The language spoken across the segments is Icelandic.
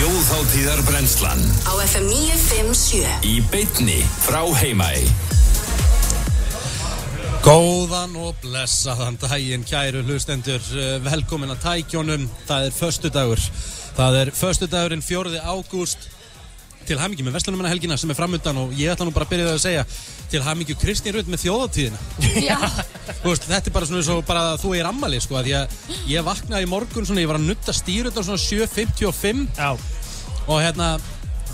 Þjóðháttíðar brennslan á FM 957 í beitni frá Heimaey. Góðan og blessaðan daginn, kæru hlustendur, Eh, velkomin að tækjónum, það er föstudagur, það er föstudagurinn 4. ágúst, til hamingi með Vestlunumanna helgina sem er framöndan og ég ætla nú bara að byrja það að segja, til hamingi Kristín Rutt með þjóðatíðina. Já, Þú veist, þetta er bara svona eins og bara þú er ammali, sko, að því að ég vaknaði í morgun svona, ég var að nutta stýrut á svona 7.55 Já, og hérna,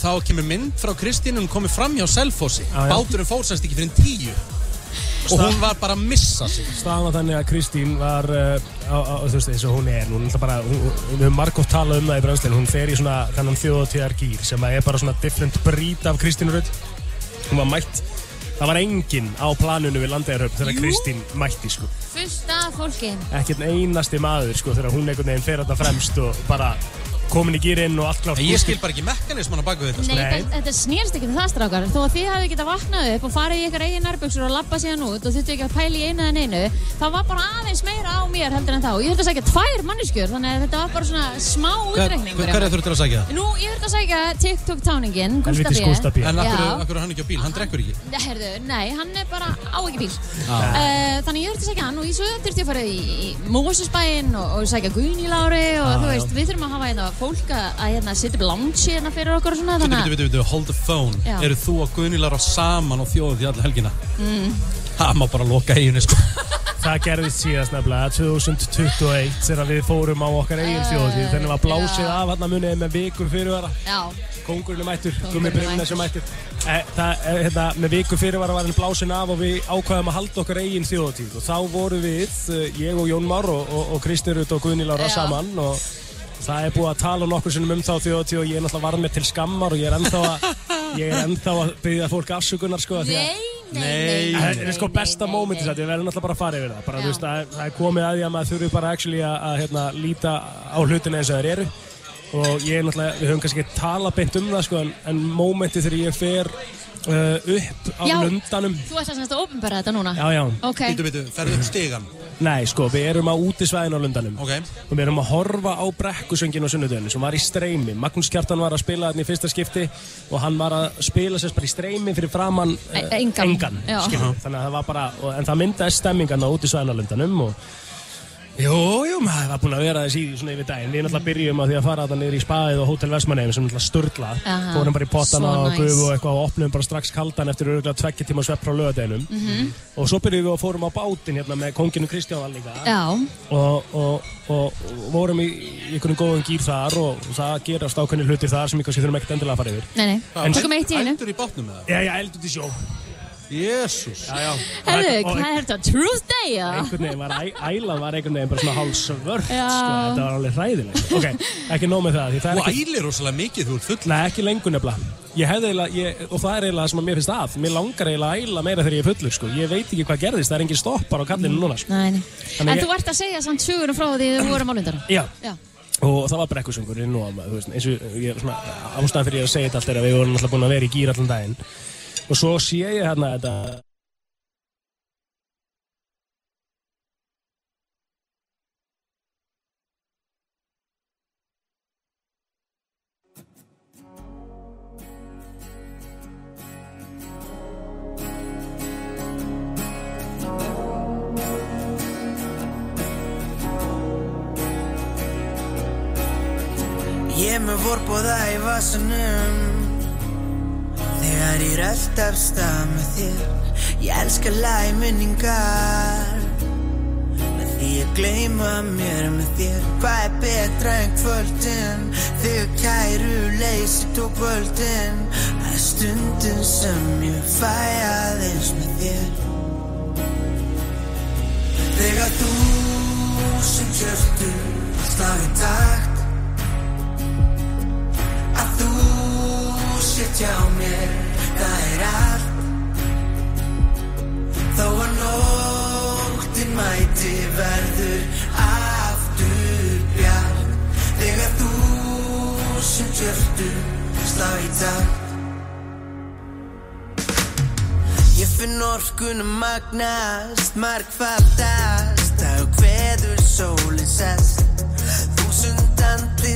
þá kemur mynd frá Kristín, hún komið fram hjá Selfossi, Já, já. báturinn fór semst ekki fyrir en tíu og hún var bara að missa sig. staðan var þannig að Kristín var uh, á, á, þú veist eins og hún er hún er bara, við höfum margótt talað um það í brennslinu hún fer í svona þennan þjóðatíðar gýr sem að er bara svona different breed af Kristín Rutt hún var mætt það var enginn á planinu við landegarhöfn þegar. Kristín mætti sko fullt af fólki ekkert einasti maður sko þegar hún einhvern veginn fer þetta fremst og bara komin í gýrinn og allt klárt En ég skil bara ekki mekanisman á baku þetta sko. Nei, Nei. þetta, þetta snýrst ekki um það strákar Þó að þið hafið getað vaknað upp og farið í ykkar eigin nærböksur og labba síðan út og þurftu ekki að pæla í einu en einu Það var bara aðeins meira á mér heldur en þá Ég þurfti að segja tvær manneskjur þannig að þetta var bara svona smá útreikning fyrir Hvað er þurftur að sagja það? Nú, ég þurfti að segja TikTok-táningin B. En akkur, er hann ekki á bíl, hann drekkur ekki Nei, Herðu, nei, hann er bara á ekki bíl Ah. uh, Þannig ég þurfti að segja hann og ég svo þurfti ég að fara í, í Mósusbæinn og, og segja Guðni Lári og Ah, þú veist, við þurfum að hafa hérna fólk að, að hérna, setja upp lounge hérna fyrir okkur og svona Vitu, þannig vitu, vitu, vitu, hold the phone Já. Eru þú og Gunnilar á saman og þjóðið í alla helgina? Mm. Það má bara loka eiginu sko það gerðist síðast nefnilega 2021 þegar við fórum á okkar eigin þjóðatíð þegar var blásið Já. af hann að muniði með vikur fyrirvara Já, Kongurinn er mættur, Kóngurinn Gummi er Brynnes er mættur eh, Það, eh, hérna, með viku fyrirvara var hann blásin af og við ákvaðum að halda okkar eigin þjóðatíð og þá voru við, eh, ég og Jón Már og, og, og Kristi Rutt og Guðni Lára Já. saman og það er búið að tala nokkur sinnum um þá þjóðatíð og ég er náttúrulega var með til skammar og ég er ennþá að, ég er ennþá að byggja fólk afsökunar sko að nei, nei, Nei. Það er sko besta mómenti nei. þetta, við verðum náttúrulega bara að fara yfir það bara, veist, það, er- það er komið að því að maður þurfi bara actually að, að hérna, líta á hlutina eins og þeir eru og ég er náttúrulega, við höfum kannski ekki tala beint um það sko, en, en mómenti þegar ég fer upp á Já. lundanum Þú ert þess að opinbera þetta núna? Já, já, Ok, Vitu, vitu, ferðu upp stegan nei sko, við erum á útisvæðin á lundanum Ok og við erum að horfa á brekkusöngin á sunnudöðinu sem var í streymi Magnús Kjartan var að spila þarna í fyrsta skipti og hann var að spila sérst bara í streymi fyrir framann E- engan. engan Já. skilur. þannig að það var bara, og, en það myndaði stemmingan á útisvæðin á lundanum og Jú, jú, maður var búinn að vera þessi svona yfir daginn. Við náttúrulega byrjum að því að fara þetta niður í spaðið og Hótel Vestmanneum sem er náttúrulega sturglað. Aha, Fórum bara í pottana svo og nice. gufu og eitthvað og opnum bara strax kaldan eftir örgulega tvekkja tíma svepp frá lögadeginum. Mhm. Og svo byrjum við og fórum á bátinn hérna með konginu Kristján líka já, og, og, og, og vorum í, í einhvern góðum gýr þar og það gerast ákveðni hlutir þar sem ég kannski þurfum ekkert endilega að fara yfir. nei, nei En- Jésús og hvað er þetta? Tuesday, já? einhvern veginn var, ælan var einhvern veginn bara svona hálf svört, Já. sko, þetta var alveg hræðilegt. Ok, ekki nóg með það, því það er Þú ælir rosalega mikið, þú ert full nei, ekki lengur nefnilega. Ég hefði eiginlega, ég, og það er eiginlega það sem að mér finnst að, mér langar eiginlega að æla meira þegar ég er fullur, sko. Ég veit ekki hvað gerðist, það er engin stoppar á kallinu núna, sko. Nei, En ég- þú ert að segja samt sögurum frá því þú vorum á lundar Já, Já, og það var brekkusöngurinn og þú veist, eins og ég, svona, ástæðan fyrir ég að segja þetta allt er að við vorum alltaf búin að vera í gýr allan daginn. Og svo sé ég hérna þetta, Ég með vorbóða í vasanum Þegar ég rölt af stað með þér. Ég elska læminningar Með því að gleyma mér með þér Hvað er betra en kvöldin? Þegar kæru leysi tók völdin Það er stundin sem ég fæ aðeins með þér. Þegar þú sem kjörtu slá í takt. Að þú sitt hjá mér það er allt þó að nóttin mæti verður aftur bjart. Þegar þú sem tjörtu slá í takt. Ég finn orkunum magnast, margfaldast Þá kveður sólinn sest. Þúsund andlit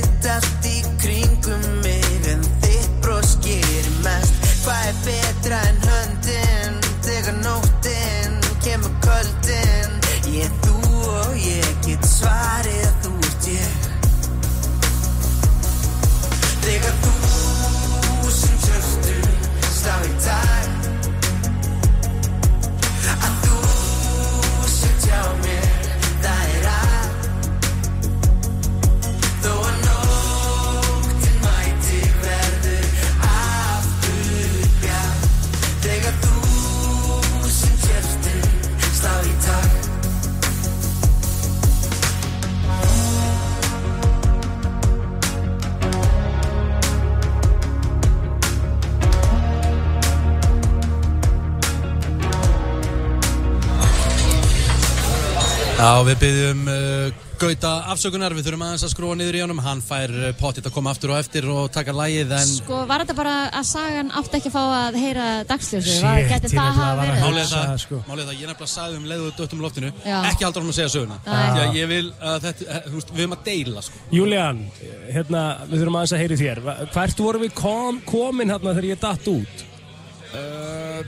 Gauta afsökunar, við þurfum aðeins að skrúa niður í honum Hann fær uh, pottitt að koma aftur og eftir og taka lægið En Sko, var þetta bara að sagan átti ekki að fá að heyra Gæti ég það að verið? málið það, sko. málið er það, ég nefnilega sagði um leiðu döttum loftinu Já. Ekki haldur hann að segja söguna. Því að ég vil að þetta, eh, þú veist, við erum að deila sko Julian, hérna, við þurfum aðeins að heyri þér. Hvert vorum við kom, komin hérna þegar ég datt út? Uh,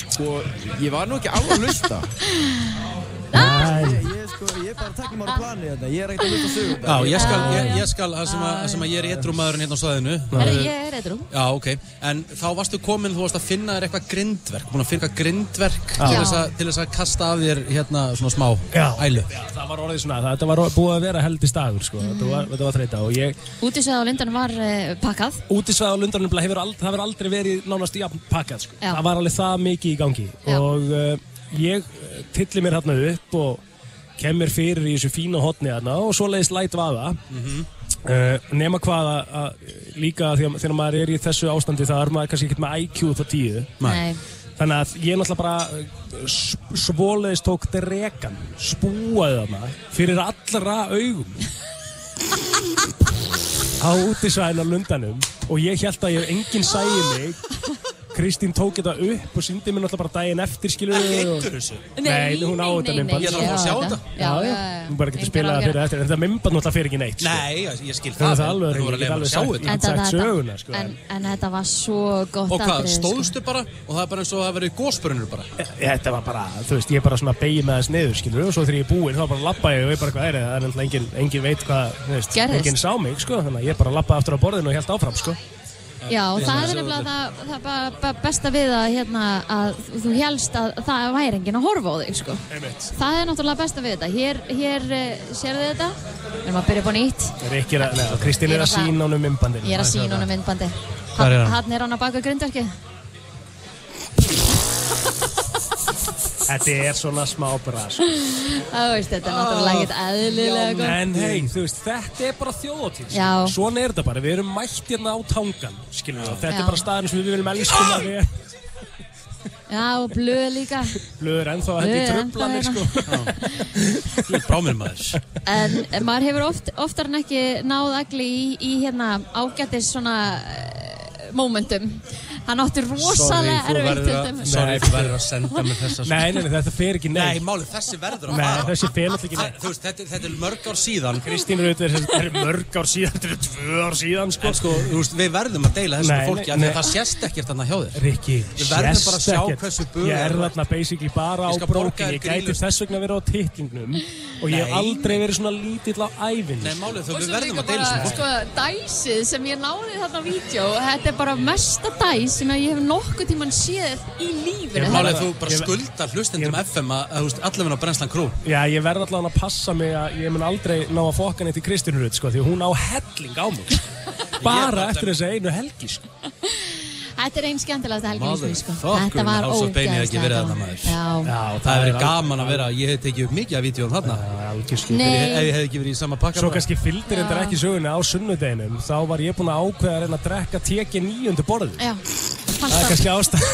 sko, ég var nú ekki á að lusta sko, ég er bara að taka mér á plani þetta Ég er ekkert að lusta sögum Já, ég skal, ég, ég skal, það sem að, það sem að ég er étrúmaðurinn hérna á staðinu Herri, ég er eitthvað. Já, ok, en þá varstu komin, þú varst að finna þér eitthvað grindverk, búin að finna eitthvað grindverk til þess, að, til þess að kasta af þér hérna svona smá já, ælu. já, það var orðið svona, það, þetta var búið að vera heldist dagur, sko, þetta var, þetta var þreita og ég, Útisveið á Lindan var uh, pakkað. útisvæð á lundarinn hefur aldrei, það hefur aldrei verið nánast jafn pakkað, sko, í kemur fyrir í þessu fína hotni hérna og svo leiðist læt vaða uh, nema hvað að, að líka því að þegar maður er í þessu ástandi það er maður kannski ekkert með IQ þá tíu. Nei. Þannig að ég náttúrulega bara uh, s- svoleiðis tók dregan, spúaði þarna fyrir allra augum. Á útisvæðin á lundanum og ég held að ég enginn sæði mig Kristín tók þetta upp og síndi mér náttúrulega bara daginn eftir skilur Eittur þessu? Nei, hún á þetta myndband. Ég þarf að fá að sjá þetta. Já, já, já. Hún bara getur spilað það fyrir eftir, en þetta myndband náttúrulega fyrir ekki neitt sko. Nei, ég, skil Það er það, það alveg, þú voru að ég get leiða alveg að sjá sagt- söguna, sko, en, þetta var svo gott Og hvað, sko. stóðstu bara og það er bara eins og það verið gósbörnur bara? Þetta var bara, þú veist, ég bara svona beigði með þess niður, skilur og svo þegar ég er búinn, þá bara lappa ég og ég bara hvað er það, það er náttúrulega engin, engin veit hvað, þú veist, Gerðist. engin sá mig, sko, þannig að ég bara lappaði aftur á borðinu og held áfram, sko. Já, það er nefnilega það, það besta við að, hérna, að þú helst að það væri enginn að horfa á þig, sko. Það er náttúrulega besta við þetta. Hér, hér uh, sérðu þetta. Við erum að byrja upp á nýtt. Er Kristín er að sína honum myndbandinu. Ég er að sína honum myndbandi. Hann? Er hann að baka grindverkið. Þetta er svona smá bara, sko. Það veist, þetta er náttúrulega ekkert eðlilega gott. En hei, þú veist, þetta er bara þjóðatíð, Já. Svona er þetta bara, við erum mætt hérna á tangan, þetta Já. er bara staðin sem við viljum elskum að við Já, og blöð líka. blöður ennþá að þetta Blöð er er tröflanir, sko. Brámir maður. En maður hefur oft, oftar en ekki náð agli í, í hérna ágættis svona uh, momentum. Hann átti rosalega erfitt til dæmis. sorry, þú verður að senda mér þessa. sko. Nei, nei, nei, þetta fer ekki Nei, neitt. málið, þessi verður að Nei, þessi fer náttúrulega ekki neitt. Þú veist, þetta, þetta er mörg ár síðan. Kristín Rut er, er mörg ár síðan, þetta er tvö ár síðan, sko. En sko, þú veist, við verðum að deila þessu Nei, fólki nei, nei. að það sést ekkert þarna hjá þér. Rikki, Við verðum bara að sjá ekkert. Ég er þarna basically bara á brókin Ég gæti þess vegna verið á titlingnum Og ég hef Nei. aldrei verið svona lítill á ævinn Nei, málið, þú Og við verðum að deila þessu fólki. Sem ég ég hef nokkuð tíman séð í lífinu. Málið, bara- þú bara ég- skuldar hlustendum ég- FM að, að, þú veist, allavega á Brensland Crew. Já, ég verð allavega að passa mig að ég mun aldrei ná að fokka neitt í Kristín Rut sko, Því hún á helling á mig. Bara eftir þessu einu helgi sko. Þetta er einn skemmtilegasta helgin í lífinu, sko. Þetta var verið gaman. þarna, maður. Já. Það er gaman að vera, ég hef tekið upp mikið af vídjóum þarna. Ef ég- ef ég hef ekki verið í sama pakka. Svo kannski fylgdir þetta ekki söguna á sunnudeginum Þá var ég búinn að ákveða að reyna að drekka teki nýjundu borðu Já, Það fannst er það. kannski ástæð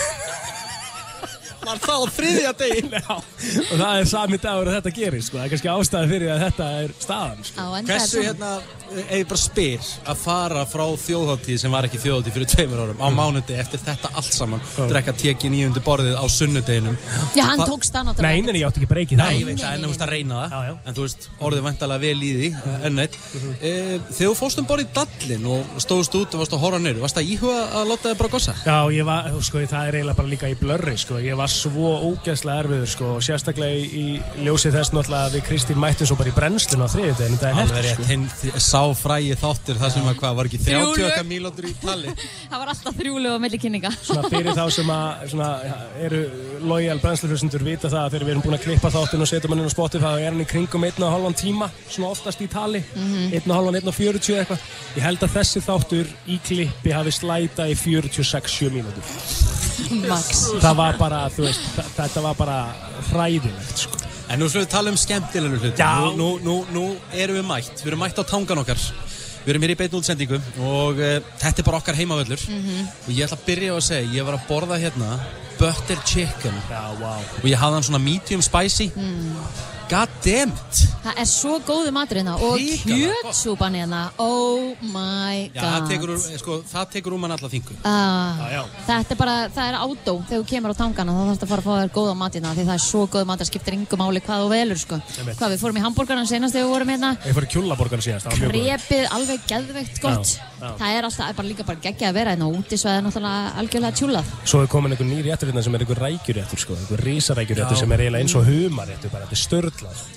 Var það á þriðja degin? Og það er sami dagur að þetta gerist sko. Það er kannski ástæði fyrir að þetta er staðan sko. Hversu er hérna, ef ég bara spyr að fara frá þjóðháttíð sem var ekki þjóðháttíð fyrir tveimur árum á mánuði eftir þetta allt saman drekka teki nýjundi borðið á sunnudeginum Já, hann Hva- tókst það Nei, náttúrulega. nei, nei, ég átti ekki breykið Nei, það ég veit það, en þú veist að reyna það Já, já. En þú veist, orðið vantalega vel í því enn eitt e, Þegar þú fórst um borð í dallin og stóðst út og varst að horfa neyru Varst það íhuga að láta þið bara gossa? Já, ég var, sko, það er eiginlega bara líka í blörri, sko. Ég var svo ógeðslega erfiður sko og sérstaklega í, í ljósi þess náttúrulega að við Kristín mættum svo bara í brennslun á þriðið en þetta er hefð rétt, sko. hinn sá frægi þáttur það sem að hvað, var ekki 30 Þrjú okkar lög. mínútur í tali Það var alltaf þrjúlega á milli kynninga. Svona fyrir þá sem að svona, eru lojal brennsluflustendur vita það að þegar við erum búin að klippa þáttinn og setja mann inn á spotti þá er hann í kringum einn og halvan tíma svona oftast í tali, einn og halvan, einn og fjörutíu eitthvað. Ég held að þessi þáttur í klippi hafi slæta í 46-7 mínútur. Max. Það var bara, þú veist, þetta var bara hræðilegt sko. En nú slúðum við tala um skemmtilegu hluti. Já. nú, nú, nú, nú erum við mætt, við erum mætt á tangan okkar. Við erum hér í beinu útsendingu og uh, þetta er bara okkar heimavöllur. Og ég ætla að byrja á að segja, ég var að borða hérna butter chicken. Já, wow. og ég hafði hann svona medium spicy. God damn it Það er svo góðu matur hérna og kjötsúpan hérna, oh my Já, það god. tekur, úr, eh, sko, það tekur úr mann alla þingu Ah, Já, já. þetta er bara, það er átó þegar þú kemur á tangana þá þarfst að fara að fá þér góða matina því það er svo góð mat, það skiptir yngu máli hvað þú velur sko. Hvað við fórum í hambúrgarna senast þegar við vorum hérna Ég fór í kjúlaborgarna síðast, það var mjög góð. Repið alveg geðveikt gott Já, já. Það er alltaf, bara líka bara geggja að vera hérna og úti svo er náttúrulega algjörlega eins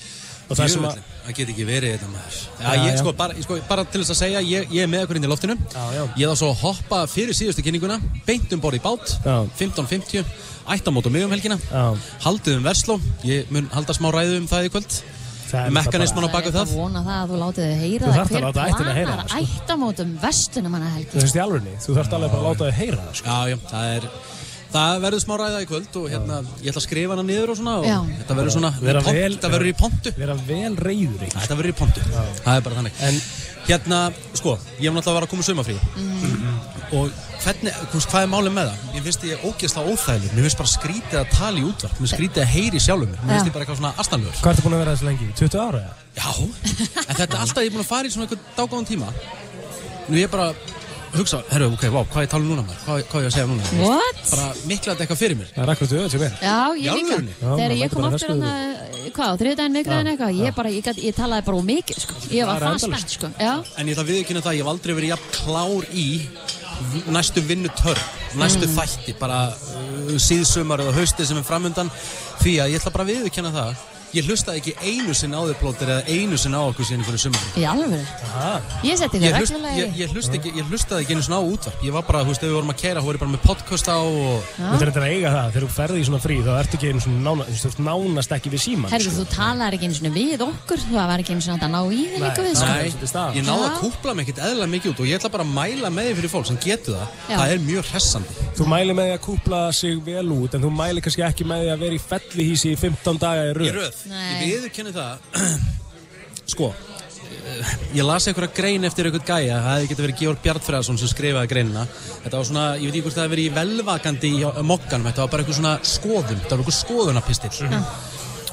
og það sem að, það get ekki verið þetta maður Já, Já, ég, sko, bara, sko, bara til þess að segja, ég, ég er með okkur inn í loftinu Já, já. Ég þá svo hoppa fyrir síðustu kynninguna Beint um borð í bát, Já. 15.50 Ættamót og miðum helgina Já. Haldið um versló, ég mun halda smá ræðu um það í kvöld það er Mekanisman á náttúrulega baku Það er það að vona það að þú látið þið heyra Þú það þarft að láta ættina heyra planar það, sko. ættamótum vestunum hana bara, helgi þú veist í alvegni, þú þarft alveg bara að láta þau heyra það sko. Já, já, það er verður smá ræða í kvöld og hérna, ég ætla að skrifa hana niður og svona og Já. þetta verður svona, Vera pont, vel- þetta verður í pontu Vera vel reyður í. Þetta verður í pontu, það er bara þannig En Hérna, sko, ég hef náttúrulega var að koma sumafrí Mm. og hvernig, þú veist, hvað er málið með það? Ég finnst ég ógeðslega óþægileg, mér finnst bara skrítið að tala í útvarp, mér finnst skrítið að heyri sjálfum mér, mér finnst Já. ég bara eitthvað svona astanlegur. hvað ertu búin að vera þessu lengi? 20 ára? eða? Já, en þetta er alltaf, ég er búin að fara í svona eitthvað dágáðan tíma. Nú ég er bara, hugsa, herru, ok, vá, hvað ég tala um núna maður, hvað, hvað ég að segja núna? What? Bara miklaði eitthvað fyrir mér. Það er akkurat auðvitað sem er. Já, ég líka alvörunni? Já, Þegar maður ég mætti kom bara aftur hann hvað, þriðdæðin, miðgræðin eitthvað ég, bara, ég, gat, ég talaði bara úr mikið sko. Ég var Það er það endalaust. spennt sko. Já, En ég ætla að viðkynna það, ég hef aldrei verið jafn klár í v- næstu vinnutörn, næstu Mm. þætti, bara uh, síðsumar eða haustið sem er framundan því að ég ætla bara að viðkynna það ég hlustaði ekki einu sinni á þau plótir eða einu sinni á okkur síðan fyrir sumar. Í alveg Aha. Ég seti þér reglulega ég, í ég, hlust ekki, ég hlustaði ekki einu sinni á útvarp. Ég var bara, þú veist, ef við vorum að þá voru ég bara með podcast á og Þú þurftir að eiga það, þegar þú ferði í svona frí þá ertu ekki einu svona nána, þú ert nánast ekki við síman. Herðu, þú talar ekki eins og við okkur. Það var ekki eins og að ná í þig líka við sko. Nei. Er ég náði að Já. kúpla mig ekkert eðla mikið út og ég ætla bara að mæla með því fyrir fólk sem getur það Já. það mjög hressandi Þú mæli með því að kúpla sig vel út en þú mæli kannski ekki með því að vera í fellihísi í 15 daga í í röð. röð, Nei. ég viðurkenni það sko eh, ég las einhverja grein eftir einhvern gæja það hefði getið verið Georg Bjartfræðarsson sem skrifaði greinina þetta var svona, ég veit ekki hvort það hefði verið í velvakandi í á- mokkanum, þetta var bara einhver svona skoðun þetta var einhver skoðunapistill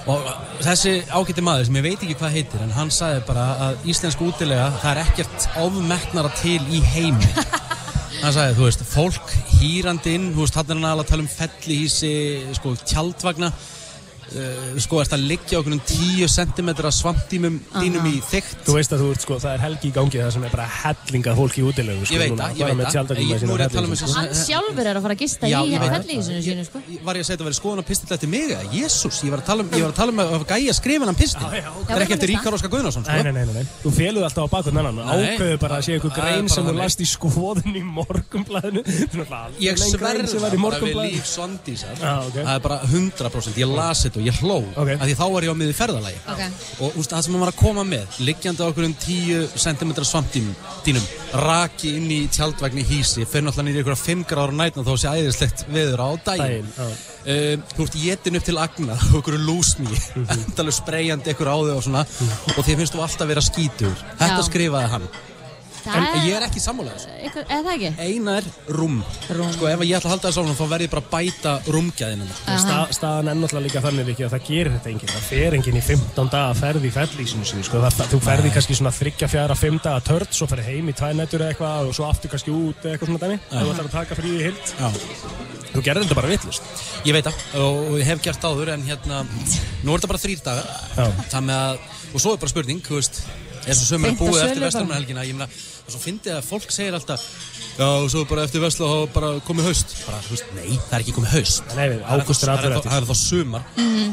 og þessi ágætti maður sem ég veit ekki hvað heitir en hann sagði bara að íslensku útilega það er ekkert ofmeknara til í heimi hann sagði, þú veist, fólk hýrandi inn, þú veist, hann er alveg að tala um fellihísi, sko, tjaldvagna uh, sko, ert að liggja okkur um 10 cm svampdýmum dýnum í þygt Þú veist að þú ert sko, það er helgi í gangi það sem er bara hellingað fólk í útilegu sko, Ég veit núna, það, ég veit það. að um sko. Hann sjálfur er að fara að gista Já, í það. fellísinu sínu sko. var ég að segja að vera skoðan að pistill eftir mig eða, jésús, ég var að tala um, ég var að tala um að gæja skrifa hann pistill Já, já, ok. það er ekki eftir Ríkar Óskar Guðnarsson, Nei, sko. Nei, nei, nei, nei. Þú féluð alltaf á bakvöld annan. Ákveðu bara að sé einhver Það grein bara sem þú þannig. last í skoðun í morgumblæðinu ég sverða sem var í bara við morgumblæðinu líf Svandísar Já, ok. það bara 100% ég las þetta og ég hló Ok. af því þá var ég á miði ferðalagi Ok. og úst, það sem maður var að koma með liggjandi á okkur um 10 cm svampdínum raki inn í tjaldvagn í hísi fyrir náttúrulega nýri ykkur 5 gráður á nætna þó sé æðislegt veður á daginn um, þú ert jetin upp til agna okkur lúsmi Mhm. endalur spreyjandi ykkur á þau og svona og þið finnst þú alltaf vera skítur þetta skrifaði hann Það en ég er ekki sammálaðis Eitthvað- Er það ekki? eina er rúm. Rúm. sko ef ég ætla að halda þessu áfram þá verð ég bara að bæta rúmgæðina En Stað, staðan er náttúrulega líka þannig Viki, að það gerir þetta enginn, það fer enginn í 15 daga ferð í fellísinu sínu, sko, það, þú ferði kannski svona þryggja, fjara, 5 daga törn, svo ferði heim í tvænættur eða eitthvað og svo aftur kannski út eða eitthvað svona dæmi, þú ætlar að taka fríði í hild, Já. þú gerir þetta bara vittlust. ég veit það og hef gert áður en hérna nú er þetta bara þrýr dagar Já. það með að og svo er bara spurning þú veist eins og sömur er búið eftir bara. vestarmannahelgina ég meina og svo fyndið að fólk segir alltaf Já, og svo bara eftir vesla og bara komið haust. Bara, þú veist, nei, það er ekki komið haust. Nei, við, ágúst er er þá- eftir það er þá sumar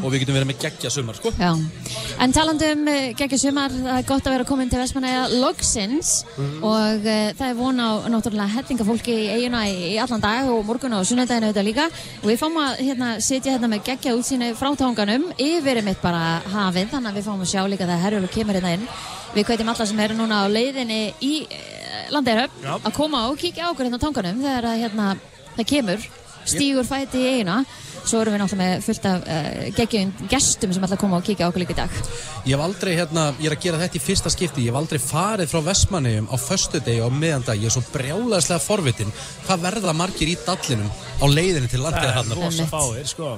og við getum verið með geggja sumar, sko. Já, en talandi um uh, geggja sumar, það er gott að vera komin til Vestmannaeyja logsins og uh, það er von á náttúrulega hellinga í eiguna í, í allan dag og morgun og sunnudaginu auðvitað líka. Og við fáum að hérna, sitja hérna með geggja útsýni frá við hérna kveitum alla sem eru núna á leiðinni í Landeirhöfn Já. að koma og kíkja á okkur hérna á tanganum þegar að, hérna, það kemur stígur fæti í eiguna svo erum við náttúrulega með fullt af uh, geggjum gestum sem ætla að koma og kíkja á okkur líka í dag Ég hef aldrei, hérna, ég er að gera þetta í fyrsta skipti Ég hef aldrei farið frá Vestmannegjum á föstudegi og meðandag Ég er svo brjálæðislega forvitin Hvað verða margir í dallinum á leiðinni til Það landið er hann rosa Einmitt. fáir, sko.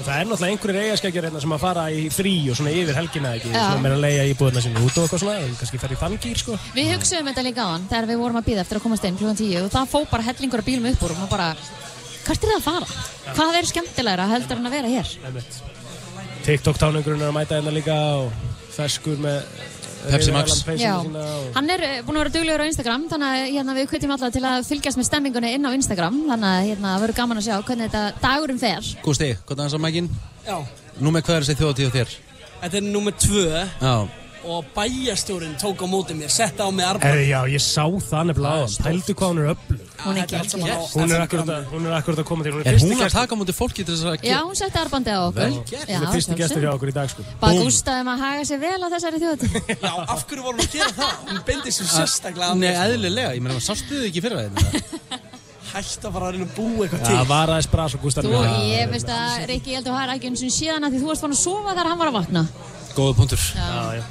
Og það er náttúrulega einhverjir eigaskækjar hérna sem að fara í frí og svona yfir helgina ekki, Já. sem er að leiða íbúðina sinni út og eitthvað svona, en kannski fara í þann gýr, sko. Við hugsaðum þetta líka á hann þegar við vorum að býða eftir að komast inn klukkan 10 og það fó bara hellingur af bílum upp úr og maður bara, hvert er það að fara? Hvað er skemmtilegra heldur en að vera hér? TikTok-táningurinn er að mæta hérna líka og ferskur með Pepsi Max. Og... hann er eh, búinn að vera duglegur á Instagram þannig að hérna, við kvittum alla til að fylgjast með stemmingunni inn á Instagram. Þannig að hérna, verður gaman að sjá hvernig þetta dagurinn fer. Gústi, hvað er það að mækin? Já, Nú með hvað er þessi þjóðatíð þér? þetta er nummer tvö. Já, og bæjarstjórin tók á móti mér, setta á mig armband. Herri, já, ég sá það nefnilega á hann. Pældu hvað hún er öflug. Hún er Þetta allt saman á- Hún er akkurat að, hún er akkurat að koma til. Hún er fyrsti hún að gestur- taka á móti fólki til þess að Já, hún setti arbandið á okkur. Já, Hún er fyrsti gestur hjá okkur í dag, sko. Bara gústaðum að haga sér vel á þessari þjóðatíð Já, af hverju vorum við að gera það? Hún beindi sér sérstaklega að Nei, mér. eðlilega, ég meina, sástu þið ekki fyrir það? Hætt að fara að reyna að búa eitthvað Það til. var aðeins bras og Gústar. Þú, ég veist að Rikki, ég held að þú har ekki eins og síðan að því þú varst fann að sofa þegar hann var að vakna Góða punktur Já, já.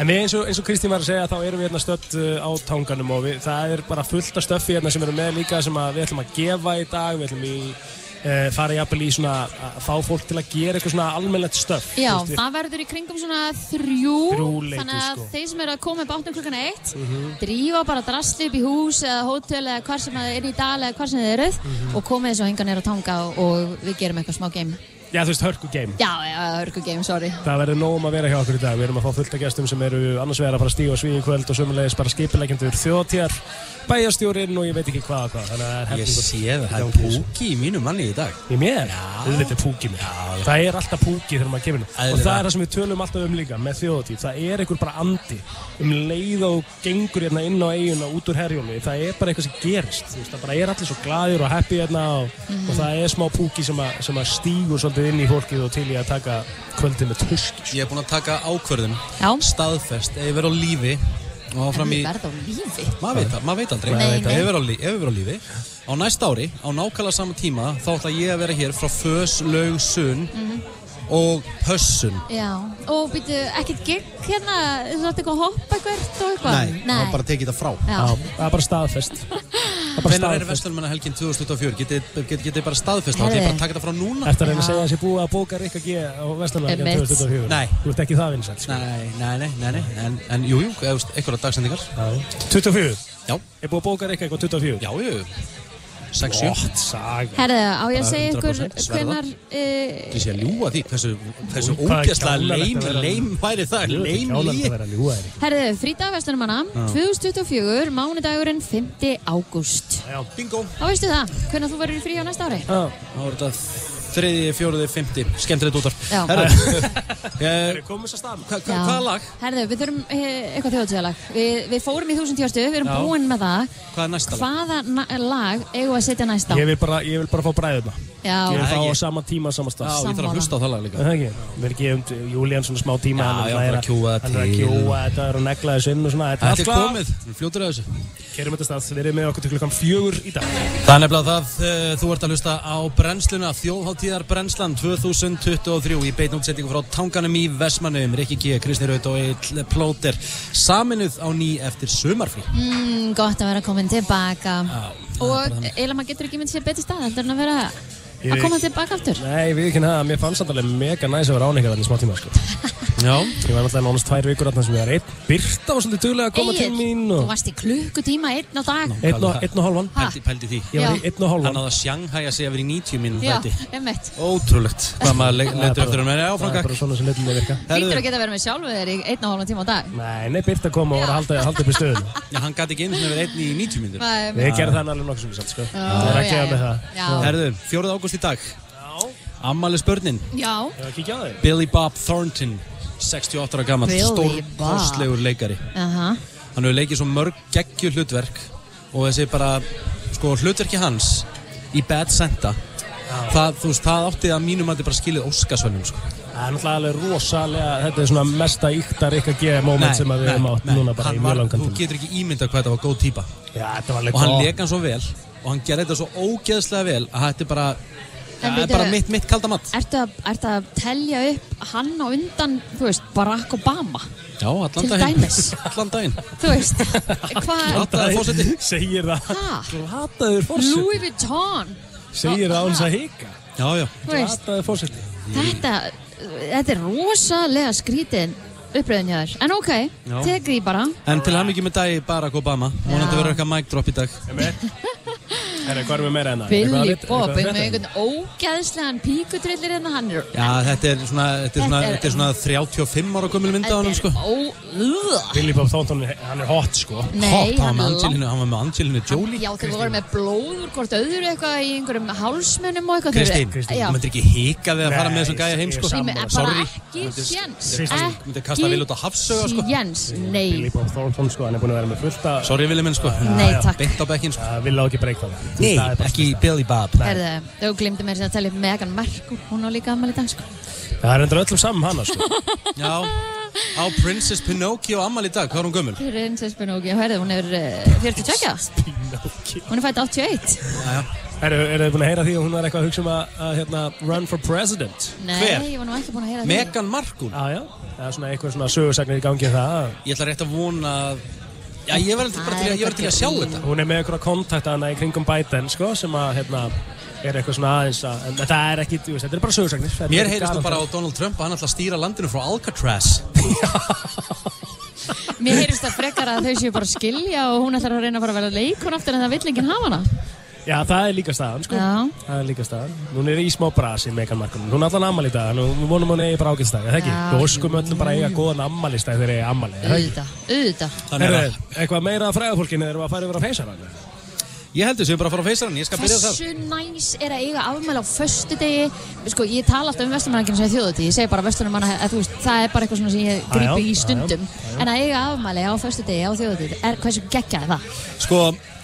En við eins og, eins og Kristín var að segja þá erum við hérna stödd uh, á tanganum og við, það er bara fullt af stöffi hérna sem eru með líka sem við ætlum að gefa í dag, við ætlum í uh, fara jafnvel í svona að fá fólk til að gera eitthvað svona almennlegt stöff. Já, við- það verður í kringum svona þrjú, Þrjú þannig að sko. þeir sem eru að koma bátnum klukkan eitt Mhm. drífa bara drastli upp í hús eða hótel eða hvar sem er í dal eða hvar sem þið eruð Mhm. og komið svo hinga nýra á tanga og, og við gerum eitthvað smá game Já, þú veist, hörku game. Já, já, hörku game, sorry Það verður nóg um að vera hjá okkur í dag. Við erum að fá fullt af gestum sem eru annars vegar að fara að stíga svíði í kvöld og sömulegis bara skipilegjendur þjóðtíðar, bæjarstjórin og ég veit ekki hvað og hvað. Þannig að það er Ég hellingur sé það, það er púki í mínu manni í dag Í mér? Auðvitað er púki mér. Það er alltaf púki þegar maður kemur inn. Og það er það sem við tölum alltaf um líka með þjóðatíð. Það er einhver bara andi um leið og gengur hérna inn á eiguna út úr herjónu. Það er bara eitthvað sem gerist. það bara er allir svo glaðir og happy hérna og, og það er smá púki sem, að- sem að stígur svolítið inn í fólkið og til í að taka kvöldið með tuski. Ég er búinn að taka ákvörðun Já, Staðfest, ef ég verð á lífi Og áfram í verð á lífi? Maður veit, maður veit aldrei. Nei, Ef nei. ég ef ég verð á lífi. Á næsta ári, á nákvæmlega sama tíma Þá ætla ég að vera hér frá Fös, Laug, Sunn Og Pössun Já, og býtu, ekkert gig hérna, þú ætti eitthvað að hoppa eitthvað og eitthvað Nei, það var bara að tekið það frá Já, Já, það er bara staðfest. Það er bara Hvenær er staðfest. Vestlunmanna helgin 2024? Getið get, get bara staðfest þá? Ætla ég bara taka það frá núna? Að reyna að segja að það sé búið að bóka Rikka G á Vesturlanda Einmitt. 2024. Nei. Þú ert ekki það vinsælt, sko. Nei, nei, nei, nei, nei. En, en jú, jú, einhverja dagsendingar 24. Já, Er búið að bóka Rikka eitthvað 24? já, jú 6-7 Gott saga. herðu, á ég að segja ykkur 100% sverða. hvenar uh, Ég sé að ljúa því, hversu, hversu er kjánalegt leim, leim væri það, leim þér. Herðu, frídag vestunumanna, 2024, mánudagurinn 5. ágúst. Já. Bingo Þá veistu það, hvernig þú verður í frí á næsta ári? Já. Þá er þetta þriði, fjóruði, fymti, skemmtilegt útvarp Já. Herru, eh, Komum þess að stað. hva- hva- hvaða lag? Herðu, við þurfum eh, eitthvað þjóðtíðalag. Við, við fórum í þúsund tjóðstu, við erum Já. búin með það. Hvað er næsta lag? Hvaða lag eigum við að setja næst á? Ég vil bara, ég vil bara fá bræðuna. Já, Ég Nei, fá á sama tíma, sama Já, stað. ég þarf að hlusta á það lag líka. Er Það ekki, við erum gefum Júlían svona smá tíma Já, hann já, er bara að kjúa það Hann er að til. kjúa þetta er að negla þessu inn og svona Þetta Þetta er er allt komið, við fljótur að þessu. Kerum þetta stað, við erum með okkur til klukkan fjögur í dag. Það er nefnilega það, uh, þú ert að hlusta á brennsluna, þjóðháttíðar brennslan 2023 í beitn útsettingu frá tanganum í Vestmannum, Rikki G, Kristi Raut og Eill Plóter, saminuð á ný eftir sumarfrí. mm, gott að vera komin tilbaka. Já, það er Og eiginlega maður getur ekki myndið sér betri stað, heldur en að vera Ég- að koma tilbaka aftur. Nei, við ekki það, mér fannst þetta alveg mega næs að vera áningar í smá tíma sko. Já, Ég var náttúrulega nánast tvær vikur þarna sem ég var einn. Birta var svolítið duglega að koma til mín þú og varst í klukkutíma einn á dag. Einn og, einn og hálfan. Pældi, pældi því. Ég var Já. í einn og Hann hálfan. að sjanghæja sig að vera í 90 minn Já, þetta einmitt. Ótrúlegt Hvað maður le- Það er leitur bara- eftir hann með Það. Áfram er bara þér í dag í stöðun. Já, hann gæti ekki einu sinni verið einn í 90 mínútur Nei, Við gerðum það alveg nokkuð sem við satt. Það já, ekki að með já. það. Já. Herðu, 4. ágúst í dag Ammali spörnin Já, Ég var að kíkja á þig. Billy Bob Thornton 68 ára gammal Billy Stórkostlegur leikari aha Hann hefur leikið svo mörg geggju hlutverk Og þessi bara Sko hlutverki hans Í Bad Santa Það, þú veist, það átti að mínum að þetta bara skilið Óskarsvönnum sko. Það er náttúrulega alveg rosalega, þetta er svona mesta yktar ykkur G moment sem að við hefum átt núna bara í mjög langan Þú tíma. getur ekki ímyndað hvað þetta var góð típa Já, þetta var alveg Og hann leik hann svo vel Og hann gerði þetta svo ógeðslega vel Að þetta er bara Það er bara mitt, mitt kalda mat. Ertu að, ertu að telja upp hann á undan, þú veist, Barack Obama? Já, allan Til daginn. dæmis. Allan daginn. Þú veist, hvað Glataður fórseti Segir það. Ha? Glataður fórseti. Louis Vuitton. Segir það á hans að hika. Já, já. Glataður fórseti. þetta, þetta er rosalega skrítin uppröðin hjá þér. En ok, því bara. En til hann ekki með dagi Barack Obama. Vonandi verður eitthvað mic drop í dag Herra, hvað erum við meira enna? Billy Bob með einhvern ógæðslegan píkutrillir hérna hann. Er Já, þetta er svona, þetta er svona, Þetta er- þetta er svona 35 ára gömul mynd á hann sko. ó, ugh. Billy Bob Thornton, hann er hot sko. Nei, Hot, hann hann var er með Angelinu, hann var með Angelinu Jolie Já, þau voru með blóður hvort öðru eitthvað í einhverjum hálsmunum og eitthvað. Kristín, Kristín, þú myndir ekki hika við að fara Nei, með þessum gæja heim sko. Er sammála. bara Sorry. ekki Myndir- sjens Kristín, myndir kasta vel út á hafsauga, sko. Sjens, nei Hann Nei, ekki Billy Bob Herðu, þau glimti mér sem að tella upp Megan Merkur Hún á líka ammali í dag, sko Það er endur öllum saman hana sko. Já, á Princess Pinocchio ammal í dag, hvað er hún gömul? Princess Pinocchio, herðu, hún er uh, 42 Hún er fætt 81 Já, já er þið búin að heyra því að hún var eitthvað að hugsa um að, að hérna, run for president? Nei, Hver? ég var nú ekki búin að heyra því Megan Markle Já, já. Það er svona eitthvað svona sögursagnir í gangi um það. Ég ætla rétt að vona að Já, ég verði bara til að, ég verði til að sjá þetta Hún er með eitthvað kontakta hana í kringum Biden, sko, sem að, hérna, er eitthvað svona aðeins að, en það er ekki, þú veist, þetta er bara sögursagnir. Mér heyrist nú garanterað. bara á Donald Trump að hann ætla að stýra landinu frá Alcatraz Mér heyrist það frekar að þau séu bara skilja og hún ætlar að reyna að fara að vera leikon aftur en það vill enginn hafa hana Já, það er líka staðan, sko. Já. Það er líka staðan. Hún er í smá brasi, Megan Markle. Hún er allan ammali í dag, við vonum hún eigi bara ágætstæði, það ekki? Já. Við óskum öllum bara eiga góðan ammælistæði þegar eiga ammali, það ekki? Auðvitað, auðvitað Þannig að Herðu, eitthvað meira að fræðafólkinu erum við að fara yfir að feysa hana? Ég heldur sem við bara að fara á feysarann, ég skal byrja þar Hversu næs er að eiga afmæli á föstu degi Sko, ég tala alltaf um vestlumannakinu sem þjóðutíð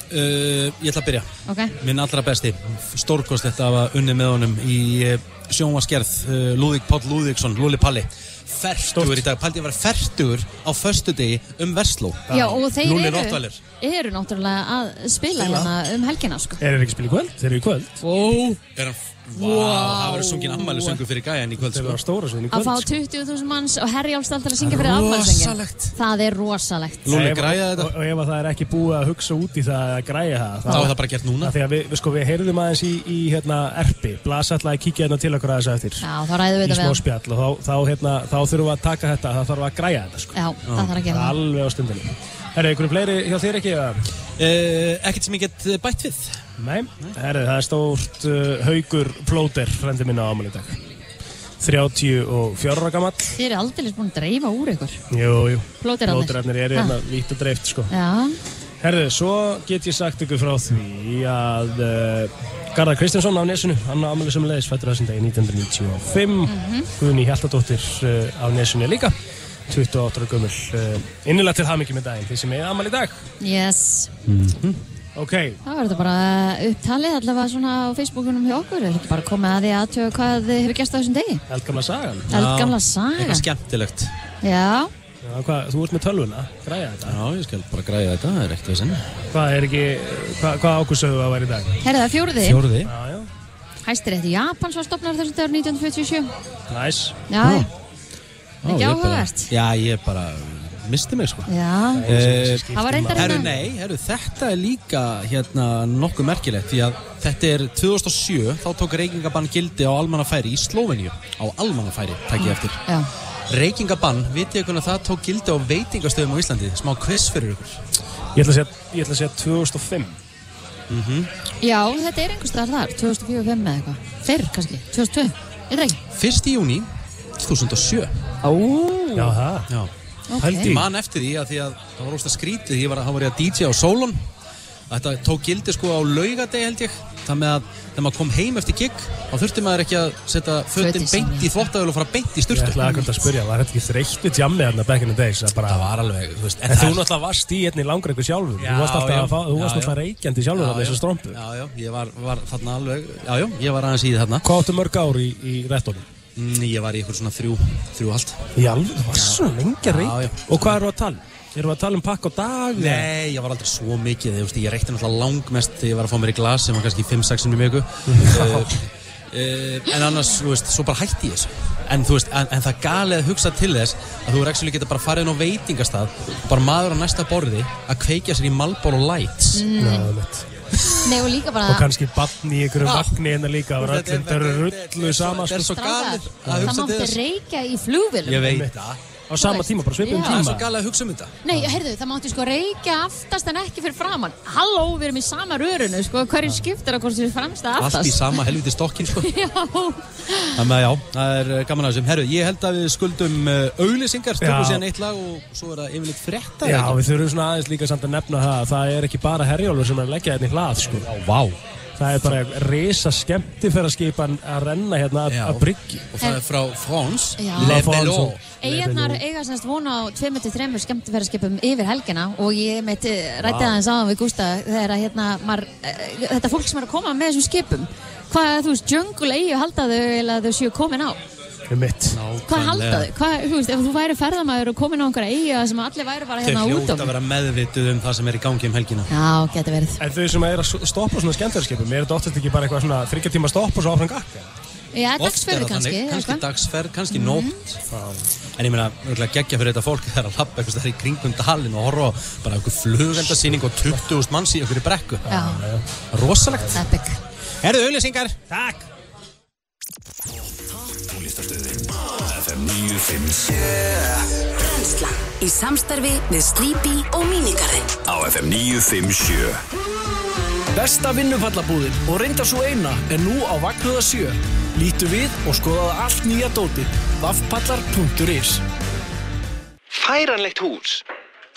Degi uh, ég ætla að byrja. Ok, Minn allra besti, stórkost þetta að hafa unni með honum í uh, sjónvaskerð uh, Lúðík Páll Lúðíksson, Lúli Palli. Fertugur í dag, Paldi að vera fertugur á föstudegi um Versló já og þeir Lúli eru, eru náttúrulega að spila hérna um helgina sko. Er þeir ekki að spila í kvöld? Þeir eru í kvöld. Wow. Er hann, wow, það verður sungin ammæli söngu fyrir gæjan í kvöld eru sko. á stóra sviðin í Að kvöld. fá sko. 20.000 manns og Herjálfstall til að syngja fyrir Rosalegt. Það er rosalegt Lúli græja þetta, Og, og ef að það er ekki búið að hugsa út í það að græja það, þá er það bara gert núna Af Því að við, við, sko, við heyrðum aðeins í, í hérna, erpi, Blasa ætlaði að kíkja hérna til okkur aðeins eftir Já, þá ræðum við í þetta smá við hann. spjall og þá, þá, hérna, þá þurfum við að taka þetta, er það einhverju fleiri hjá þér ekki? eða? uh, Ekkert sem ég get uh, bætt við. Nei, herri, það er stórt uh, haugur plóter, frendi minna á ámæli í dag. 34 ára gamall. Þið eru aldrei búin að dreifa úr ykkur. Jú, jú, Plóterarnir. plóterarnir eru hérna vítt og dreift sko. Já, Herðu, svo get ég sagt ykkur frá því að uh, Garðar Kristjánsson á Nesunu, hann á Amalí sem leiðis fættur þessum degi 1995 Guðni Hjaltadóttir uh, á Nesunu líka 28 ára gömul uh, innilega til hamingi með daginn, því sem er í dag. Yes. Ok, Það var þetta bara upptalið allavega svona á Facebookunum hjá okkur. Er ekki bara komið að því aðtöga hvað þið hefur gert á þessum degi? Eldgamla sagan. Eldgamla Já, saga Eitthvað skemmtilegt. Já, Já, hvað, Þú ert með tölvuna, græja þetta? Já, ég skal bara græja þetta, það er ekkert sinni. Hvað er ekki, hvað, hvað ákusöðu að vera í dag? herrið það fjóruði Fjóruði Já, já, Hæstirétti Japans var stopnar þessum dagur 1947 næs Já. Ekki áhugavert. Já, ég bara misti mig sko já Eh, Það var reyndar Herru, hérna nei, herru, þetta er líka hérna nokkuð merkilegt því að þetta er 2007, þá tók reykingabann gildi á almannafæri í Slóveníu á almannafæri, takk ég eftir Já, Reykingabann, vitið ykkur að það tók gildi á veitingastöðum á Íslandi? Smá quiz fyrir ykkur. Ég ætla að segja, ég ætla að segja 2005 Já, þetta er einhvers staðar þar, 2004-2005 eða eitthvað. Fyrr kannski, 2002, er það ekki? 1. júni 2007. Ó, Já, það Já. ok. Pældi Ég í. man eftir því að því að það var ósta skrítið, ég var, þá var ég að DJ á Solon Þetta tók gildi sko á laugadegi held ég Það með að þegar maður kom heim eftir gig þá þurfti maður ekki að setja sín, beint í þvottavel og fara beint í Ég sturtu ætla að að spyrja, var þetta ekki þreytt við jammið hérna back in the days? að Bara, Það var alveg, þú veist en þú náttúrulega varst í einni langreiku sjálfur Já, Þú varst alltaf já. að fá, þú Já, varst já. alltaf reykjandi sjálfur já. þessu strompu Já, já, ég var, var þarna alveg Já, já, ég var aðeins í því þarna Hvað áttu mörg ár í, í rettónum? Mm, Ég var í ykkur svona þrjú, þrjú allt alveg, þú varst svona Já, já. reykja Og hvað eru að tala? um? Erum við að tala um pakk á dag? Nei, ég var aldrei svo mikið Ég, veist, ég reykti náttúrulega langmest þegar ég var að fá mér í glas sem var kannski 5-6 sinni í viku uh, uh, En annars, þú veist, svo bara hætti ég þessu En þú veist, en, en það galið að hugsa til þess að þú er ekki geta bara farið inn á veitingastað bara maður á næsta borði að kveikja sér í Marlboro Lights Já, einmitt. Nei, og líka Og bara kannski bann í einhverjum Já. vagni hérna líka og öllum þeir eru þetta er- rullu sama Þetta er sko. svo galið það mátti reykja í flugvilum. Ég veit það Á sama tíma, bara svipum Já. Það er svo tíma galið að hugsa um þetta. Nei, heyrðu, það mátti sko reykja aftast en ekki fyrir framann. Halló, við erum í sama rörunu, sko, hverju skiptir að hvort sem við fremst að Allt í aftast? sama helviti stokkin sko. Já, Þannig að já, það er uh, gaman að þessum. Herru, ég held að við skuldum uh, auglýsingar Stökum síðan eitt lag og svo er það yfirleitt frétta Já, við þurfum svona aðeins líka samt að nefna það að Það er ekki bara herjólfur sem er að Það er bara risa skemmtifæraskipan að renna hérna að, bryggju. Og það er frá France Já. Le og- Eigarnar eiga semst vona á 2-3 skemmtifæraskipum yfir helgina og ég meitt rætti aðeins áðan við Gústa þegar að hérna, mar, þetta fólk sem er að koma með þessum skipum hvað, þú veist, jungle eigi halda þau eða þau séu komin á? Það hvað halda þau? Hvað, þú veist, ef þú væri ferðamæður og komin á einhverja eigi sem allir væri bara Þau hérna út hljóta um að vera meðvituð um það sem er í gangi um helgina. Já, getur verið. En þau sem er að stoppa svona skemmtifæraskipum Er þetta oftast ekki bara eitthvað svona þryggja tíma stopp og svo áfram gakka? Já, er það kannski, kannski hvað? dagsferð, kannski nótt. En ég meina, örgulega geggja fyrir þetta fólk þegar að lappa eitthvað í kringum dalinn og horfa á bara einhver flugeldasýning Tónlistarstöðin FM 957 Brennslan Í samstarfi við Sleepy og Minigarðin á FM 957 Besta vinnufallabúðin og reynda svo eina er nú á Vagnuða 7. Lítu við og skoðaðu allt nýja dótið. Vaffpallar.is Færanlegt hús?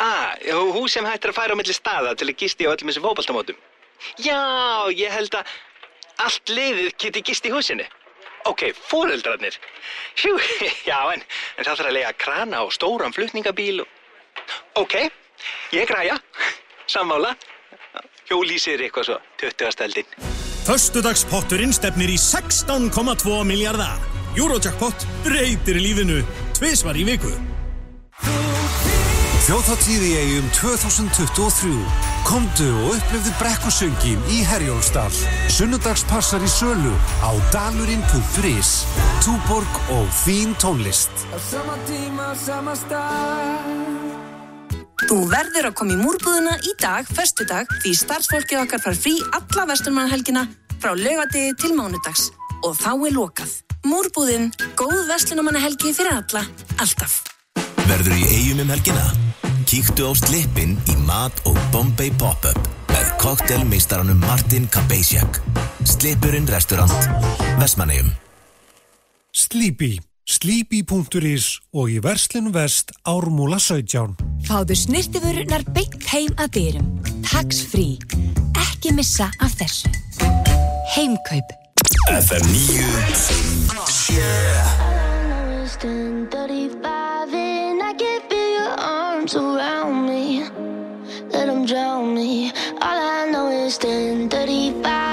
Ah, já, hús sem hægt er að færa á milli staða til að gisti á öllum þessum fótboltamótum. Já, ég held að allt liðið geti gist í húsinu. Ok, fóreldrarnir. Hjú, já, en, en það þarf að lega krana og stóran flutningabíl og... Ok, ég græja. Sammála. Hjólísir eitthvað svo, 20. steldin. Föstudagspotturinn stefnir í 16,2 miljardar. Eurojackpot breytir lífinu tvisvar í viku. Þjóðháttíð í eigum 2023. Komdu og upplifðu brekkusöngin í Herjólfsdal. Sunnudagspassar í sölu á dalurinn.is. Túborg og þín tónlist. Sama tíma, sama stað Þú verður að koma í múrbúðuna í dag, föstudag, því starfsfólkið okkar far frí alla vestunmannhelgina frá laugadegi til mánudags. Og þá er lokað. Múrbúðin, góð vestunmannahelgi fyrir alla, alltaf. Verður í eigum um helgina? Kíktu á slippin í Mat og Bombay Pop-Up með koktelmeistaranum Martin Kabejsjak. Slippurinn restaurant, Vestmannegjum. Sleepy. Sleepy.is og í verslinu vest Ármúla 17. Fáðu snirtiförunar beint heim að dyrum. Tax free. Ekki missa af þessu. Heimkaup. FM 957 arms around me, let them drown me. All I know is 1035,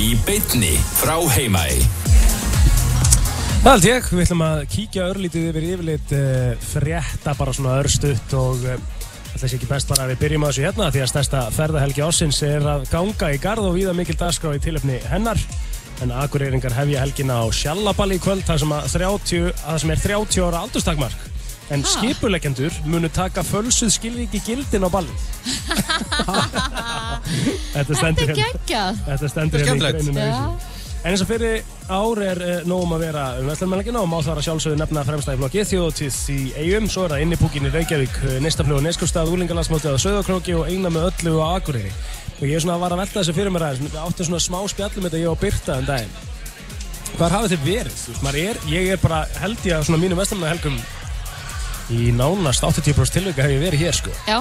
Í beinni frá Heimaey Það held ég, við ætlum að kíkja örlítið yfir yfirleitt uh, frétta bara svona örstutt og uh, Það sé ekki best bara að við byrjum að þessu hérna því að stærsta ferðahelgi ásins er að ganga í garð og víða mikil dagskrá í tilöfni hennar. En akureyringar hefja helgina á Sjallaballi í kvöld þar sem, að 30, að það sem er 30 ára aldurstakmark. En Ha? skipuleggjendur munu taka fölsuð skilvíki gildin á balli. Þetta stendur Þetta er hérna. geggjað. Þetta stendur Þetta hérna í greininu. Þessu. En eins og fyrir ár er uh, nógum að vera um Vestlunmælingina og má þar að sjálfsögðu nefna fremsta í flokki þjóðtíð í eigum, svo er það innipúkin í Reykjavík, Neistaflug og Neskustad, Úlingalandsmótið á Söðakróki og eina með öllu á Akureyri. Og ég er svona að vara að velta þessu fyrir mér aðeins, við áttum svona smá spjallum þetta ég og Birta en daginn. Hvar hafið þið verið? Maður er, ég er bara, held ég að svona mínu Vestlunmælingum í nánast 80% tilvika hef ég verið hér sko. Já,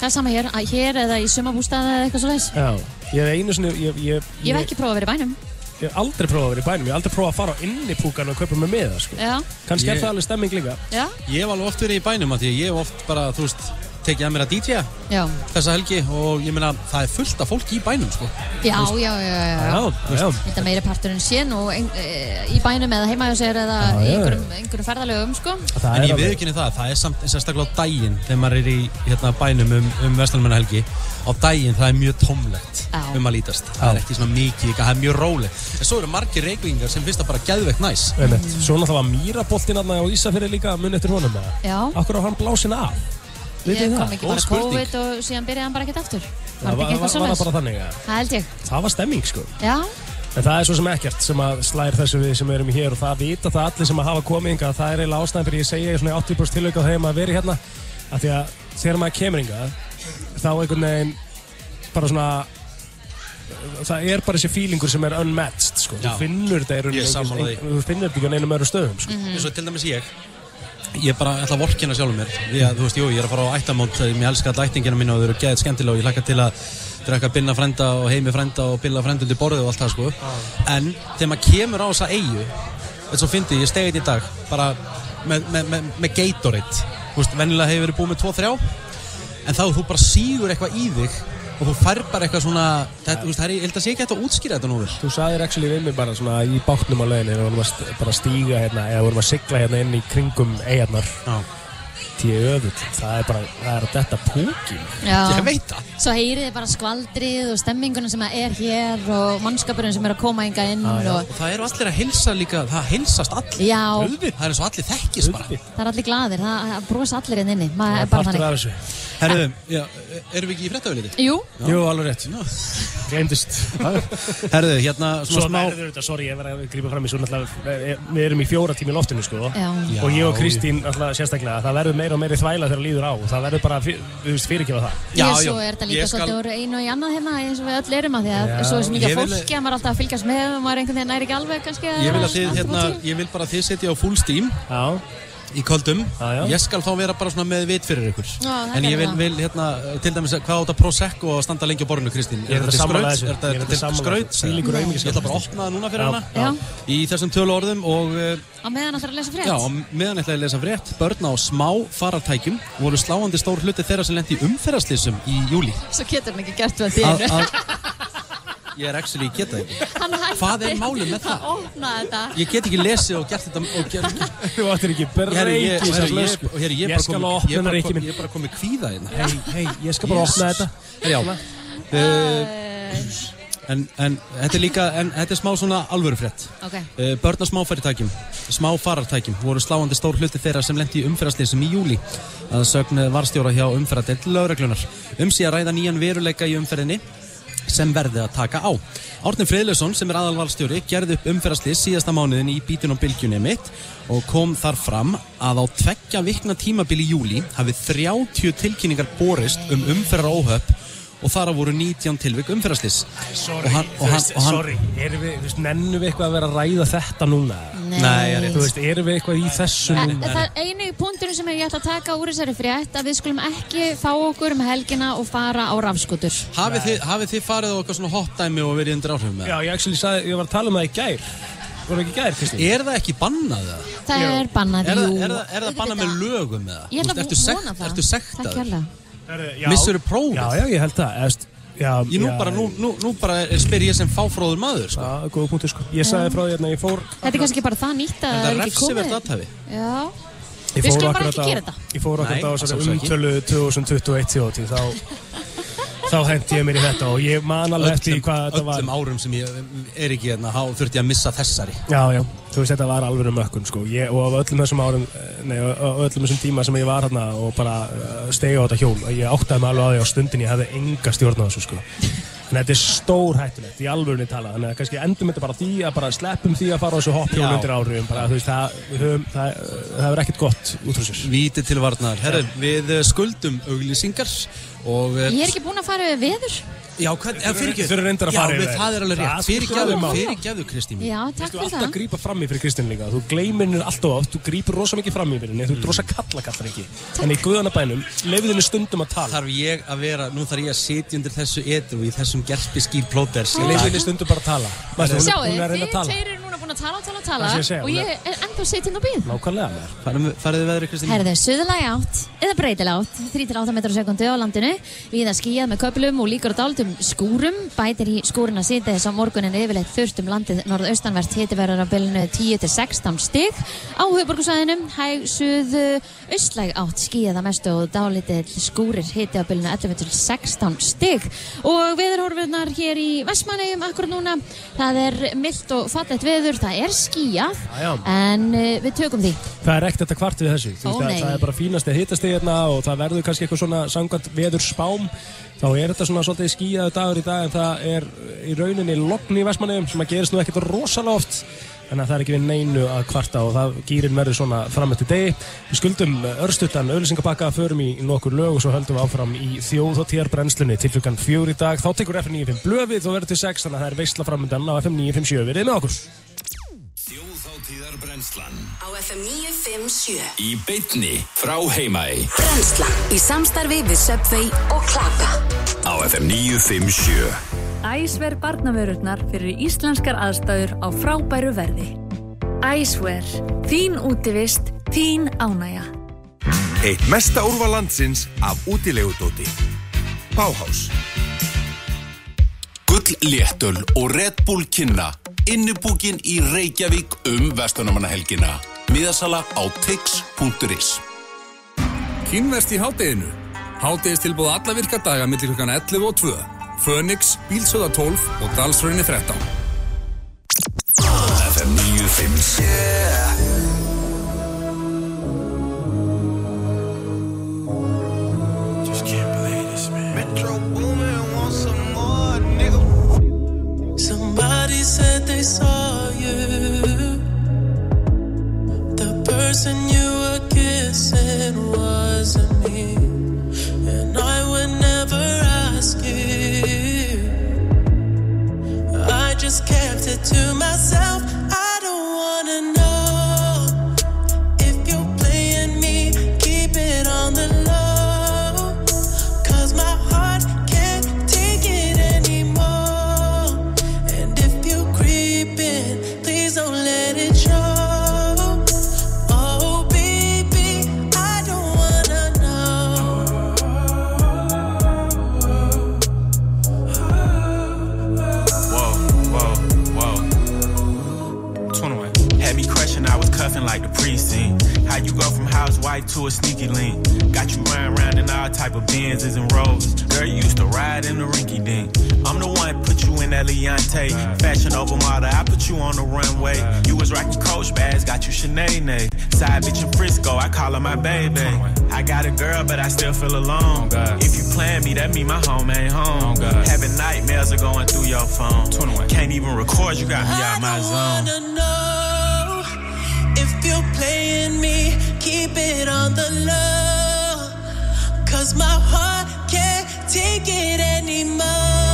það er sama hér, að hér eða í sumabústaði eða eitthvað svo leiðis. Já, ég hef einu sinni, ég, ég, Ég hef ekki prófað að vera í bænum. Ég hef aldrei prófað að vera í bænum, ég hef aldrei prófað að fara á innipúkan og kaupa mig með það sko. Já, Kannski er Ég- það alveg stemming líka. já, Ég hef alveg oft verið í bænum að því að ég hef oft bara, þú veist, tekið að mér að DJ-a já. þessa helgi og ég meina það er fullt af fólki í bænum sko. Já, já, já, já, já. já. Þetta meiri parturinn sé nú ein, e, í bænum eða heima hjá sér eða í einhverjum, ferðalögum, sko. en ég viðkynni það, það er samt sérstaklega á daginn þegar maður er í hérna, bænum um, um Vestlunmennahelgi á daginn það er mjög tómlegt Já. um að lítast það er ekki svona mikið, það er mjög rólegt en svo eru margir reykvingar sem finnst það bara geðveikt næs Einmitt. Svo náttúrulega var Mýraboltinn aðna á Ísafirði líka mun eftir honum eða? Já. Akkur á hann blásin af? Ég kom það? ekki bara COVID og síðan byrjaði hann bara ekkert aftur. Það Var var, ekki var, var það svo bara þannig að Það held ég. það var stemming sko. Já, En það er svo sem ekkert sem að slæðir þessu við sem erum hér og það vita það allir sem að hafa komið ynga það er eiginlega ástæðan fyrir ég segja svona í 80% tilöku á þeim að vera hérna af því að þegar maður kemur ynga þá einhvern veginn bara svona það er bara þessi feelingur sem er unmatched sko. Já. þú finnur þetta í rauninni Ég sammála því. þú finnur þetta ekki á neinum öðru stöðum sko. eins og til dæmis ég ég bara ætla að vorkina sjálfur mér því að þú veist, jú, ég er að fara á ættamót ég elska all ættingina mín og þau eru geðið skemmtilega og ég hlakka til að drekka binna frænda og heimi frænda og billa frænda undir borðið og allt það sko. En þegar maður kemur á þessa eigu eins og fyndi, ég stegi þetta í dag bara með, með, með, með Gatorade. Þú veist, venjulega hefur verið búið með 2-3 en þá þú bara sígur eitthvað í þig og þú fær bara eitthvað svona þetta, þú veist, það er, ég held að sé ekki hægt að útskýra þetta nú vel Þú sagðir actually við mig bara svona í bátnum á leiðinni við vorum að stíga hérna eða vorum að sigla hérna inn í kringum eigarnar Tíu öðvöld Það er bara, það er púkin. Já. Ég veit það. Svo heyrið þið bara skvaldrið og stemminguna sem er hér og mannskapurinn sem er að koma enga inn og og það eru allir að hilsa líka það hilsast allir. Já. Það er eins og allir þekkist bara. Það er allir glaðir, það, það brosa allir inn inni. Maður er bara þannig. Herðu, já, erum við ekki í fréttavöliti? Jú. Jú, alveg rétt. Gleimdist Herðu, hérna Svo smá þetta, sorry, ég verði að grípa fram í svo Við erum í fjóra tími í loftinu, sko. Já. Og ég og Kristín, náttúrulega, sérstaklega Það verður meira og meiri þvæla þegar líður á. Það verður bara, fyr- þú veist, fyrirgefa það. Já, svo er þetta líka svolítið úr einu og í annað hérna eins og við öll erum að því að Já. svo er svo mikið Ég vil- fólki að maður alltaf að fylgjast með og maður er einhvern veginn næri ekki alveg kannski Ég vil að þið, allt hérna, úti. ég vil bara að þið setja á full steam. Já Í köldum já. Ég skal þá vera bara svona með vit fyrir ykkur Já, það En ég vil, það. vil hérna, til dæmis, hvað átt að prosecco og standa lengi á borðinu, Kristín? Er þetta þessu. Er þetta skraut? Ég ætla bara að opna það núna fyrir Já, hana já. Í þessum tölu orðum og uh, á meðan það þarf að lesa frétt Já, og meðan ætlaði að lesa frétt, börn á smá farartækjum voru sláandi stór hluti þeirra sem lendi í umferðarslýsum í júli. svo getur hann ekki gert við Að- þér að- Ég er actually, ég geta hætti. Hvað er málið með það? þetta. Ég get ekki lesið og gert þetta og gert... Þú ættir ekki Herri, ég, skal opna minn. ég er bara komið kvíða hérna. Hei, hei, ég skal bara opna þetta. Já. Uh, en, en þetta er líka, en þetta er smá svona alvöru frétt. Ok. Uh, börn á smáfæritækjum, smá farartækjum voru sláandi stór hluti þeirra sem lendi í umferðarslýsum í júli að sögn varstjóra hjá umferðardeild lauraglunar um að ræða nýjan veruleika í umferðinni sem verði að taka á. Árni Friðlausson sem er aðalvalstjóri gerði upp umferðarslýs síðasta mánuðin í bítun og bylgjunni mitt og kom þar fram að á tveggja vikna tímabil í júli hafið 30 tilkynningar borist um umferðaróhöpp og þar voru 19 tilvik umferðarslýs Sorry, hann, og þú hann, veist, og hann sorry Erum við, þú veist, nennum við eitthvað að vera að ræða þetta núna? Nei. Nei. Þú veist, erum við eitthvað í þessu núna? Það er eini punkturinn sem ég ætla að taka úr þessari frétt að við skulum ekki fá okkur um helgina og fara á rafskutur. Hafið þið, hafið þið farið á eitthvað svona hotdæmi og verið undir áhrifum með Já, ég actually sagði, ég var að tala um það í gær í gær? Er það ekki bannað það? Það Jú. er bannað, Er, það- jú. er, það- er það bannað með lögum með það? Ég ætla að ertu, vona það. ertu Takk sektaður? Já. Missirðu prófið? Já, já, ég held það Eðst, Já, Ég nú já. bara, nú, nú, nú bara er- spyr ég sem fáfróður maður, sko. Já, góða punktur, sko. Ég sagði frá því hérna, ég fór... Þetta er kannski bara það nýtt að það er er ekki komið. refsivert aðtæfi. Já. Ég Við fór skulum bara ekki gera þetta. Ég fór okkur á þessari umtölu 2021 þjóti þá, þá hendi ég mér í þetta og ég man alveg eftir hvað þetta var. öllum árum sem ég er ekki hérna, þá þurfti ég að missa þessari. Já, já, þú veist þetta var alveg mökkun sko. Ég, og öllum þessum árum eh, nei, öllum þessum tíma sem ég var hérna og bara uh, stegi á þetta hjól ég áttaði mig alveg á því á stundin ég hefði enga stjórn á þessu sko. En þetta er stór hættulegt, í alvörunni talað. Þannig að kannski endum þetta bara því að bara sleppum því að fara á þessu hoppjól Já. undir árum bara, veist, það, höfum, það, það er ekkert gott út frá sér Víti til varnar. Herru, við eh, skuldum auglýsingar og... Ég er ekki búin að fara við veður. Já, eru reyndar að fara við- það er alveg rétt. er sko fyrirgefðu, Kristín mín. Já, takk Þú fyrir alltaf það. grípa fram í fyrir Kristinn líka Þú gleymir henni alltaf oft, þú grípur rosa mikið fram í fyrir henni Þú ert rosa kalla kallar ekki En í guðanabænum, leifið henni stundum að tala Þarf ég að vera, nú þarf ég að sitja undir þessu edru í þessum gerpi skýr plóters. Leifið henni stundum bara að tala er- hún er að tala. tveir eru núna búin að tala og tala og tala að segja, og ég er ennþá sitjinn á bíð. Nákvæmlega Farið þið veðri, Kristín? Herðu, suðulægi átt eða breytileg átt, 3-8 metrar á sekundi á landinu, viða skíjað með köplum og líkur dáltum skúrum, bætir í skúruna sýta þess á morgunin yfirleitt þurft um landið norðaustanvert. Hitiverðar á bylunu 10-16 stig. Á höfuborgarsvæðinum, hæg suðu austlæg átt skíjað að mestu og dálítið skúrir. Hiti á bylunu 11-16 stig. Og veðurhorfurnar hér í Vestmannegjum akkur núna, það er mildt og fallegt veður, það er já. en uh, við tökum því. Það er ekkert að kvart við þessu. Ó, það, það er bara fínast að hitast þig hérna og það verður kannski eitthvað svona sangvænt veður spám. Þá er þetta svona svolítið skíjaðu dagur í dag en það er í rauninni logn í Vestmannegjum sem að gerist nú ekkert rosalega oft að það er ekki við neinu að kvarta og það gýrin verður svona fram eftir degi. Við skuldum örstuttan auðlýsingapakka förum í nokkur lög og svo höldum við áfram í þjóð og tér brennslunni til fjögur í dag. Þá tekur FM 95 blöfið og verður til 6 þannig að það er veistla framöndan á FM 957 við erum með okkur Þjóðháttíðarbrennslan Á FM 957 Í beitni frá Heimaey Brennsla í samstarfi við Subway og Klaka Á FM 957 Æsver barnavörurnar fyrir íslenskar aðstæður á frábæru verði. Æsver, þín útivist, þín ánægja. Eitt mesta úrval landsins af útilegudóti. Báhás. Gull léttöl og Red Bull kynna Innibúkin í Reykjavík um vestunamannahelgina Miðasala á tix.is Kínverst í hátteginu. Háttegist tilbúið alla virka daga millir klukkan 11 og 2. Fönix, Bílsöða 12 og Dalsröðinni 13. FM 957 Somebody said they saw you. The person you were kissing wasn't me. And I would never ask you. You Sinead. Side bitch in Frisco, I call her my baby. I got a girl, but I still feel alone. Oh, if you plan me, that mean my home ain't home. Oh, Having nightmares are going through your phone. Can't even record, you got me out my zone. wanna know if you're playing me. Keep it on the low. Cause my heart can't take it anymore.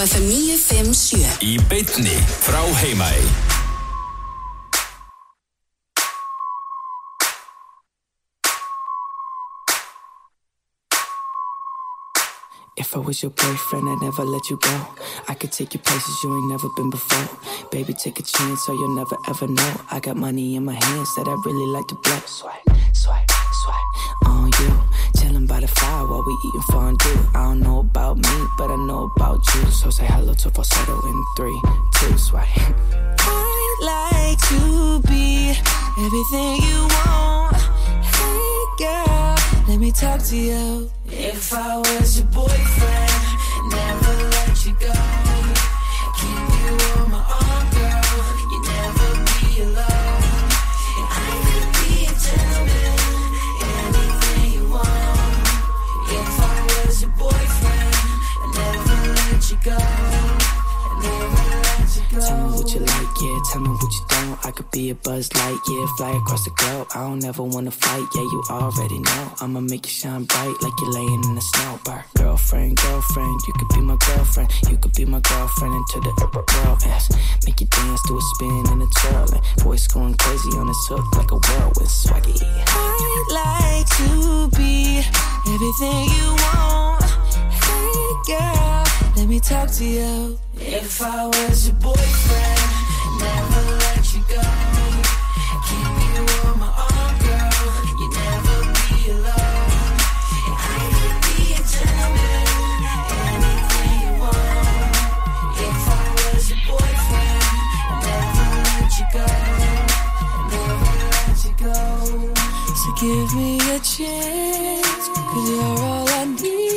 FM 957 Í beinni frá Heimaey If I was your boyfriend, I'd never let you go. I could take you places you ain't never been before. Baby, take a chance, so you'll never ever know. I got money in my hands that I really like to blow. Swipe, swipe, swipe on you. Chilling by the fire while we eating fondue. I don't know about me, but I know about you. So say hello to falsetto in three, two, swipe. I'd like to be everything you want. Hey girl, let me talk to you. If I was your boyfriend, never let you go. Tell me what you like, yeah. Tell me what you don't. I could be a buzz light, yeah. Fly across the globe. I don't ever wanna fight, yeah. You already know. I'ma make you shine bright like you're laying in the snow. Bar. Girlfriend, girlfriend, you could be my girlfriend. You could be my girlfriend into the upper. Yes. Make you dance to a spin and a twirl. And voice going crazy on this hook like a whirlwind swaggy. I'd like to be everything you want. Girl, let me talk to you. If I was your boyfriend, never let you go. Keep you on my arm, girl. You never be alone. I could be a gentleman, anything you want. If I was your boyfriend, never let you go. Never let you go. So give me a chance, cause you're all I need,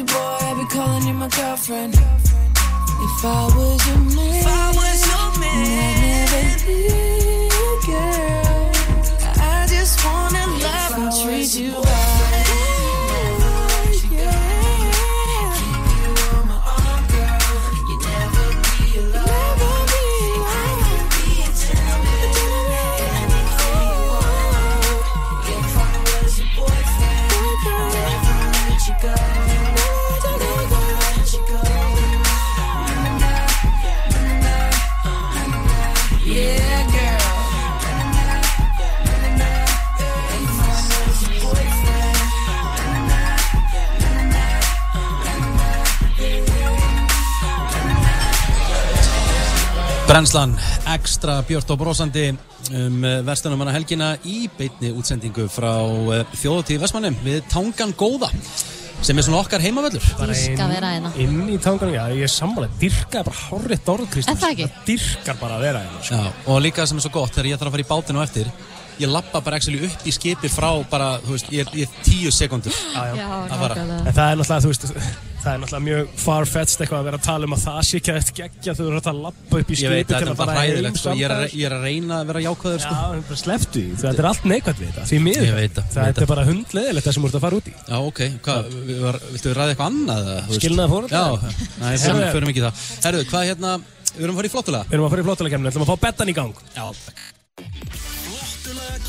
your boy, I'll be calling you my girlfriend. If I was your man, if I was your man, I'd never leave, girl. I just wanna love and treat you right. Brennslan, ekstra björt og brósandi um vestunumanna helgina í beitni útsendingu frá uh, þjóðutíð Vestmannum við Tangan Góða sem er svona okkar Dýrka að vera hérna. inn í tanganum, já, ég er sammálega, dyrka er bara hárrétt orð, Kristins. Er það ekki? dyrkar bara að vera hérna, sko. Já, og líka sem er svo gott þegar ég þarf að fara í bátinu eftir ég lappa bara actually upp í skipi frá bara, þú veist, ég er, ég tíu sekundur Já, já. að fara En það er náttúrulega, þú veist, það er náttúrulega mjög far-fetched eitthvað að vera að tala um að það sé ekki að þetta geggja þú eru að lappa upp í skipi að til þetta er bara fara heim sko. ég, er að, er að reyna að vera jákvæður sko. Já, slepptu þetta er allt neikvægt við þetta, því miður. Það, Það þetta það. er bara hundleðilegt það sem ert að fara út í. Já, ok, við viltu við ræða eitthvað annað? Skilnaðar foreldrar? Já, förum ekki í það Herru, hvað hérna, við erum að fara í flottulega Við erum að fara í flottulega ætlum að fá bettan í gang. Já, takk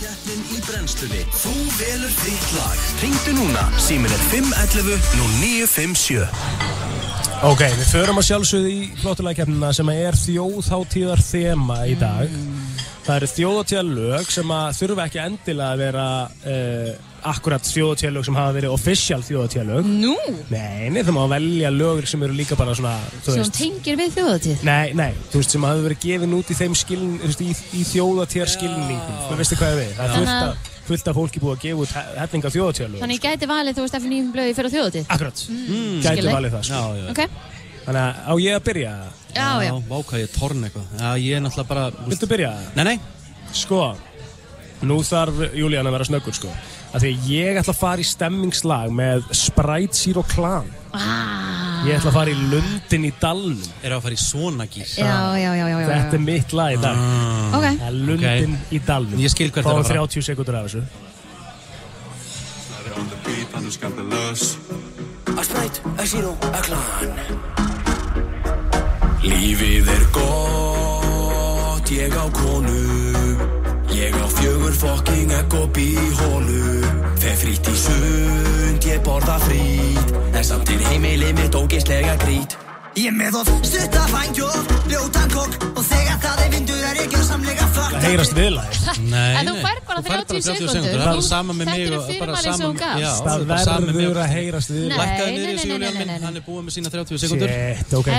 Keppnin í brennslunni. Þú velur þitt lag. Ringdu núna, símin er 511 0957 Ok, við förum að sjálfsögðu í flottulega keppnina sem er þjóðháttíðar þema í dag. Það eru þjóðháttíðar sem að þurfa ekki endilega að vera uh, akkurat þjóðháttíðar sem hafa verið official þjóðháttíðar Nú? Nei, nei, það má velja lögur sem eru líka bara svona, þú Sem veist. tengir við þjóðatíð. Nei, nei, þú veist, sem hafa verið gefin út í þeim skiln, þú veist, í, í þjóðatíðar skilningum. Þú veistu hvað ég við? Það er fullt fullt af fólki búið að gefa út he- hellinga þjóðatíðar Þannig ég gæti valið, þú veist, eftir nýjum blöði fyrir þjóðatíð. Akkurat. Mm, Gæti skilji. valið það, sko. Já, já. Ok, Þannig að á ég að byrja. já, já. Vá, hvað ég er torn eitthvað Já, ég er náttúrulega bara veist- Viltu byrja? Nei, nei Sko, nú þarf Júlían að vera snöggur, sko. Af því að ég ætla að fara í stemmingslag með Sprite Zero Clan. Ah. Ég ætla að fara í Lundin í Dalnum. Eru að fara í svona gýr Já, já, já, já, já. Þetta er mitt lag í dag. Ah. Ok. Það er Lundin í Dalnum. Ég skil hvert er að fara. 30 sekundur af þessu. A sprite, a zero, a clan Lífið er gott, ég á konu Ég á fjögur fokking egg og bí í hólu Fer frýtt í sund, ég borða frýtt En samt er heimilið mitt ógeðslega grít Ég með of stutta fængjóð, ljótan kokk Og þegar það er vindur er ég gjörsamlega fucked Það heyrast viðlæð Nei, En þú fær bara Þú fær 30 sekúndur. Það er bara sama með mig og bara fyrirmæli sem sama Það verður að heyrast við. Lækkaði niður í þessu nei, minn, hann er búið með sína 30 sekundur Shit, ok.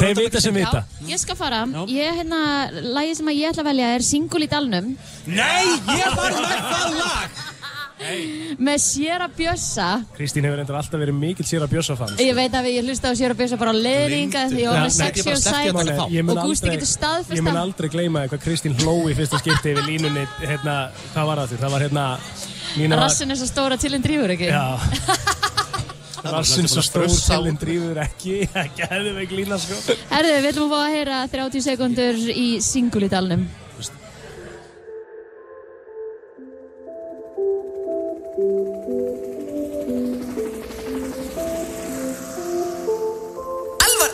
Þeir vita sem vita? Já, ég skal fara. Ég, hérna, lagið sem að ég ætla að velja er Singul í dalnum. Nei, ég var með það lag með Sjera Bjössa. Kristín hefur endur alltaf verið mikill sér að bjössa fann Ég veit að ég hlusta á Sjera Bjössa bara á leiðringa því með Nei, sexy og sæt og Gústi getur staðfest Ég mun það. aldrei gleyma hvað Kristín hló í fyrsta skipti yfir línunni hérna, hvað var það því? Það var hérna Nína var- Rassin er svo stóra til en drífur ekki? Já Rassin svo stór Frussá. selin drífur ekki ekki hefði við glína sko Herðu, við ætlum að fá að heyra 30 sekundur í Singul Elvar,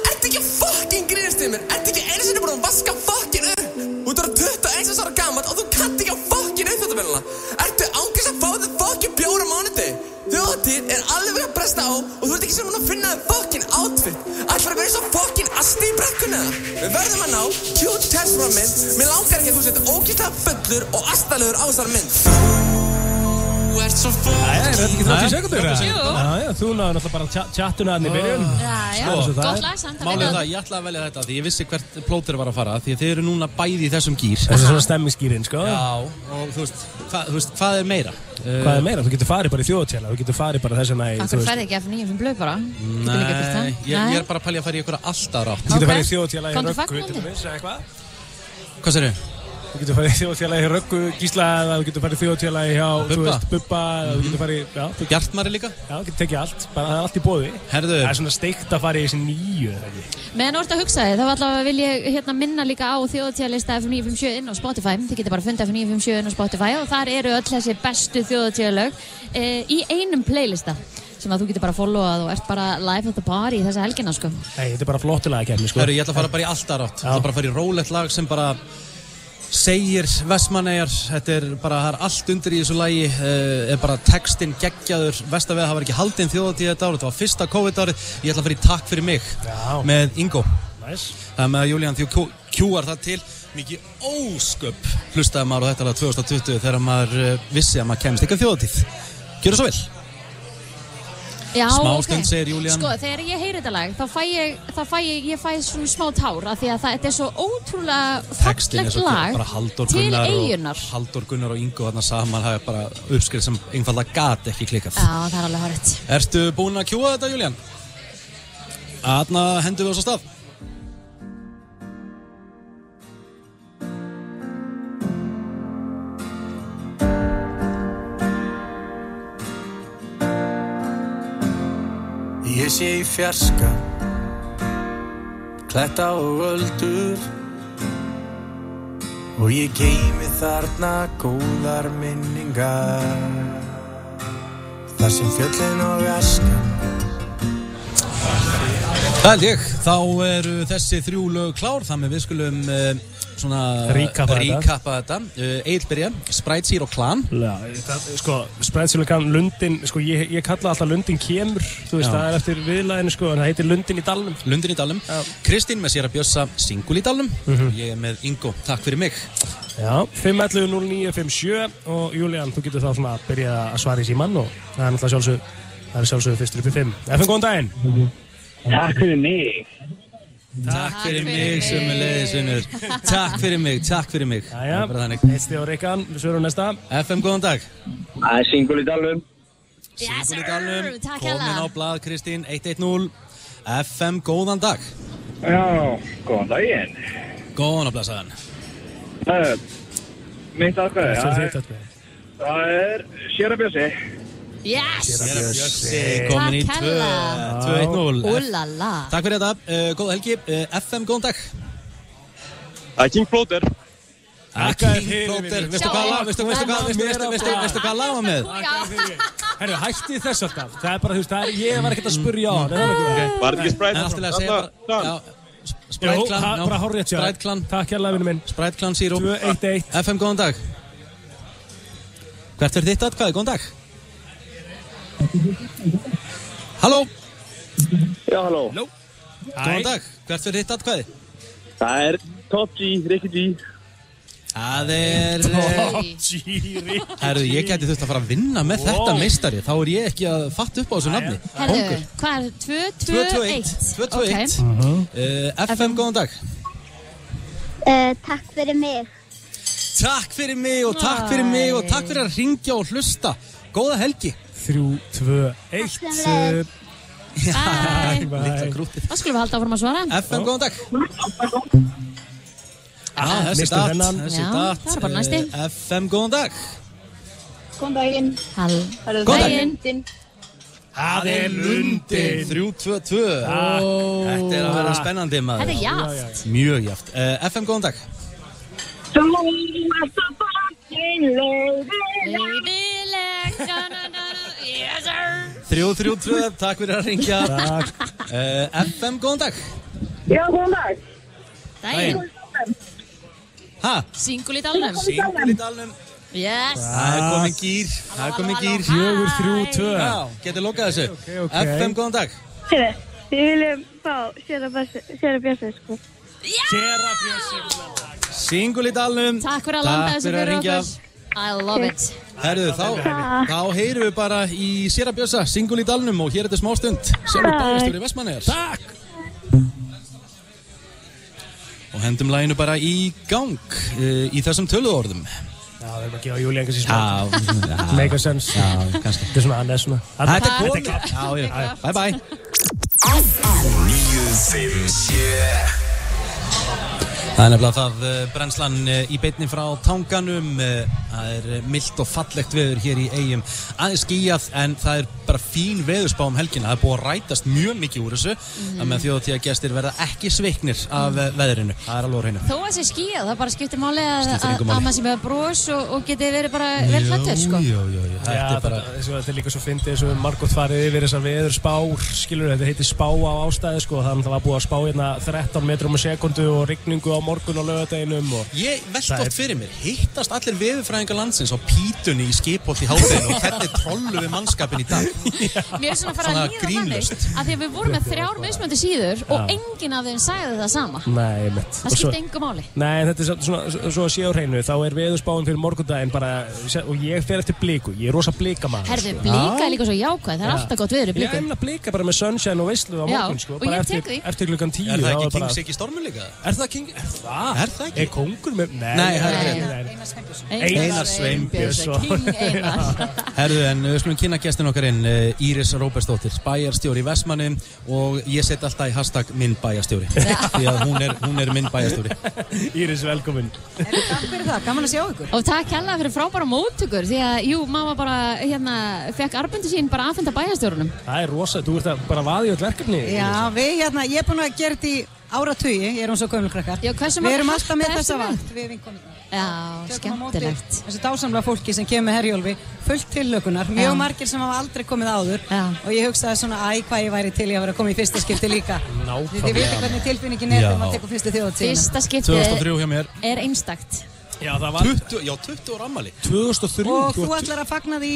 ertu ekki að fucking grínast við mér? Ertu ekki einu sinni búin að vaska fucking upp? Þú ert orðinn 21 ára gammal og þú kannt ekki að fucking uppþáttabennina. Ertu ángast að fá þig fucking bjóra mánuði? Þjóðatíð er alveg að bresta á og þú ert ekki sem hún að finna þig fucking outfit. Ætlar að vera svo fucking asti í brekkuna. Við verðum að ná cute test frá mynd. Mér langar ekki að þú setja ógíslega fullur og astalegur á þessar mynd. Ert svo Jæja, er þetta ekki 30 Nei, sekundur? 30 Jú. Já, já, þú náðu náttúrulega bara tja- tjattuna hann í byrjun. Já, já, Sko, svo það gott er- lag samt að Málið er vinna. það, ég ætlaði að velja þetta því ég vissi hvert plóter var að fara því að þið eru núna bæði í þessum gýr Þessi er svona stemmiskýrin, sko. Já, og þú veist, hva, þú veist, hvað er meira? Hvað er meira? Þú getur farið bara í þjóðtjála Þú getur farið bara þess vegna í Akkur ferði ekki F9 sem blöð bara? Það? Nei, ég, ég er bara að pælja að fara í einhverja alltaf rátt. Hvað sér Þú getur farið í þjóðtjála í röggu gísla eða þú getur farið í þjóðtjála í hjá, þú Bubba. veist, Bubba eða þú getur farið, já þú Gjartmari líka. Já, þú getur tekið allt, bara það er allt í bóði Herðu. Það er svona steikt að fara í þessi nýju, Meðan ert að hugsa þig, þá allavega vil ég hérna, minna líka á þjóðatíðalista F957 inn á Spotify. Þið getur bara að funda F957 inn á Spotify og þar eru öll þessi bestu þjóðatíðalög e, í einum playlista sem að þú getur bara followað og ert bara live at the party þessa helgina sko. Nei, þetta er bara flottilega kemni, sko. Herru, ég ætla að fara bara í alltaf rátt Ég ætla bara að fara í rólegt lag sem bara segir Vestmannegar Þetta er bara, það er allt undir í þessu lagi uh, er bara textinn geggjaður. Vestavega, það var ekki haldinn þjóðatíð þetta ár Þetta var fyrsta COVID-árið. Ég ætla að í Takk fyrir mig Já. með Ingo. Nice. Það er með Julian að kjúar það til. Mikið ósköp hlustaði maður á þetta lag 2020 þegar maður uh, vissi að maður kemst ekki að þjóðatíð Gjör það svo vel Já, Smástund ok. segir Júlían. Sko, þegar ég heyri þetta lag, þá fæ ég, þá fæ ég, ég fæ svona smá tár af því að það, er svo ótrúlega fallegt lag til eigunar. og Halldór Gunnar og Ingo þarna saman hafa bara uppskrið sem einfalda gat ekki klikkað Já, það er alveg horrið. Ertu búinn að kjúa þetta Julian? Þarna hendum við oss á stað Ég sé í fjarska Kletta og öldur. Og ég geymi þarna góðar minningar. Þar sem fjöllin og askan. Það held ég, þá eru þessi þrjú lög klár þannig við skulum uh, svona Recapa þetta. recapa þetta. Uh, Egil byrja, Sprite Zero Clan Já, það, sko, Spreadsjónukan, Lundin, sko, ég, ég kalla alltaf Lundin kemur, þú veist, Já. það er eftir viðlæðinu, sko, en það heitir Lundin í dalnum. Lundin í dalnum, Kristín með sér að bjössa Singul í dalnum, Mhm. ég er með Ingo, takk fyrir mig Já, 511-0957 og Julian, þú getur þá svona að byrja að svara í símann og það er náttúrulega sjálfsög, það er sjálfsög fyrstur upp í 5. FN, góðan daginn. Takk fyrir mig. Takk fyrir mig sem er leiðisvinnur Takk fyrir mig, takk fyrir mig. Það Jæja, er eitt stíð á Rikkan, við svörum næsta. FM, góðan dag. Það er singul í dalum. Singul í dalnum, takk komin hérlega. á blað Kristín 110 FM, góðan dag. Já, góðan daginn. Góðan á blaðsaðan Uh, mitt aðkvæði, Þetta er það er, atkvæði. Yes! Bjössi komin í Takk 2 hella. 2-1-0 Úlala. Takk fyrir þetta, uh, góða helgi uh, FM, góðan dag Það er King Plóter. Takk King Plóter, veistu hvað lag, veistu, veistu hvað, veistu, veistu, veistu, veistu hvað lag var með? Herru, hætti þess alltaf. Það er bara, þú veist, það er, ég var ekkert að spurja á það? Var þetta ekki Sprite? En allt í lagi að segja bara, já, Sprite Clan, já. bara hárrétt hjá þér. Sprite Clan Takk hérlega, vinnu minn. Sprite Clan Zero 2-1-1. FM, góðan dag Hvert er þitt atkvæði? Góðan dag. Halló. Já, halló. Halló. Góðan dag. Hvert er þitt atkvæði? Það er Top G, Ricky G. Það er... Top G, Ricky Herðu, ég gæti þurft að fara að vinna með þetta meistari. Þá er ég ekki að fatta upp á þessu nafni. Herðu, hvað er 2, 2, 1? 2, 2, 1. Uh, FM, góðan dag. Uh, takk fyrir mig. Takk fyrir mig og takk fyrir mig og takk fyrir að ringja og hlusta. Góða helgi. 3, 2, 1 Sömuleiðis. Já, litla krútið. Það skulum við halda áfram að svara. FM, góðan dag. Ah, þessi datt, það er bara næsti. Eh, FM, góðan dag. Góðan daginn. Góðan það er daginn. lundin. Það er lundin. 3, 2, 2. Þetta er að vera spennandi maður. Þetta er jaft. Mjög jaft. Uh, FM, góðan dag. Þú ert að fucking leiðileg. Leiðileg. Yes, sir. 3, 3, 2. Takk fyrir að ringja. Uh, FM, góðan dag. Já, góðan dag. Dæin. Ha? Singul í dalnum. Singul í dalnum. Yes. Það er komin gýr. Það er komin gýr. 4, 3, 2 Já, getur lokað þessu. ok. FM, góðan dag. Herðu, við viljum fá Sera Björnsson, sko. Sera Björnsson Singul í dalnum. Takk fyrir að landa þessu fyrir að fyrir hringja. okkur. I love it. Herðu þá, þá heyrum við bara í Sera Björsa, singul í dalnum og hér er þetta smá stund. Sem við báðistur í Vestmannegar Takk. Og hendum læginu bara í gang eh, í þessum töluðorðum Já, við erum að gefa Júli einhversi smá. Make a sense. Þetta er svona annað svona. Þetta er góð Bye bye. FM 957 Það er nefnilega það uh, brennslan uh, í beitni frá tanganum. Uh, það er mildt og fallegt veður hér í eigum. Aðeins skíjað en það er bara fín veðurspá um helgina. Það er búið að rætast mjög mikið úr þessu. Það með þjóðatíða gestir verða ekki sveiknir af uh, veðrinu. Það er alveg hreinu. Þó að sé skíða, það bara skiptir máli að, að, maður sé með brós og, og geti verið bara vel hlættur, sko. Jú, jú, jú. Þetta er bara... þetta, er líka svo fyndið eins og við margótt farið yfir þessar veður spár, skilur þetta heitir spá á ástæði sko, þannig að það var búið að spá hérna 13 metrum á sekundu og rigningu á morgun og lögadeginum og Ég veldi Það oft fyrir mér, hittast allir veðurfræðingar landsins á pítunni í skipholt í hátinu og hvernig trollu við mannskapin í dag? Mér er svona að fara Svona að líða þannig að því að við vorum með þrjár mismöndi síður og Já. enginn af þeim sagði það sama. Nei, mitt Það skipti engu máli. Nei, þetta er svona, svona, svo að sé á hreinu, þá er veðurspáin fyrir morgundaginn bara, og ég fer eftir blíku, ég er rosa blíkamaður. Herðu, sko. blíka er líka svo jákvæð, það er Já. alltaf gott veður í Ég blíku. emla blíka bara með sunshine og veislu á Já, morgun, sko, eftir, klukkan tíu. Er það ekki Kings ekki stormur líka? Er það King? Er það? Er það ekki? Er kongur með? Nei, Nei, það er ekki. nei. Einar Sveinbjörnsson. King Einar. Herðu, en við skulum kynna gestin okkar inn, uh, Íris Róbersdóttir, bæjarstjóri í Vestmanni og ég set alltaf í hashtag minn bæjarstjóri, því að hún er, hún er minn bæjarstjóri. Íris, velkomin. Takk fyrir það, gaman að sjá ykkur. Og takk hella fyrir frábæra móttökur því að, jú, mamma bara, hérna, fekk arbundi sín bara aðfenda bæjarstjórunum. Það er rosa, þú ert að bara vaði ég er ég er hún svo gömulkrakkar. Við erum alltaf með þessa vakt, við vinkonum. Já, skemmtilegt. Þessu dásamlega fólki sem kemur með herjólfi, fullt tillökunar, mjög Já. margir sem hafa aldrei komið áður Já. og ég hugsaði svona, æ, hvað ég væri til í að vera að koma í fyrsta skipti líka. Nákvæmlega. Þið veitir hvernig tilfinningin er þegar maður tekur. Fyrsta 2003 hjá mér, er einstakt. Já, það var 20, já 20 ára ammali. 2003. Og þú ætlar að fagna því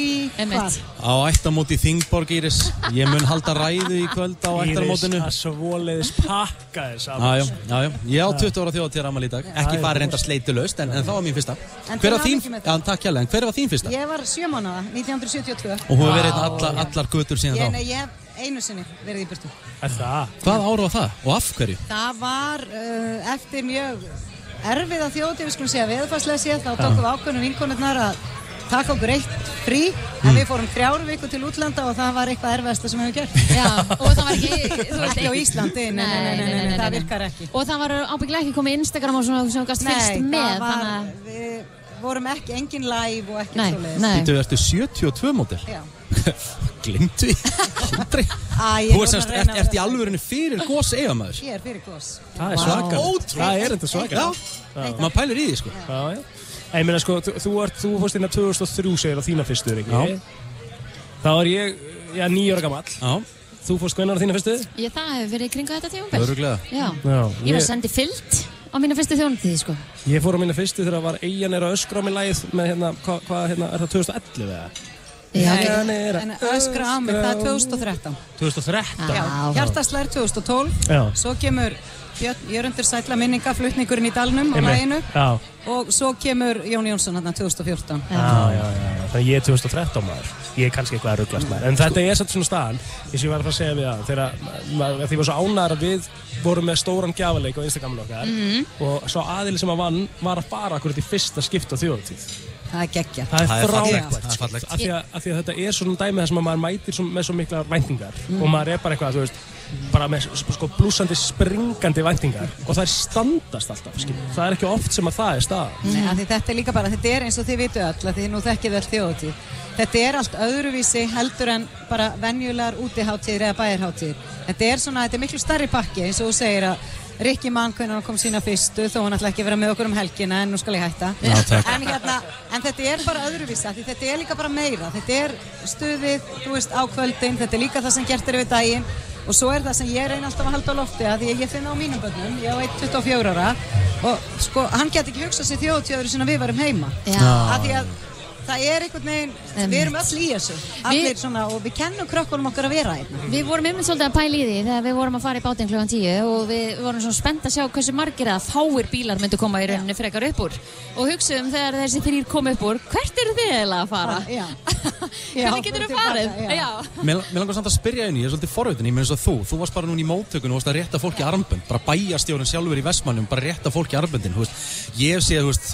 hvað? Á ættamóti Þingborg, Íris. Ég mun halda ræðu í kvöld á ættamótinu. Íris, að svoleiðis pakka þess Já, já, já, já. Ég á 20 ára þjóðatíðar ammali í dag. Ekki farið reynda sleitulaust, en, en það var mín fyrsta. En Hver var þín? Já, takk hjá en hver var þín fyrsta? Ég var sjö mánuða, 1972. Og hún hefur verið allar, allar götur síðan Ég, þá. nei, ég hef einu sinni verið í burtu. Það? Hvað ára var það? Og af hverju? Það var uh, eftir mjög erfiða þjóti, við skulum segja veðfarslega séð, þá tókum við ákveðnum vinkonurnar að taka okkur eitt frí, en Mm. við fórum þrjáru viku til útlanda og það var eitthvað erfiðasta sem við hefum gert. Já, og það var ekki, þú veist, Ekki á Íslandi, nei, nei, nei, nei, nei, það virkar ekki. Og það var ábygglega ekki komið Instagram og svona sem þú gast fylgst Nei, með, þannig að... vorum ekki, engin live og ekkert Nei, svoleiðis. nei. Þú ertu 72 mótil? Já. Glimtu því? Aldrei. Æ, ég Þú voru er semst, að reyna ert, að ert í alvörinni fyrir gos eigamæður? Ég er fyrir gos. Það er svakar. Það er þetta svakar. Já, maður pælir í því sko. Já, já. Ég meina sko, þú, þú, ert, þú fórst inn að 2003 segir á þína fyrstu, ekki? Já. Þá er ég, já, nýjóra gamall. Já. Þú fórst hvenar á þína fyrstu? Ég, það hefur verið í kringa þetta tíumbil. Örugglega. Já. Já, Ég var sendið fyllt á mínu fyrstu þjónutíði, sko. Ég fór á mína fyrstu þegar var Eyjan er að öskra á mig lagið með hérna, hvað, hva, hérna, er það 2011 eða? Eyjan er En öskra á mig, það er 2013. 2013? Já, hjartaslæður 2012, Já. svo kemur Björn Jörundur Sætla minninga, flutningurinn í Dalnum á læginu og svo kemur Jón Jónsson hérna 2014. Já, já, já, já, þannig ég er 2013 maður. Ég er kannski eitthvað að rugglast maður. En þetta er svona staðan eins og ég var að fara að segja við það Þegar maður- því var svo ánægður að við vorum með stóran gjafaleik á Instagramin okkar Mhm. og svo aðili sem að vann var að fara akkurat í fyrsta skipta á þjóðatíð Það er geggja. Það er frábært það er fallegt. af því, að, af því að þetta er svona dæmi þar sem að maður mætir svo, með svo mikla væntingar Mm. og maður er bara eitthvað, þú veist bara með sko, blúsandi springandi væntingar og það er standast alltaf skilur. það er ekki oft sem að það er stað Nei, af því þetta er líka bara, þetta er eins og þið vitu öll, þið nú þekkið öll þjóðatíð. Þetta er allt öðruvísi heldur en bara venjulegar útiháttíðir eða bæjarháttíðir. Þetta er svona, þetta er miklu starri pakki eins og þú segir að Rikki mann hvernig hann kom sína fyrstu þó hann ætla ekki að vera með okkur um helgina en nú skal ég hætta. Já, en, hérna, en þetta er bara öðruvísi af því þetta er líka bara meira. Þetta er stuðið, þú veist, á kvöldin, þetta er líka það sem gert er við daginn og svo er það sem ég reyna alltaf að halda á lofti að því að ég finna á mínum börnum, ég á 1-24 ára og sko, hann get ekki hugsað sér þjóðtíður sem við varum heima Já. af því að það er einhvern veginn, við erum öll í þessu allir svona og við kennum krökkunum okkar að vera hérna Við vorum einmitt svolítið að pæla í því þegar við vorum að fara í bátinn klukkan 10 og við vorum svona spennt að sjá hversu margir eða fáir bílar myndu koma í rauninni frekar upp úr og hugsaðum þegar þessi þrýr kom upp úr hvert eru þið eiginlega að fara? Já. Hvernig getur þið farið? Já. Mér, langar samt að spyrja einu, ég er svolítið forveitin, ég meina eins og þú, þú varst bara núna í móttökunum og varst að rétta fólki armbönd, bara bæjastjórun sjálfur í Vestmannum, bara rétta fólki armböndin, þú veist, ég hef séð, þú veist,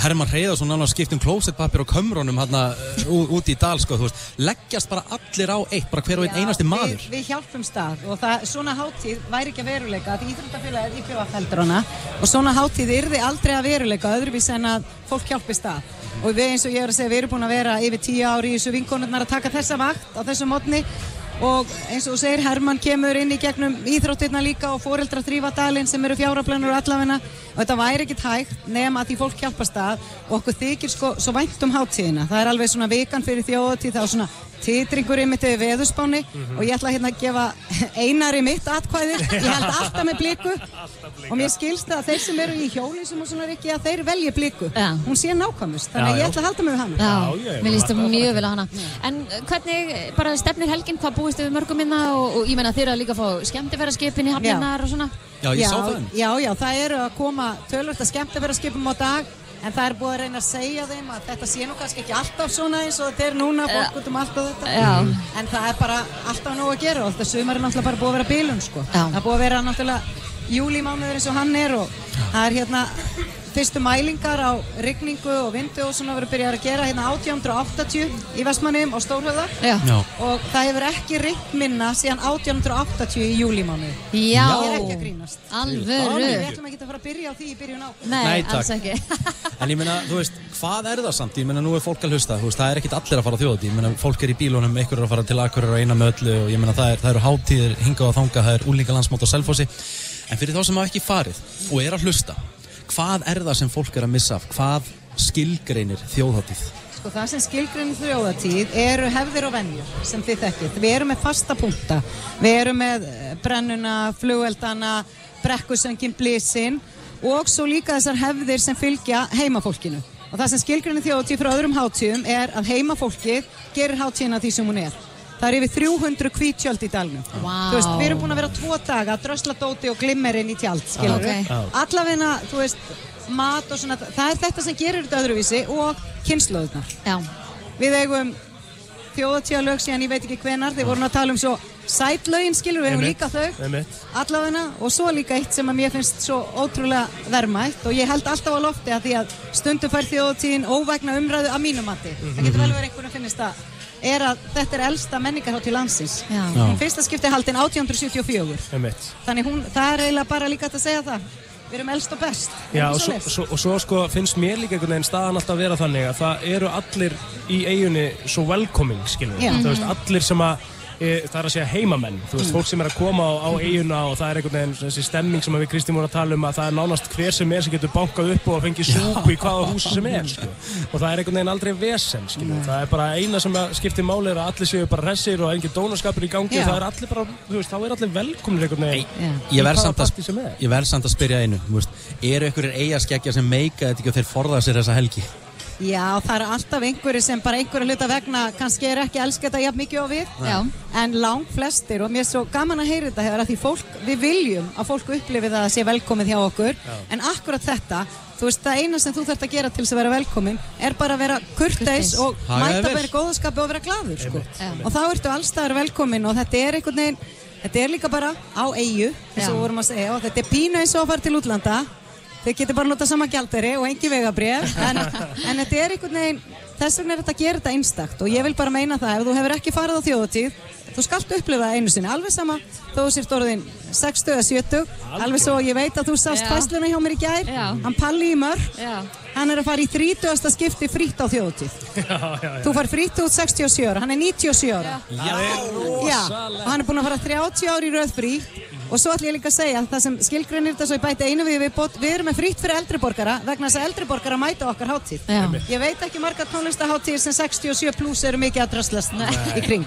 Herman Reyðarsson náttúrulega skipt um klósettpapir og kömrónum hérna uh, úti í dal, sko, þú veist, leggjast bara allir á eitt, bara hver og einn einasti maður. Við, við hjálpum stað og það, svona hátíð væri ekki að veruleika að Íþróttafélagið heldur hana og svona hátíð yrði aldrei að veruleika öðruvís en að fólk hjálpi stað og við eins og ég er að segja, við erum búin að vera yfir tíu ári í þessu vinkonurnar að taka þessa vakt á þessu mótni og eins og þú segir, Herman kemur inn í gegnum íþróttirna líka og foreldra þrýfa dalinn sem eru fjáraplanur allavegna og þetta væri ekkit hægt nema að því fólk hjálpast að. Og okkur þykir sko svo vænt um hátíðina. Það er alveg svona vikan fyrir þjóðatíð þá svona titringur í mitt við veðurspáni og ég ætla hérna að gefa einari mitt atkvæði, ég held alltaf með bliku. Og mér skilst það að þeir sem eru í hjólisum og svona ekki að þeir velji bliku. Já. hún sé nákvæmust, þannig Já, að ég já. ætla að halda við hann Já, mér líst mjög vel á hana. En hvernig, bara stefnir helgin, hvað búist þið við mörgum minna og, og ég menna þeir að líka fá skemmtifæraskipin í hafninnar og svona? Já, ég sá það. Já, já, það eru að koma tölvöld að skemmt að vera skipum á dag en það er búið að reyna að segja þeim að þetta sé nú kannski ekki alltaf svona eins og þetta er núna fólk út um allt og þetta Já. en það er bara alltaf nóg að gera og þetta sumar er náttúrulega bara búið að vera bílun sko. Já. það er búið að vera náttúrulega júlímánuður eins og hann er og það er hérna fyrstu mælingar á rigningu og vindu og svona verið byrjað að gera hérna 1880 í Vestmannum og. Já. og það hefur ekki rignt minna síðan 1880 í júlímánuði Já. ég er ekki að grínast Alvöru. við ætlum ekki að fara að byrja á því í byrjun á Nei, Nei, takk. alls ekki En ég meina, þú veist, hvað er það samt? Ég meina, nú er fólk að hlusta, þú veist, það er ekkit allir að fara á þjóðatí. Ég meina, fólk er í bílunum, einhver er að fara til Akureyrar og eina með öllu og ég meina, það, er, það eru hátíðir hingað og þangað, það er úlíka landsmót á Selfossi. En fyrir þá sem hafa ekki farið og er að hlusta, hvað er það sem fólk er að missa af? Hvað skilgreinir þjóðhátíð? Sko það sem skilgrunni þjóðatíð eru hefðir og venjur sem þið þekkið. Við erum með fasta punkta. Við erum með eh, brennuna, flugeldana, brekkusöngin, blísinn og svo líka þessar hefðir sem fylgja heimafólkinu. Og það sem skilgrunni þjóðatíð frá öðrum hátíðum er að heimafólkið gerir hátíðina því sem hún er. Það er yfir 300 hvítjöld í dalnum. Vá. Þú veist, við erum búin að vera tvo daga að drösla dóti og glimmerinn í tjald, skilur Ok. Já. Allavegna, þú veist, mat og svona, það er þetta sem gerir þetta öðruvísi og kynnslóðunar. Já. Við eigum þjóðatíðalög síðan ég veit ekki hvenar, þeir voru að tala um svo sætlögin, skilur við, eigum líka þau allavegna og svo líka eitt sem að mér finnst svo ótrúlega verðmætt og ég held alltaf á lofti að því að stundum fær þjóðatíðin óvægna umræðu að mínum mati. Það er að þetta er elsta menningarhátíð landsins. Já. Já. Hún fyrsta skipti haldin 1874. Einmitt. Þannig hún, það er eiginlega bara líka að segja það. Við erum elst og best. Já, og svo, svo, og svo sko finnst mér líka einhvern veginn staðan alltaf að vera þannig að það eru allir í eigunni svo welcoming, skilur Já. þú veist, allir sem að það er að segja heimamenn, þú veist, fólk sem er að koma á, á eiguna og það er einhvern veginn þessi stemming sem við Kristín vorum að tala um að það er nánast hver sem er sem getur bankað upp og fengið súpu í hvaða húsi sem er, sko. Og það er einhvern veginn aldrei vesen. Það er bara eina sem skiptir máli er að allir séu bara hressir og engin dónaskapur í gangi það er allir bara, þú veist, þá er allir velkomnir einhvern veginn. í hvaða partí sem er. ég verð samt að spyrja einu þú veist, Eru einhverjir eigaskeggja sem meika þetta ekki og þeir forða sér þessa helgi? Já, það eru alltaf einhverju sem bara einhverju hluta vegna kannski er ekki elska þetta jafn mikið á við. Já. en lang flestir og mér er svo gaman að heyra þetta hefur að því fólk, við viljum að fólk upplifi það að sé velkomið hjá okkur. En akkurat þetta, þú veist það eina sem þú þarft að gera til þess að vera velkomin er bara að vera kurteis og mæta bara í góðaskapi og vera gladur sko. og þá ertu allstaðar velkomin og þetta er einhvern veginn þetta er líka bara á eigu eins og Já. vorum að segja og þetta er pínu eins og að fara til útlanda Þið getur bara notað sama gjalderi og engi vegabrið en, en þetta er einhvern veginn þess vegna er þetta að gera þetta einstakt og ég vil bara meina það ef þú hefur ekki farið á þjóðutíð þú skalt upplifa það einu sinni, alveg sama þó þú sért orðin 60 eða 70 alveg svo ég veit að þú sást Já. fæsluna hjá mér í gær Já. hann Palli í mörg Já. hann er að fara í 30. skipti frítt á þjóðutíð þú far frítt út 67 ára, hann er 97 ára Já, og hann er búinn að fara 30 ári í röð frítt og svo ætlum ég líka að segja að það sem skilgreinir þetta svo ég bæti einu við við, bót, við erum með frítt fyrir eldri borgara vegna þess að eldri borgara mæta okkar hátíð. Já. ég veit ekki margar tónlistaháttíðir sem 67 pluss eru mikið að dröslast í kring.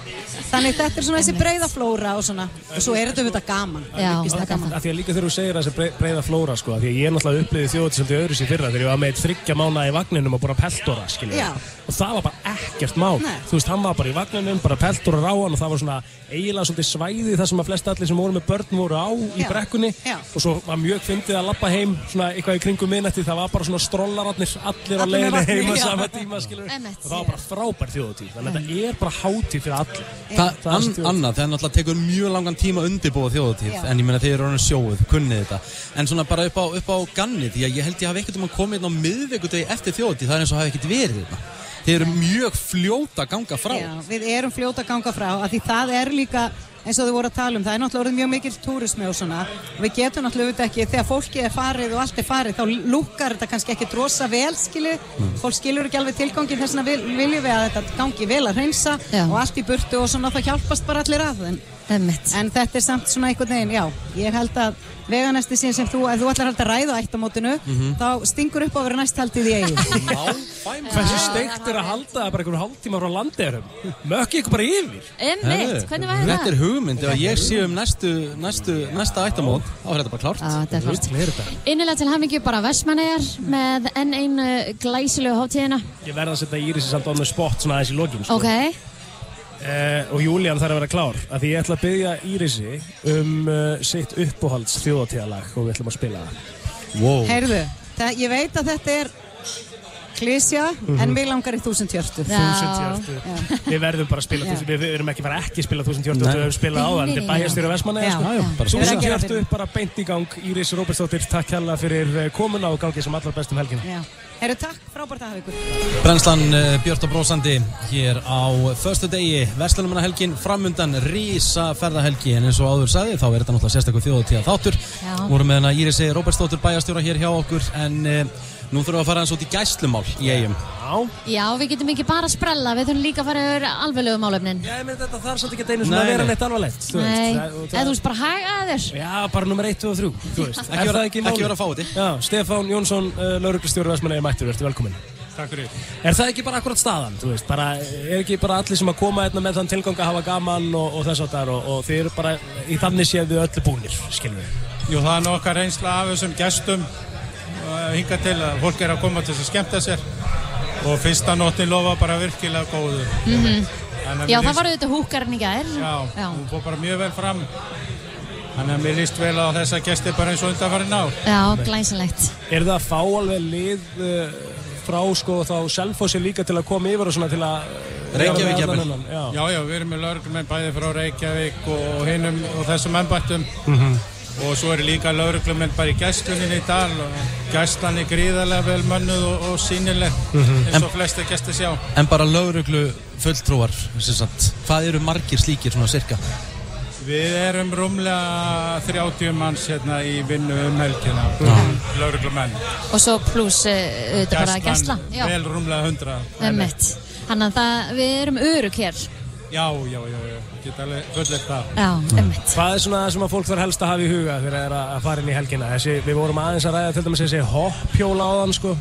Þannig þetta er svona þessi breyða flóra og svona. Og svo er þetta auðvitað gaman. Já, Ógeðslega gaman. Af því að líka þegar þú segir þessi brei- breiða flóra sko, af því að ég náttúrulega uppliði þjóðið svolítið öðru sér fyrra þegar ég var með þryggja mána í vagninum og bara peltora, skilja og það var bara ekkert mál. Nei. þú veist, hann var bara í vagninum, bara peltora ráan og það var svona eiginlega svolítið svæði þar sem að flest allir sem voru með börn voru á í Já. brekkunni Já. og svo var mjög fyndið að lappa heim svona eitthvað í kringum minnætti, það var bara svona strollararnir allir á leiðinni heima já. sama tíma, skilur og það var bara frábær þjóðutíð þannig að þetta er bara hátíð fyrir allir. Er an, annað, það er náttúrulega tekur mjög langan tíma að undirbúa þjóðatíð Já. en ég meina þeir eru orðin sjóið, kunnið þetta. En svona bara upp á, upp á ganni því að ég held ég hafi ekkert um að koma inn á miðvikudegi eftir er verið þetta þeir eru mjög fljóta ganga frá. Já, við erum fljóta ganga frá af því það er líka eins og þau voru að tala um, það er náttúrulega orðið mjög mikill túrismi og svona. Við getum náttúrulega auðvitað ekki þegar fólki er farið og allt er farið þá lúkar þetta kannski ekki drosa vel skilið, fólk skilur ekki alveg tilgangin þess vil, viljum við að þetta gangi vel að hreinsa Já. og allt í burtu og svona þá hjálpast bara allir að en, Einmitt. en þetta er samt svona einhvern veginn, já ég held að veganesti sín sem þú, ef þú ætlar að halda ræðu á ættamótinu, þá stingur upp á að vera næst haldið í eigin Hversu steikt er að halda það bara einhverjum hálftíma frá landeirum? Mökki ykkur bara yfir? Einmitt, hvernig var Þetta þetta? er hugmynd, ef ég sé um næstu, næstu, næsta ættamót, þá er þetta bara klárt Já, þetta er þetta? Innilega til hamingju bara Vestmannegar með enn einu glæsilegu hátíðina. Ég verða að setja Írisi samt on Eh, og Júlían þarf að vera klár af því ég ætla að byggja Írisi um uh, sitt uppáhalds þjóðatíðalag og við ætlum að spila það wow. Heyrðu, það, ég veit að þetta er klísja, en mig langar í þúsund hjörtu. Við verðum bara að spila þúsund Við við erum ekki bara ekki að spila þúsund hjörtu. Við höfum spilað á það Þetta er Já, sko. já, bara Við erum Þúsund hjörtu bara beint í gang. Íris Róbersdóttir, takk hella fyrir eh, komuna og gangi sem allar bestum helgin Já. Heyrðu, takk, frábært að hafa ykkur. Brennslan uh, Björn og Brósandi hér á förstu degi Vestlunumannahelgin framundan rísa ferðahelgi. En eins og áður sagði þá er þetta náttúrulega sérstaklega þjóðatíða þáttur vorum með hana Írisi Róbertsdóttir bæjastjóra hér hjá okkur. En uh, nú þurfum við að fara eins út í gæslumál í eigum Já, já við getum ekki bara að sprella, við þurfum líka að fara yfir alveglegu málefnin. Já, ég myndi þetta þarf samt ekki að einu svona að vera nei. neitt alvarlegt þú veist. Nei, Það- og eða þú veist bara haga að þér. Já, bara nummer 1, 2 og 3 Þú veist, Ekki er vera- það ekki ekki málið? vera fáti. Já, Stefán Jónsson, uh, lauruglustjóri Vestmanni er mættur, ertu velkominn Takk fyrir. Er það ekki bara akkurat staðan, þú veist, bara, er ekki bara allir sem að koma hérna með þann tilgang að hafa gaman og, og þess að þar og, og þið eru bara í þannig séð við öllu búnir, skilum við. Jú, það er nokkar reynsla af þessum gestum hinga til að fólk er að koma til þess að skemmta sér og fyrsta nóttin lofa bara virkilega góðu. Mhm. Þannig að Já, það var auðvitað húkarinn í gær. Já, Já. hún fór bara mjög vel fram. Þannig að mér líst vel á þessa gesti bara eins og undanfarið ná. Já, glæsilegt. Er það að fá alveg lið uh, frá sko þá Selfossi líka til að koma yfir og svona til að uh, Reykjavík jafnvel. Já. Já, já, við erum með lauruglumenn bæði frá Reykjavík og hinnum og þessum ennbættum. Mhm. Og svo eru líka lauruglumenn bara í gæsluninni í dal og gæslan er gríðarlega vel mönnuð og, og sínileg Mhm. eins og flesti gæsti sjá. en bara lauruglu fulltrúar hvað eru margir slíkir svona cirka Við erum rúmlega 30 manns hérna í vinnu um helgina, lauruglumenn. Og svo pluss uh, auðvitað bara gæsla. Já, vel rúmlega 100. emmitt. Þannig að það, við erum örug hér. Já, já, já, já, ég get alveg fullið það. Já, einmitt. Hvað er svona það sem að fólk þarf helst að hafa í huga þegar það er að fara inn í helgina? Þessi, við vorum aðeins að ræða til dæmis þessi hoppjóla áðan, sko.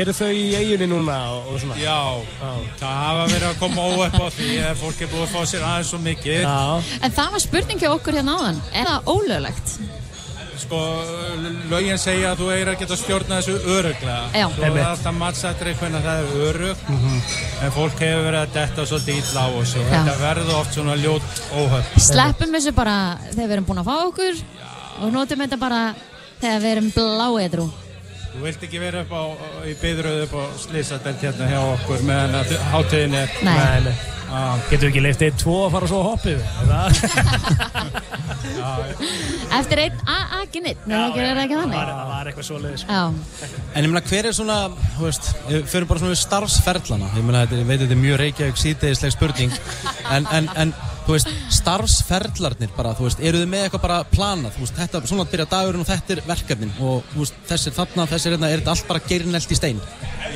Eru þau í eiginni núna og, og svona? Já, það hafa verið að koma óepp á því að fólk er búið að fá sér aðeins svo mikið. Já. En það var spurning hjá okkur hérna áðan. Er það ólöglegt? Sko, lögin segja að þú eigir að geta stjórna þessu öruglega. Já. Svo er alltaf mattsættir einhvern að það er örug, en fólk hefur verið að detta svolítið illa á þessu. og Já. Þetta verður oft svona ljót óhöfn. Sleppum þessu bara þegar við erum búin að fá okkur og notum þetta bara þegar við erum bláedrú. Þú vilt ekki vera upp á, í byðröðu upp á slísadelt hérna hjá okkur meðan að hátíðin er. Nei. Nei, nei. Getur við ekki leift eitt, tvo að fara svo að hoppið? Það Eftir einn a-a-ginnit, nefnum ekki er það ekki þannig? það var eitthvað svoleiðis. sko. Já. En ég meina, hver er svona, þú veist, við fyrir bara svona við starfsferlana, ég meina, þetta, ég veit þetta er mjög reykjavík síðdegisleg spurning, en, en, en, þú veist, starfsferlarnir bara, þú veist, eru þið með eitthvað bara planað, þú veist, þetta, svona byrja dagurinn og þetta er verkefnin og, þú veist, þessir þarna, þessir hérna, er þetta allt bara gerinelt í stein?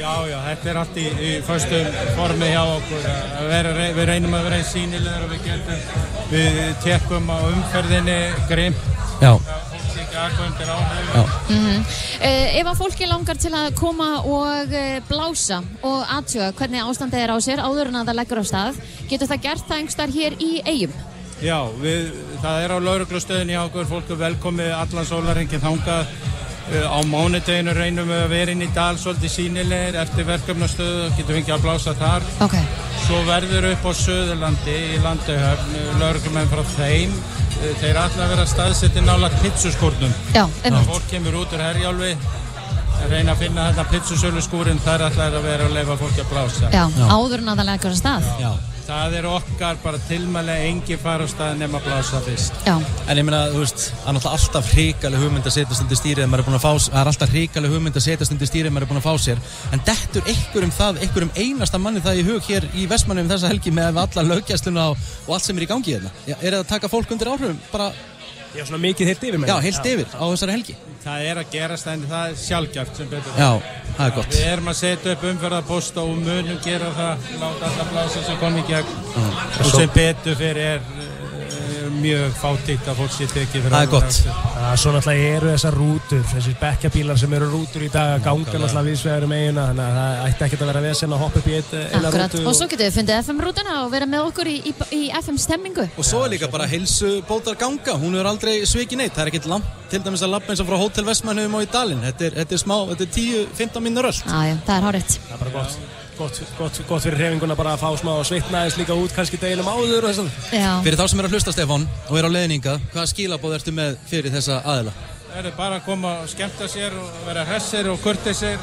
Já, já, þetta er allt í, í föstum formi hjá okkur. Vera, við reynum að vera eins sínilegur og við getum, við tekum á umferðinni grimt. Já. Já. Mm ef að fólki langar til að koma og uh, blása og aðtjóða hvernig ástandið er á sér áður en að það leggur á stað, getur það gert það einhverstaðar hér í eigum? Já, við, það er á lauruglustöðinni hjá okkur, fólk er velkomið allan sólarengið þangað. Uh, Á mánudeginu reynum við að vera inn í dal svolítið sínilegir eftir verkefnastöðu, getum við ekki að blása þar. Ok. Svo verður upp á Söðurlandi í Landauhöfn, lauruglumenn frá þeim. Uh, Þeir ætla að vera staðsetti nálat pizzuskórnum. Já, Það einmitt. fólk kemur út úr herjálfi, reyna að finna þetta pizzusölu skúrin, þar ætla að vera að leifa fólki að blása. Já, áður en að það leggur á stað. Já. Það er okkar bara tilmæli að engi fara á stað nema að blása fyrst. Já. En ég meina, þú veist, það er náttúrulega alltaf hrikaleg hugmynd að setjast undir stýrið ef maður er búin að fá, það er alltaf hrikaleg hugmynd að setjast undir stýrið ef maður er búin að fá sér en dettur einhverjum það, einhverjum einasta manni það í hug hér í Vestmannum þessa helgi með alla löggæsluna og, og allt sem er í gangi hérna er það að taka fólk undir áhrifum bara Já, svona mikið heilt yfir Já, heilt yfir á þessari helgi Það er að gerast en það er sjálfgæft sem betur. Já, það er gott Við erum að setja upp umferðarposta og munum gera það, láta alla blása sem kom í gegn. Og sem betur fyrir er mjög fátíkt að fólk sé tekið fyrir Það er gott. Það svo náttúrulega eru þessar rútur, þessir bekkjabílar sem eru rútur í dag að ganga náttúrulega viðsvegar um eiguna, þannig að það ætti ekkert að vera vesen að hoppa upp í eitt, eina Akkurat, rútu. og svo getur við fundið FM-rútuna og vera með okkur í, í, í FM-stemmingu. Og svo er líka bara heilsu bótar ganga, hún er aldrei svikið neitt, það er ekkert langt til dæmis að lappa eins og frá Hótel Vestmannum og í Dalinn, þetta er, þetta er smá, þetta er 10-15 minnur öll. Já, já, það er hárétt. Gott, gott, gott, fyrir hreyfinguna bara að fá smá svitna eins líka út kannski deginum áður og þess Já. Fyrir þá sem er að hlusta Stefán og er á leiðninga, hvaða skilabóð ertu með fyrir þessa aðila? Það er bara að koma og skemmta sér og vera hressir og kurtisir.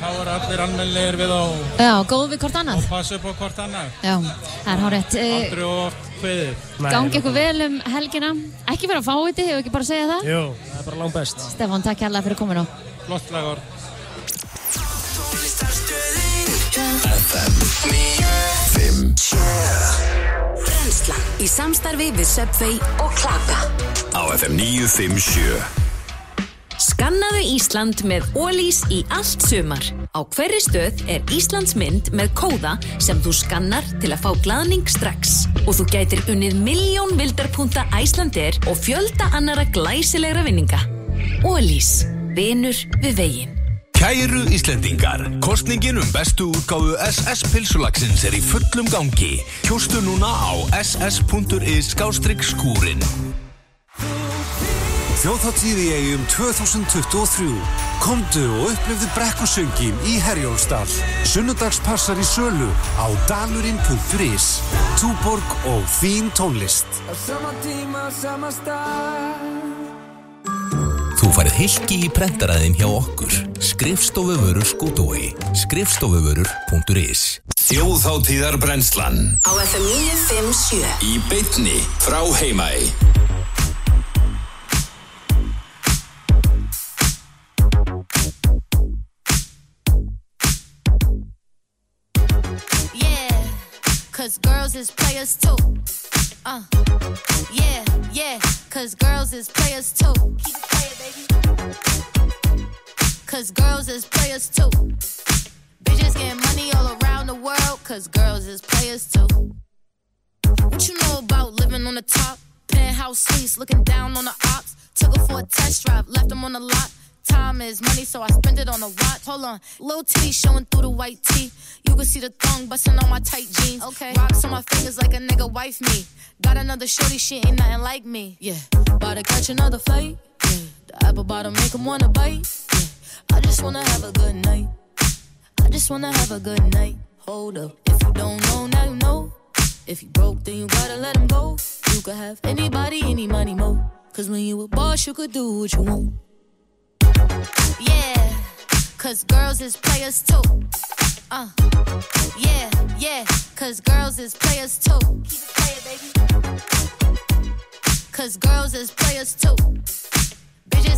Þá er allir almennilegir við á Já, góð við hvort annað. og passa upp á hvort annað. Já, það er hárétt. Eh, Aldrei of oft kveðið. Gangi ykkur vel um helgina. Ekki vera að fá þetta, hefur ekki bara að segja það? Jú, það er bara langt best. Stefán, takk hérlega fyrir kominu. Flott lagur. FM 957 Brenslan í samstarfi við Subway og Klaka Á FM 957 Skannaðu Ísland með Ólís í allt sumar. Á hverri stöð er Íslands mynd með kóða sem þú skannar til að fá glaðning strax. Og þú gætir unnið miljón vildarpunta Æslandir og fjölda annara glæsilegra vinninga. Ólís, vinur við veginn. Kæru Íslendingar, kostningin um bestu útgáfu SS-pilsulagsins er í fullum gangi. Kjóstu núna á ss.is skástrygg skúrin. Þjóðháttíð í eigum 2023. Komdu og upplifðu brekkusöngin í Herjólfsdal. Sunnudagspassar í sölu á dalurinn.is. Túborg og þín tónlist. Á sama tíma, sama stað hilki í prentaraðin hjá okkur. Skrifstofuvörur skútói. Skrifstofuvörur.is Þjóðháttíðar brennslan. Á FM 957 Í beitni frá heimæ. Cause girls is players too. Uh, yeah, yeah, cause girls is players too. Keep it playing, baby. Cause girls is players too. Bitches getting money all around the world, cause girls is players too. What you know about living on the top? Penthouse suites, looking down on the ops. Took her for a test drive, left them on the lot. Time is money, so I spend it on a watch. Hold on, little T showing through the white tee. You can see the thong busting on my tight jeans. Okay, rocks on my fingers like a nigga wife me. Got another shorty, she ain't nothing like me. Yeah, about to catch another flight. Yeah, the apple bottom make 'em wanna bite. Yeah, I just wanna have a good night. I just wanna have a good night. Hold up, if you don't know, now you know. If you broke, then you gotta let him go. You could have anybody, any money, mo. Cause when you a boss, you could do what you want. Yeah, cause girls is players too. Uh, yeah, yeah, cause girls is players too. Keep it playing, baby. Cause girls is players too.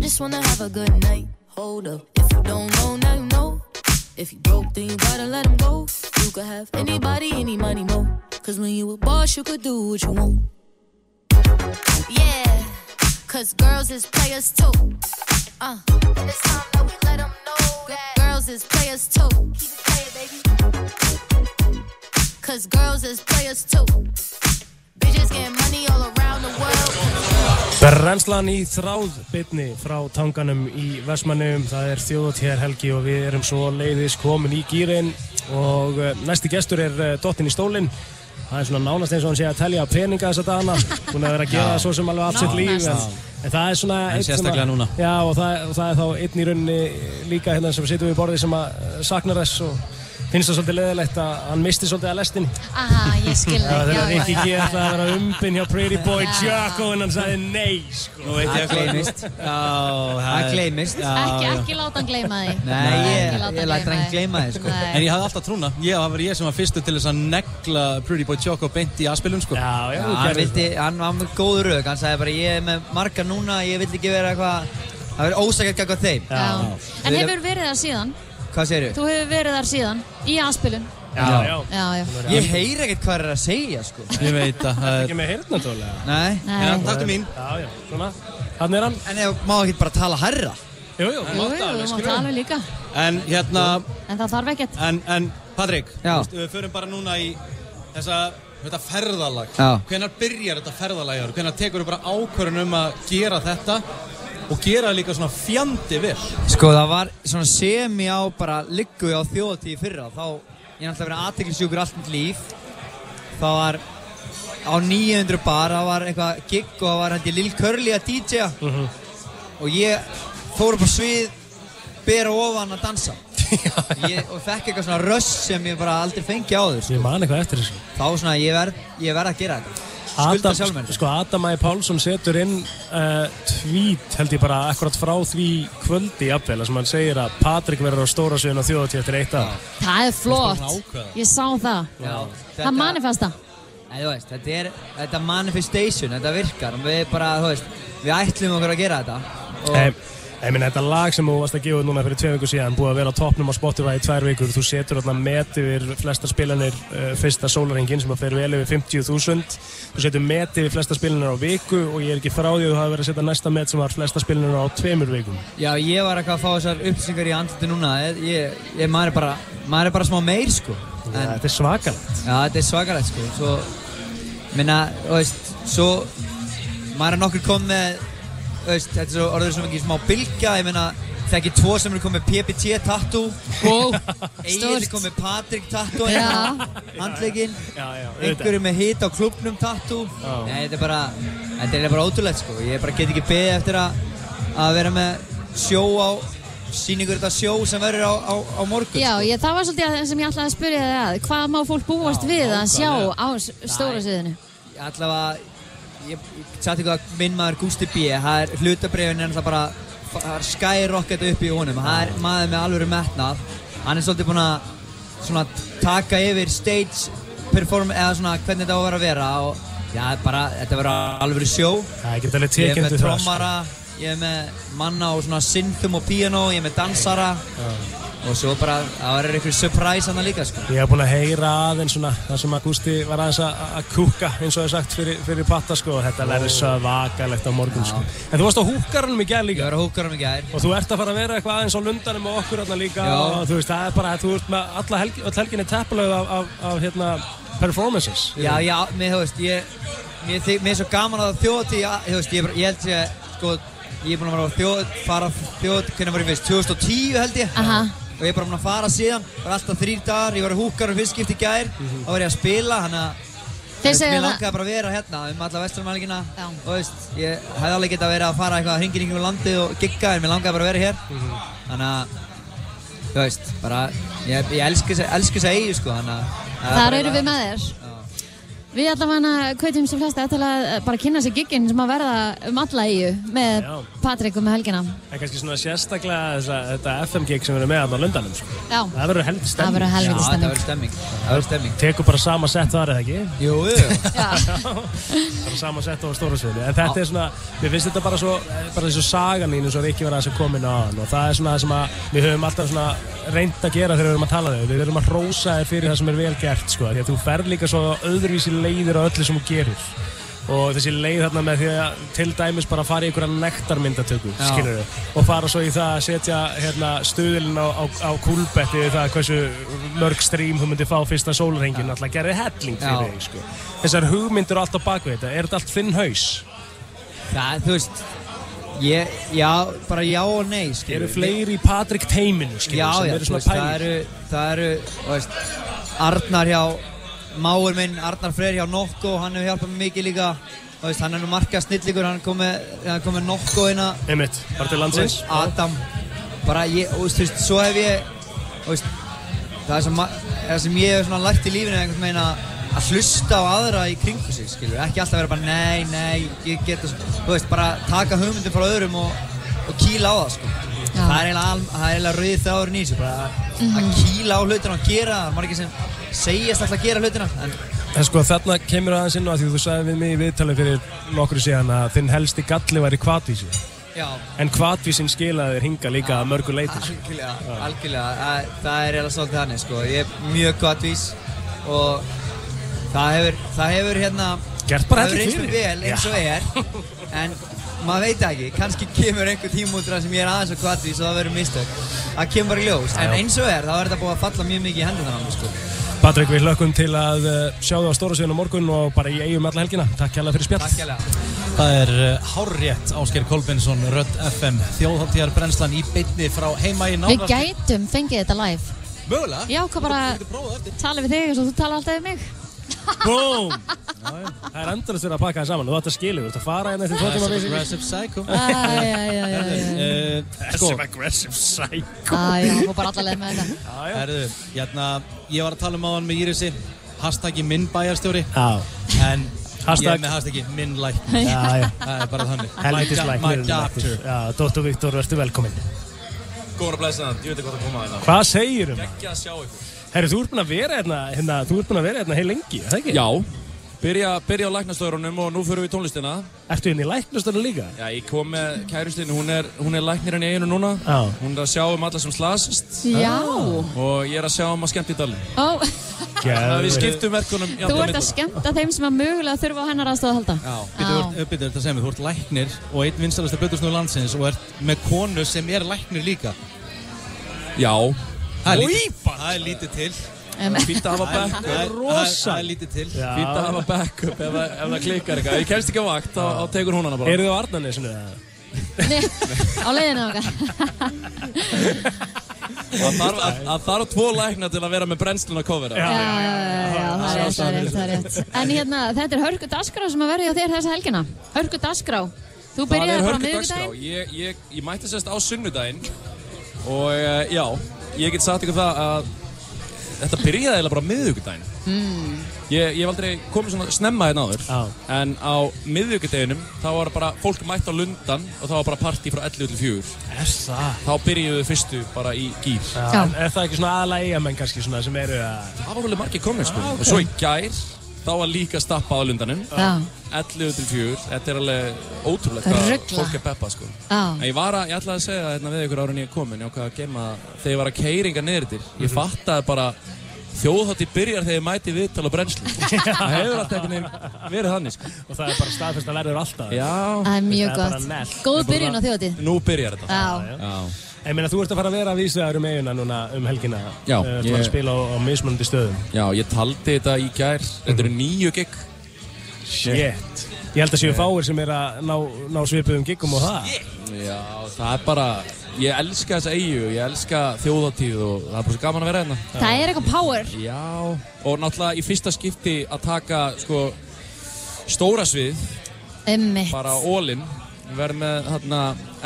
Just wanna have a good night. Hold up, if you don't know, now you know. If you broke, then you gotta let him go. You could have anybody, any money, mo. Cause when you a boss, you could do what you want. Yeah, cause girls is players too. Uh, and it's time that we let 'em know that girls is players too. Keep it playing, baby. Cause girls is players too. Brennslan í þráðbytni frá tanganum í Vestmannum, það er þjóðatér helgi og við erum svo leiðis komin í gýrin og uh, næsti gestur er uh, Dottin í stólinn. Það er svona nánast eins og hann sé að telja peninga þessa dagana, hún er að gera Já. það svo sem alveg allt sitt líf. En, en það er svona... En að- sérstaklega núna. Já og það, og það er þá einn í rauninni líka hérna sem situr við borðið sem að saknar þess og finnst það svolítið leðilegt að hann misti svolítið að lestin. Aha, ég skil þig. Það er. G ætlaði að vera umbinn hjá Pretty Boy Jocko en hann sagði nei sko. Það gleymist. Það gleymist. Ekki, ekki láta hann gleyma því. Nei, ég, Ekki ég hann gleyma þið, sko. En ég hafði alltaf trúna, ég það var ég sem var fyrstur til þess að negla Pretty Boy Choco beint í aspilun sko Já, Já, hann vildi, hann var með góð rauk, hann sagði bara ég er með marga núna, ég vill ekki vera eitthvað, það verður ósækjart gagvað þeim. Já. En hefur verið þar síðan? Hvað segirðu? Þú hefur verið þar síðan, í aðspilun. Já, já. Já, já. Ég heyr ekkert hvað er að segja, sko. Ég veit að það Ekki með heyrnatólega. Nei. Nei. Já, taktu mín Já, já, svona. Þannig er hann. En ég má ekki bara tala herra. Jú, jú, Jú, jú, þú má tala líka. En hérna, En það þarf ekkert. en, en Patrik, þú við förum bara núna í þessa, þetta ferðalag Já. Hvenær byrjar þetta ferðalag? Hvenær tekur þú bara ákvörðun um að gera þetta og gera líka svona fjandi vel? Sko, það var svona semi á bara liggu á þjóðatíð í fyrra, þá ég er alltaf verið aðteklisjúkur allt mitt líf. Það var á 900 bar, það var eitthvað gig og það var hætti Lil Curly að DJ-a og ég fór upp á svið, bera ofan að dansa. ég, og fekk eitthvað svona röss sem ég bara aldrei fengi áður. Ég man eitthvað eftir þessu. Þá svona, ég verð, ég verð að gera þetta. Skulda sjálf mér. sko Adam Æ. Pálsson setur inn uh, tweet held ég bara akkurat frá því kvöldi jafnvel sem hann segir að Patrik verður á stóra sviðin á þjóðatíð eftir eitt að Það er flott. Ég sá það. Já, Það manifesta. Nei, veist, þetta er, þetta manifestation, þetta virkar og við bara, veist, við ætlum okkur að gera þetta og Nei, ég minna þetta lag sem þú varst að gefa núna fyrir tvei vikur síðan búið að vera á toppnum á Spotify í tvær vikur þú setur þarna met yfir flesta spilanir uh, fyrsta sólarhengin sem að fer vel yfir 50.000 þú setur met yfir flesta spilanir á viku og ég er ekki frá því að þú hafi verið að setja næsta met sem var flesta spilanir á tveimur vikum. Já, ég var eitthvað að fá þessar upplýsingar í andliti núna, ég, ég, ég maður, er bara, maður er bara smá meir, sko. En, Þetta er svakalegt. Já, þetta er svakalegt, sko, svo, minna, þú veist, svo, maður er nokkur komið veist, þetta er svo orðið svo mikið smá bylgja, ég meina, þekki tvo sem eru komið PPT tattoo Wow, Egil er komið Patrik tattoo Já. handlegin Já, já, einhverju með hit á klubnum tattoo Já. Nei, þetta er bara, þetta er bara ótrúlegt sko Ég bara get ekki beðið eftir að, að vera með sjó á sýningur þetta sjó sem verður á, á, á morgun Já, sko. ég, það var svolítið það sem ég ætlaði að spyrja þig að. Hvað má fólk búast við að sjá á stóra sviðinu? Allavega, ég, ég satt eitthvað að minn maður Gústi B Það er bara skyrocket upp í honum Það er maður með alvöru metnað Hann er svolítið búinn að svona taka yfir stage perform eða svona hvernig þetta á að vera og Já, bara, þetta verður alveg sjó. Ekki alveg Ég er með sko. trommara, ég er með manna og svona synthum og piano, ég er með dansara. Og svo bara, það verður eitthvað surprise hann líka, sko. Ég hef búin að heyra aðeins svona það sem að Gústi var aðeins að, að kúka eins og það er sagt fyrir, fyrir patta sko og þetta verður svo vakalegt á morgun sko. En þú varst á húkaranum í gær líka. Ég var á húkaranum í gær. Og þú ert að fara að vera eitthvað aðeins á lundanum og okkur hérna líka Já. og þú veist það er bara, þú ert með alla helgi, helginni teppalög af, af, af hérna performances. Já, já, mér, þú veist, ég, mér, er svo gaman að þjóðatíð, þú veist, ég, ég held ég, sko, ég er búinn að fara á þjóð, fara þjóð, hvernig var ég fyrst, 2010 held ég. Aha. Og ég er bara búinn að fara síðan, bara alltaf þrýr dagar, ég var á húkarum fyrst skipt í gær, þá var ég að spila, þannig að Þeir segja mér það- langaði bara að vera hérna um alla vestlumælingina og þú veist, ég hefði alveg getað verið að fara eitthvað hringin ykkur landið og gigga en mér langaði bara að vera hér. Þannig að þú veist, bara ég, ég elska þessa- elska þessa eigu sko þannig að það er eru við með þér. Við allavega hvetjum sem flesta til að eh, bara kynna sér gigginn sem að verða um alla eigu með Já. Patrik og með helgina. En kannski svona sérstaklega þessa, þetta FM-gig sem við erum með þarna á lundanum sko. Já. Það verður helviti stemming. Það verður helvíti Já, stemming. það verður stemming. Það verður stemming. Tekur bara sama sett þar eða ekki? Jú, jú. bara sama sett á stóra sviði. En þetta er svona, mér finnst þetta bara svo, bara þessu sagan mín eins og Rikki var aðeins að koma inn á hann og það er svona það sem að við höfum alltaf svona reynd að gera þegar við erum að tala þau. Við erum að rósa þér fyrir það sem er vel gert sko. Því að þú fer líka svo öðruvísi leiðir á öllu sem þú gerir. Og þessi leið þarna með því að til dæmis bara fara í einhverja nektarmyndatöku, Já. og fara svo í það að setja hérna, stuðilinn á, á, á kúlbetti það hversu mörg strím þú myndir fá fyrsta sólurhengin, alltaf gerði helling fyrir Já. þig, sko. Þessar hugmyndir og allt á bakvið þetta, er þetta allt þinn haus? Það, þú veist, ég, já, bara já og nei, skilur. Eru fleiri í Patrik teiminu, skilur, Já, sem já, eru svona veist, það pælir? eru, það eru, þú veist, Arnar hjá, máur minn, Arnar Freyr hjá Nokko, hann hefur hjálpað mér mikið líka, veist, hann er nú markað snillíkur, hann kom með, með Nokko hérna. Einmitt, bara til landsins. Adam, bara ég, og þú veist, svo hef ég, veist, það sem, ma- það sem ég hef lært í lífinu er einhvern veginn að að hlusta á aðra í kringu sig, skilur, ekki alltaf vera bara nei, nei, ég get það, þú veist, bara taka hugmyndum frá öðrum og, og kýla á það, sko. Það er eiginlega, er rauðið þáðurinn í þessu, bara að- Mhm. að kýla á hlutina og gera það, maður ekki sem segjast alltaf að gera hlutina, en En sko þarna kemur aðeins inn á að því þú sagði við mig í viðtalið fyrir nokkru síðan að þinn helsti galli væri kvatvísi. já, En kvatvísin skilaði þér hinga líka að mörgu leiti. sko. algjörlega, algjörlega, það, það er eiginlega svolítið þannig, sko, ég er mjög gottvís og það hefur, það hefur hérna, Gert bara mér fyrir. vel eins og er, en maður veit ekki, kannski kemur einhver tíma út úr það sem ég er aðeins og gottvís og það verður mistök, það kemur bara í ljós, en eins og er, þá er þetta búið að falla mjög mikið í hendunar á mér, sko. Patrik, við hlökkum til að uh, sjá þig á stóra sviðinu á morgun og bara í eigum alla helgina. Takk hérlega fyrir spjall. Takk hérlega. Það er uh, hárrétt Ásker Kolbensson, Rödd FM, þjóðháttíðar brennslan í beinni frá heima í Við náðast. gætum fengið þetta live. Mögulega. Já, hvað bara tala við þig eins og þú tala alltaf við mig. Búm! Það er endurist verið að pakka það saman og þetta skilur, þú ert að fara hérna eftir tvo tíma Passive aggressive psycho. Eh, sko, Passive aggressive psycho. Æ, já, hún bara alla leið með þetta. Herðu, hérna, ég var að tala um áðan með Írisi, hashtaggi minn bæjarstjóri, Já. en ég er með hashtaggi minn læknir. Já, já. Það er bara þannig. Helvitis læknir. My doctor. Já, Dóttur Viktor, verður velkominn. Góðan að blæsa það, ég veit ekki hvað það Herru, þú ert búinn að vera hérna, hérna, þú ert búinn að vera hérna heil lengi, er það ekki? Já, byrja, byrja á læknastöðurunum og nú fyrir við í tónlistina. Ertu hérna í læknastöðunum líka? Já, ég kom með kærustinu, hún er, hún er læknirinn í eiginu núna. Já. Hún er að sjá um alla sem slasast. Já. Og ég er að sjá um að skemmt í dalinn. Ó, Þannig að við skiptum verkunum í þú alla ert að skemmta þeim sem að mögulega þurfa á hennar aðstofa að halda. Já, þú býttu, þetta mig, þú ert læknir og einn vinstalasta blöðursnúður landsins og ert með konu sem er læknir líka. Já. Það er lítið, það er lítið til. Fínt að hafa Það er- backup. það er- það er- Það er lítið til. Fínt að hafa backup ef, það- ef það klikkar eitthvað. Ef ég kemst ekki á vakt, þá þá tekur hún hana bara. Eru þið á Arnarnesinu eða? Nei, á leiðinu okkar. Það þarf, tvo lækna til að vera með brennslun að kofera. Já, já, já, já, það er rétt, það er rétt, það er rétt. En hérna, þetta er hörku dagskrá sem að verði á þér þessa helgina. Hörku dagskrá. Þú Það byrjaði er bara á hörku dagskrá. miðvikudaginn. Ég, ég, ég mætti sérst á sunnudaginn og uh, já, ég get sagt ykkur það að þetta byrjaði eiginlega bara á miðvikudaginn. Mm. Ég, ég hef aldrei komið svona snemma hérna áður Já. en á miðvikudeginum þá var bara fólk mætt á lundan og það var bara partí frá 11 til 4. Er það? Þá byrjuðu við fyrstu bara í gýr. Já. En er það ekki svona aðalega eigamenn kannski svona sem eru að... Það var vel margir komið sko. Og svo í gær þá var líka stappa á lundanum Já. 11 til 4, þetta er alveg ótrúlegt hvað fólk er peppa sko Já. En ég var að, ég ætlaði að segja hérna við ykkur ára en ég er komin, ég ákvað að gema þegar ég var að keiringa niður til, ég Mhm. fattaði bara þjóðhátti byrjar þegar ég mæti viðtal og brennslu það hefur alltaf einhvern veginn verið þannig sko Og það er bara staðfest að verður alltaf. Já. Það er mjög gott. Góð byrjun á þjóðatíð. Nú byrjar þetta Já. Já. Ég meina, þú ert að fara að vera vísvegar um eiguna núna um helgina. Já, Uh, Þú ég- ert að spila á, á mismunandi stöðum. Já, ég taldi þetta í gær, þetta eru nýju gig Shit. Ég held að séu fáir sem er að ná, ná svipuðum giggum og það. Já, það er bara, ég elska þessa eigu, ég elska þjóðatíð og það er bara svo gaman að vera hérna Það er eitthvað power. Já, og náttúrulega í fyrsta skipti að taka, sko, stóra svið, Emmitt. bara all-in, við verðum með, hérna,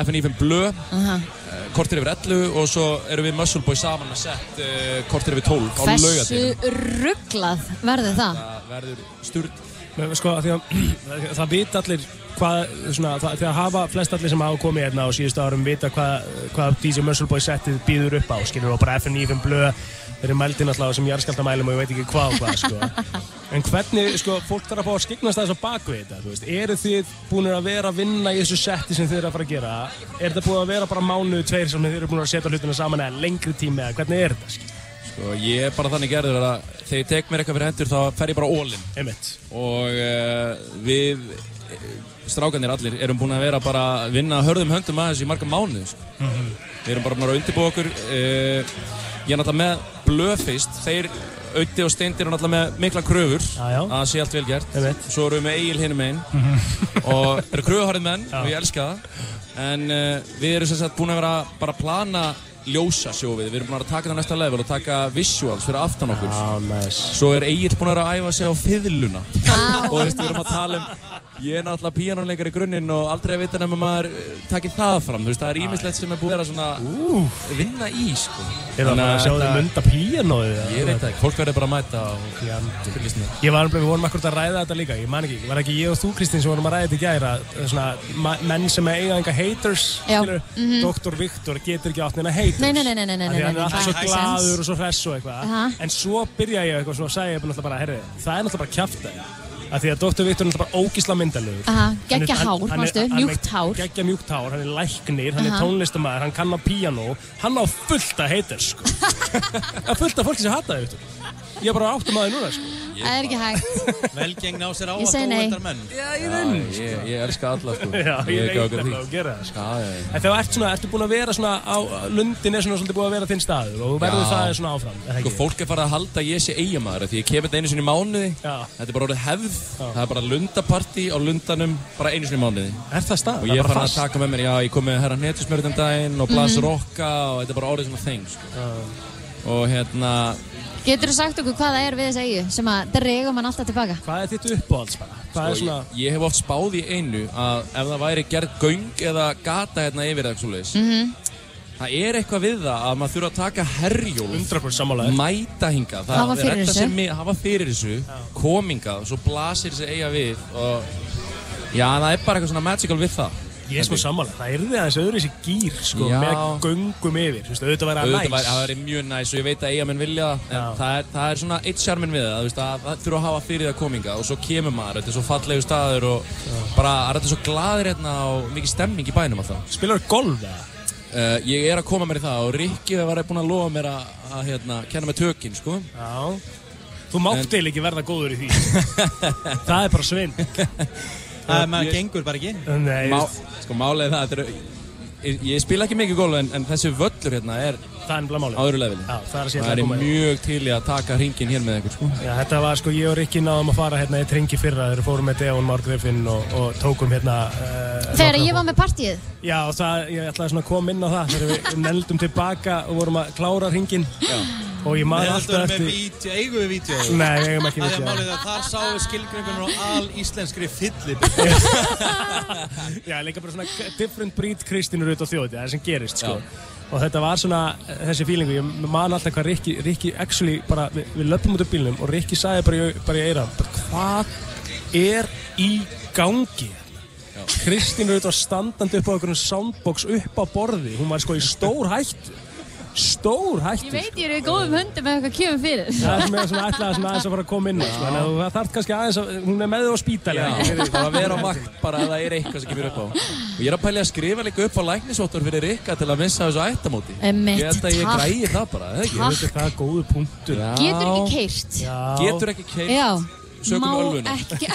FNÍFM Blö, Aha. eh, kortir yfir 11 og svo erum við Muscle Boy saman að sett uh, kortir yfir 12 á Hversu laugatíðum. rugglað verður það? Það verður sturt. Men, sko, af því að það vita allir hvað, svona, það, því að hafa flest allir sem hafa komið hérna á síðustu árum vita hvað, hvað DJ Muscle Boy settið býður upp á, skilur, og bara FNÍFM þeir eru mældi náttúrulega á þessum jarðskjaldamælum og ég veit ekki hvað og hvað, sko. En hvernig, sko, fólk þarf að fá að skiknast þess á bakvið þetta, þú veist, eru þið búin að vera að vinna í þessu setti sem þið eru að fara að gera? Er þetta búin að vera bara mánuð, tveir sem þið eru búin að setja hlutina saman eða lengri tími eða hvernig er þetta, skilur? Sko, ég er bara þannig gerður að þegar ég tek mér eitthvað fyrir hendur þá fer ég bara all-in. Einmitt. Og uh, við, eh, strákanir allir, erum búin að vera bara að vinna hörðum höndum að þessu í marga mánuði. Sko. Mhm. Við erum bara búin að undirbúa okkur. Uh, ég er náttúrulega með blöðfist, þeir Auði og Steindir er náttúrulega með mikla kröfur já, já. að það sé allt vel gert. Svo erum við með Egil hinum einn Mhm. og eru kröfuharið menn og ég elska það. En uh, við erum sem sagt búin að vera bara að plana ljósa sjófið. Við erum búin að taka það næsta level og taka visuals fyrir aftan okkur. Já, nice. Svo er Egil búin að vera að æfa sig á fiðluna. og þú veist, við erum að tala um Ég er náttúrulega píanóleikar í grunninn og aldrei að vita nefnum að maður eh, taki það fram. Þú veist, það er ímislegt sem er búið að vera svona vinna í, sko. Er það bara að sjá þau mynda píanóið? Ég veit það ekki, fólk verður bara að mæta og fylgjast með. Ég var alveg, við vorum akkurat að ræða þetta líka, ég man ekki, var ekki ég og þú Kristín sem vorum að ræða þetta í gæra, svona ma- menn sem eiga enga haters, skilur, mhm. Dr. Viktor getur ekki átt neina haters. Nei, nei, nei, nei, nei, nei, nei, er nei, af því að Dr. Viktor er náttúrulega bara ógísla er- geggja hár, er- mjúkt hár. Geggja mjúkt hár, hann er læknir, hann er tónlistamæður, hann kann á píanó, hann á fullt af haters, sko. Fullt af fólki sem hata þau, Ég er bara áttum að þau núna, sko. Það er ekki hægt. Velgengn á sér á Ég segi að nei. óvendar menn. Já, ég raunin. Ég, ég elska alla, sko. Já, ég er veit nefnilega að gera það, sko. Já, já, já. En þegar ert svona, ertu búin að vera svona á, lundin er svona svolítið búin að vera þinn staður og þú verður Já. það svona áfram, er það Sko, ekki? fólk er farið að halda að ég sé eigamæður því ég kem þetta einu sinni í mánuði Já. Þetta er bara orðið hefð Það er bara lundapartí á lundanum bara einu sinni í mánuði Er það stað? Og ég er er bara farin að með með Getur þú sagt okkur hvað það er við þessa eigu sem að drega mann alltaf tilbaka? Hvað er þitt uppáhalds er sko, svona... ég, ég hef oft spáð í einu að ef það væri gerð göng eða gata hérna yfir eða svoleiðis Mhm. Það er eitthvað við það að maður þurfa að taka herjólf 100% sammálaður Mæta hinga Hafa fyrir þessu. Hafa fyrir þessu Kominga og svo blasir þessi eiga við Og já, það er bara eitthvað svona magical við það Ég er smá sammála, það er því aðeins öðru þessi gýr sko, Já. með göngum yfir, þú veist, auðvitað væri að Auðvitað næs væri- það væri mjög næs og ég veit að eigamenn vilja það En það er, það er svona eitt sjarminn við það, það þurfa að hafa fyrir það kominga Og svo kemur maður, þetta er svo fallegu staður og bara, það er þetta svo glaðir hérna og mikið stemning í bænum alltaf Spilar golf eða? Uh, ég er að koma mér í það og Rikki var búinn að lofa mér að, að hérna, kenna mér tökinn, sko. Já. Þú mátt eiginlega ekki verða góður í því. það er bara svinn. Það er maður gengur bara ekki. Nei, Má, sko málið er það, er, ég, ég spila ekki mikið golf en, en þessi völlur hérna er Það er nefnilega málið. á öðru leveli. Já, það er Það að er mjög til í að taka hringin hér með ykkur, sko. Já, þetta var sko, ég og Rikki náðum að fara hérna í Tringi fyrra, þegar við fórum með Devon Mark Griffin og, og tókum hérna... Uh, Þegar ég var með partíið? Já, og það, ég ætlaði svona að koma inn á það þegar við neldum tilbaka og vorum að klára hringin. Já. Og ég maður alltaf eftir... vídeo, eigum við vídeo? Nei, við eigum ekki að þar sáum við skilgringunum á al íslenskri fylli. Já, líka bara svona different breed Kristínu Rut og þjóti, það er sem gerist sko. Og þetta var svona eh, þessi fílingu, ég man alltaf hvað Rikki, Rikki actually bara, við, við löpum út af bílnum og Rikki sagði bara, bara í eira, hvað er í gangi? Kristín Rut var standandi upp á einhvern soundbox upp á borði, hún var sko í stór hættu. Stór Ég hættur. veit ég er í góðum höndum með eitthvað kemur fyrir. Það sem er svona ætlað svona aðeins að fara að koma inn á, sko, en að þú þarf kannski aðeins að, hún er með þau á spítali. Já, það vera á vakt bara að það er eitthvað sem kemur upp á. Og ég er að pæli að skrifa líka upp á læknisvottur fyrir Rikka til að missa þessu ættamóti. Ég held að ég græði það bara, eða ekki? Takk. Er það. Getur ekki keirt. Sökum Má ölvunar. ekki.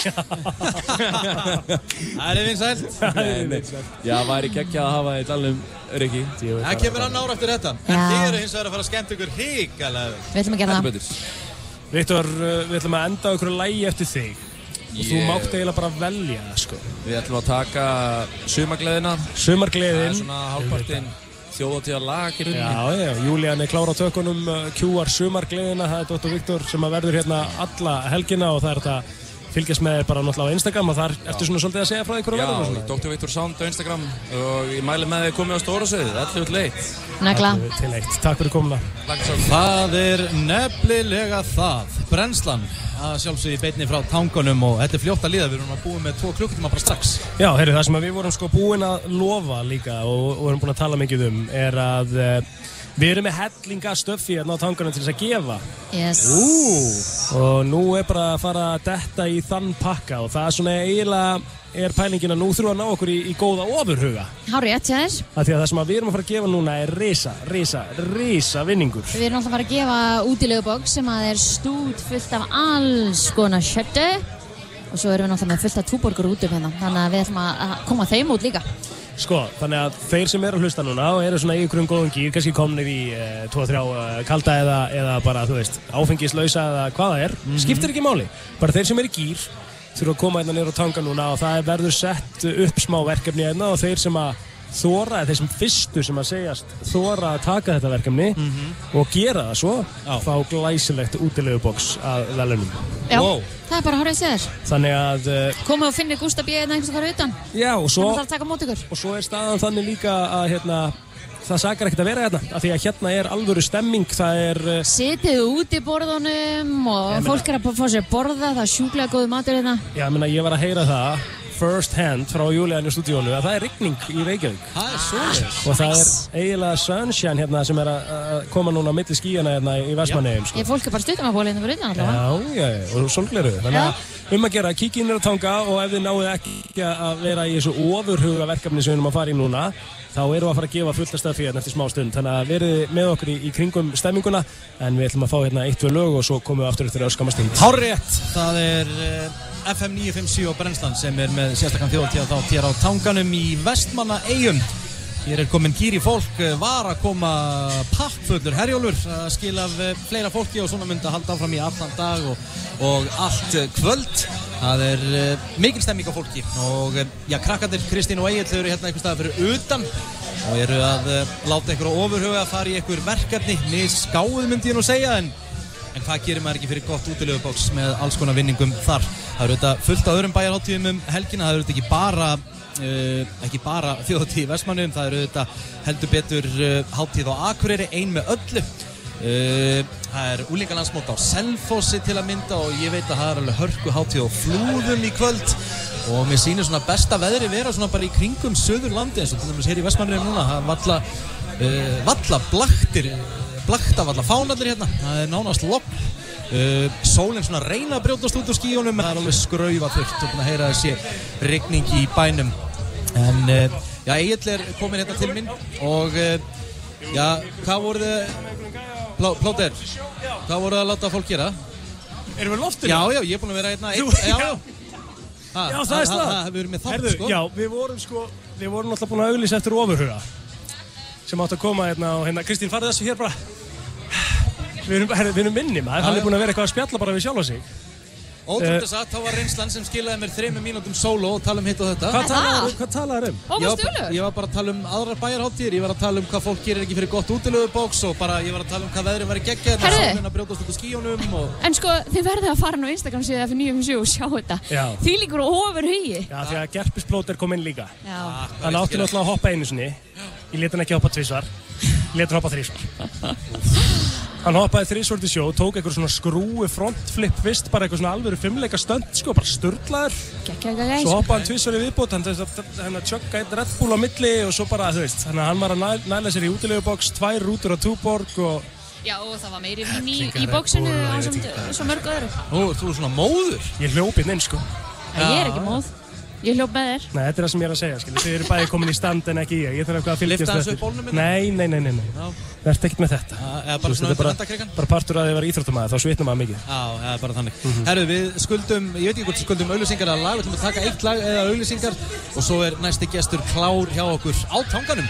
Það er vinsælt. Nei, nei. Já, væri geggja að hafa þið dalum, Rikki. Það kemur annar ára eftir þetta. En þið eru hins vegar að fara að skemmt ykkur híkalega. Við ætlum að gera það. Viktor, uh, við ætlum að enda okkur lægi eftir þig. Og þú mátt eiginlega bara velja það, sko. Við ætlum að taka sumargleðina. Sumargleðin. Það er þjóðatíða lag í rauninni. Já, já, Júlían er klára á tökunum, uh, kjúar sumargleðina, það er Dr. Viktor sem verður hérna alla helgina og það er þetta fylgjast með þér bara náttúrulega á Instagram og þar ertu svona svolítið að segja frá ykkur og verður og Já, svona. Dr. Viktor Sound á Instagram og ég mæli með því að komið á stóra sögðu, 11 leitt. Negla. Til eitt, takk fyrir komuna. Það er nefnilega það. Brennslan að sjálfsögði í beinni frá tangunum og þetta er fljótt að líða. Við erum að búið með tvo klukkutíma bara strax. Já, heyrðu, það sem við vorum sko búin að lofa líka og vorum búin að tala mikið um er að uh, við erum með hellinga stöffi hérna á tangunum til þess að gefa. Yes. Og nú er bara að fara að detta í þann pakka og það er svona eiginlega er pælingin að nú við að ná okkur í, í góða ofurhuga. Hári, rétt hjá þér. Af því að það sem að við erum að fara að gefa núna er risa, risa, risa vinningur. Við erum alltaf að fara að gefa útilegubóks sem að er stúd fullt af alls konar sjöttu og svo erum við náttúrulega með fullt af túborgur út um hérna þannig að við ætlum að koma þeim út líka Sko, þannig að þeir sem eru að hlusta núna og eru svona í ykkur um góðum gýr, kannski komnir í 2-3 uh, kalda eða, eða bara, þú veist, áfengislausa eða hvað það er, skiptir ekki máli. Bara þeir sem eru í gýr þurfa að koma hérna niður á tanga núna og það er verður sett upp smá verkefni hérna og þeir sem að þóra, eða þeir sem fyrstu sem að segjast þóra að taka þetta verkefni og gera það svo, fá glæsilegt útilegubóks að velunum. Já, það er bara hárið sér þér Þannig að, uh, Komið og finnir Gústa B. eða einhvers að fara utan já, og svo... Þannig að það taka mót ykkur Og svo er staðan þannig líka að hérna, það sakar ekkert að vera hérna af því að hérna er alvöru stemming það er uh, Sitið út í borðunum og fólk er að fá sér að borða, það er sjúklega góðu matur hérna. já, ég, meina, ég var að heyra það first hand frá Júlíðan í stúdíónu. Að það er rigning í Reykjavík. Það er svoleiðis. og það er eiginlega sunshine hérna sem er að koma núna á milli skíjana hérna í Vestmannegjum sko. Ég fólk er bara stuttum að bóla hérna fyrir utan allavega. Já, já, já, og solgleru Þannig að um að gera, kíkja inn á tanga og ef þið náðu ekki að vera í þessu ofurhuga verkefni sem við erum að fara í núna þá erum við að fara að gefa fullt að stöfi hérna eftir smá stund. Þannig að verið með okkur í, í kringum stemminguna en við ætlum að fá hérna eitt við lög og svo komum við aftur eftir öskamastund Hárrétt, það er uh, FM 957 á Brennslan sem er með sérstakann þjóðtíða þá tér á tanganum í Vestmanna eigum. Hér er komin gýri fólk, eh, var að koma pappfullur herjólfur að skila af eh, fleira fólki og svona myndi að halda áfram í allan dag og, og allt eh, kvöld. Það er mikil stemming á fólki og já, krakkandir Kristín og Egil þau eru hérna einhvers staðar fyrir utan og eru að láta á ofurhuga að fara í ykkur verkefni, niður skáð myndi ég nú segja en En hvað gerir maður ekki fyrir gott útilegubóks með alls konar vinningum þar? Það eru þetta fullt á öðrum bæjarháttíðum um helgina, það eru þetta ekki bara, uh, ekki bara þjóðtíð í Vestmannum, það eru þetta heldur betur uh, háttíð á Akureyri, ein með öllu. Uh, það er úlingalandsmót á Selfossi til að mynda og ég veit að það er alveg hörku háttíð á Flúðum í kvöld og mér sýnir svona besta veðri vera svona bara í kringum söður landi eins og til dæmis hér í Vestmannum núna, það er valla, valla blaktir blakt af alla fánallir hérna. Það er nánast logg uh, sólinn svona reyna að brjótast út úr skíunum það er alveg skraufa þurft og að heyra þessi rigning í bænum. En uh, já, Egil er komin hérna til mín og uh, já, hvað voru þið Plá, Plóter, hvað voru þið að láta fólk gera? Erum við loftinu? Já, já, ég er búin að vera hérna einn, já, já. Ha, Já, það er ha- Við erum með þátt, Herðu, sko. Já, við vorum sko, við vorum alltaf búin að auglýsa eftir ofurhuga sem átt að koma hérna og hérna, Kristín farið þessu hér bara Við erum, herri, við erum minni maður, hann er búin að vera eitthvað að spjalla bara við sjálfa sig. Ótrúlega Eh, satt, þá var reynslan sem skilaði mér þreymur mínútum sóló og tala um hitt og þetta. Hvað talaðu hvað talaðu um? Ég var, bara- ég var bara að tala um aðrar bæjarháttíðir, ég var að tala um hvað fólk gerir ekki fyrir gott útilöfubóks og bara ég var að tala um hvað veðrið var í geggja þetta sólinn að brjótast út úr skíunum og En sko, þið verðið að fara nú á Instagram síðan fyrir 957 og sjá þetta. Já. Því líkur ofur hugi. Já, því að gerpisplóter kom inn líka. Já. Hann átti náttúrulega að hoppa einu sinni. Ég leti hann ekki hoppa tvísvar Ég leti hann hoppa þrísvar Hann hoppaði þrísvort í sjó, tók eitthvað svona skrúi frontflip fyrst, bara eitthvað svona alvöru fimmleika stönd, sko, bara sturglaður. Gekkjaði Svo hoppaði hann tvisvar í viðbót, hann tjögga einn Red Bull á milli og svo bara, þú veist, þannig að hann var að næ- næla sér í útileguboks, tvær rútur á Túborg og... Já, og það var meiri vín í, í bóksinu og svo, mörg öðru. Ó, þú er svona móður. Ég hljópi inn, sko. Ég er ekki móð. Ég hljóp með þér. Nei, þetta er það sem ég er að segja, skilji. Þið eru bæði komin í stand en ekki ég. Ég þarf eitthvað að fylgjast aðeins eftir. upp bólnum hérna? Nei, nei, nei, nei, nei. Já. Verð ekkert með þetta. eða bara svona er bara- partur að þið var íþróttumæður, þá svitnum maður mikið. Já, það er bara þannig. Herru, við skuldum, ég veit ekki hvort við skuldum auðlýsingar eða lag, við ætlum að taka eitt lag eða auðlýsingar og svo er næsti gestur klár hjá okkur á tanganum.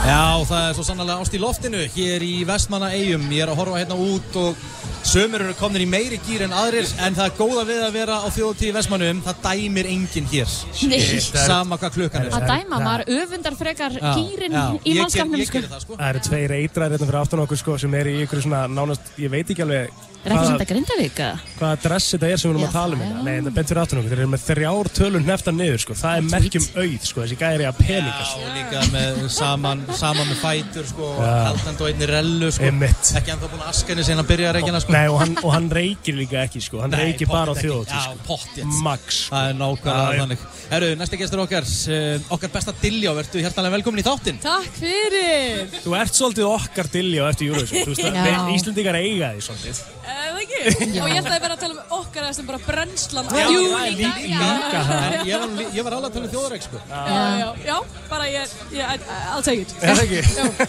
Já, það er svo sannlega ást í loftinu hér í Vestmanna eigum. Ég er að horfa hérna út og sömur eru komnir í meiri gýr en aðrir en það er góða við að vera á þjóðtíð í Vestmannum, það dæmir enginn hér. Nei. Sama hvað klukkan er. Að dæma, maður öfundar frekar gýrin já. í Ég mannskapnum, sko. það, sko. Það eru tveir eitrar hérna fyrir aftan okkur, sko, sem eru í ykkur svona nánast, ég veit ekki alveg Representa Grindavík, eða? hvaða dress þetta er sem við erum Já, að tala um hérna. Nei, þetta er bent fyrir aftan okkur. Þeir eru með þrjár tölur hneftar niður, sko. Það er merkjum auð, sko. Þessi gæri að peninga, sko. Og líka með saman, saman með fætur sko, Já. haldandi og einni rellu sko. Einmitt. Ekki ennþá búin að aska henni sen að byrja að reykjana sko. Nei, og hann, og hann reykir líka ekki, sko. Hann Nei, reykir bara á ekki. þjóðatíð, Já, sko. pottþétt. Max. Það er nákvæmlega Já, já. þannig. Herru, Eurovision. Þú veist, Já. Er það ekki? Og ég ætlaði bara að tala um okkar eða sem bara brennslan Já, Jú, það er líka- líka En Ég var, nú- ég var alveg að tala um þjóðareik sko. Já, já, já, bara ég, ég, I'll take it Er það ekki?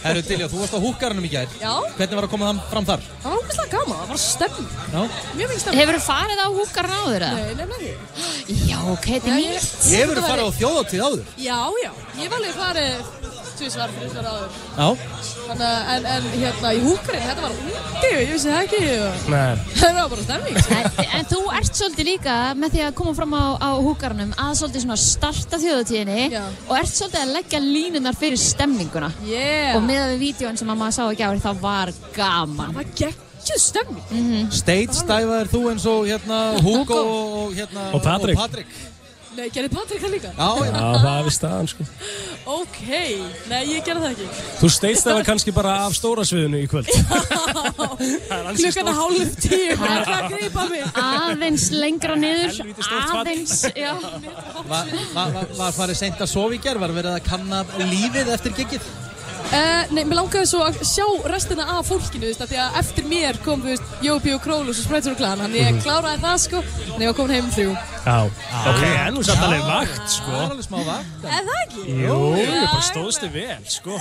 Herru, Diljá, þú varst á húkarunum í gær. Já. Hvernig var að koma það fram þar? Það var ógeðslega gaman, það var stemning Já. Mjög mikið stemning Hefur þú farið á húkar náður, eða? Nei, nefnilega ekki Já, ok, þetta er nýtt. Hefur þú farið á þjóðatíð áður? Já, já, ég var alveg farið tvisvar, þrisvar áður Já. Þannig að, en, en hérna í húkarinn, þetta var úti, ég vissi það ekki og Nei. Það var bara stemning En, en þú ert svolítið líka með því að koma fram á, á húkarnum að svolítið svona starta þjóðutíðinni og ert svolítið að leggja línunar fyrir stemninguna. Yeah. Og með við vídjóin sem að maður sá ekki árið, það var gaman. Það var stemning. Mm Stage stæfaðir þú eins og hérna Hugo og hérna Og Patrik. Nei, gerði Patrik það líka? Já, já. Já, það er við staðan, sko. Ok, nei, ég gerði það ekki Þú steist það kannski bara af stóra sviðinu í kvöld. Klukkan er hálf tíu, það er að grípa mig Aðeins lengra niður, aðeins, já. Var, var, var, var farið seint að sofa í gerð? Var verið að kanna lífið eftir giggið? Uh, nei, mér langaði svo að sjá restina af fólkinu, þú veist, því að eftir mér kom, þú veist, Jópi og Królus og Spreitsur og Klan, þannig ég kláraði það, sko, en ég var komin heim um þrjú. Já. Ok, en þú satt alveg vakt, sko. Það er alveg smá vakt. Er það ekki? Jú, ég Já, bara stóðst þig vel, sko.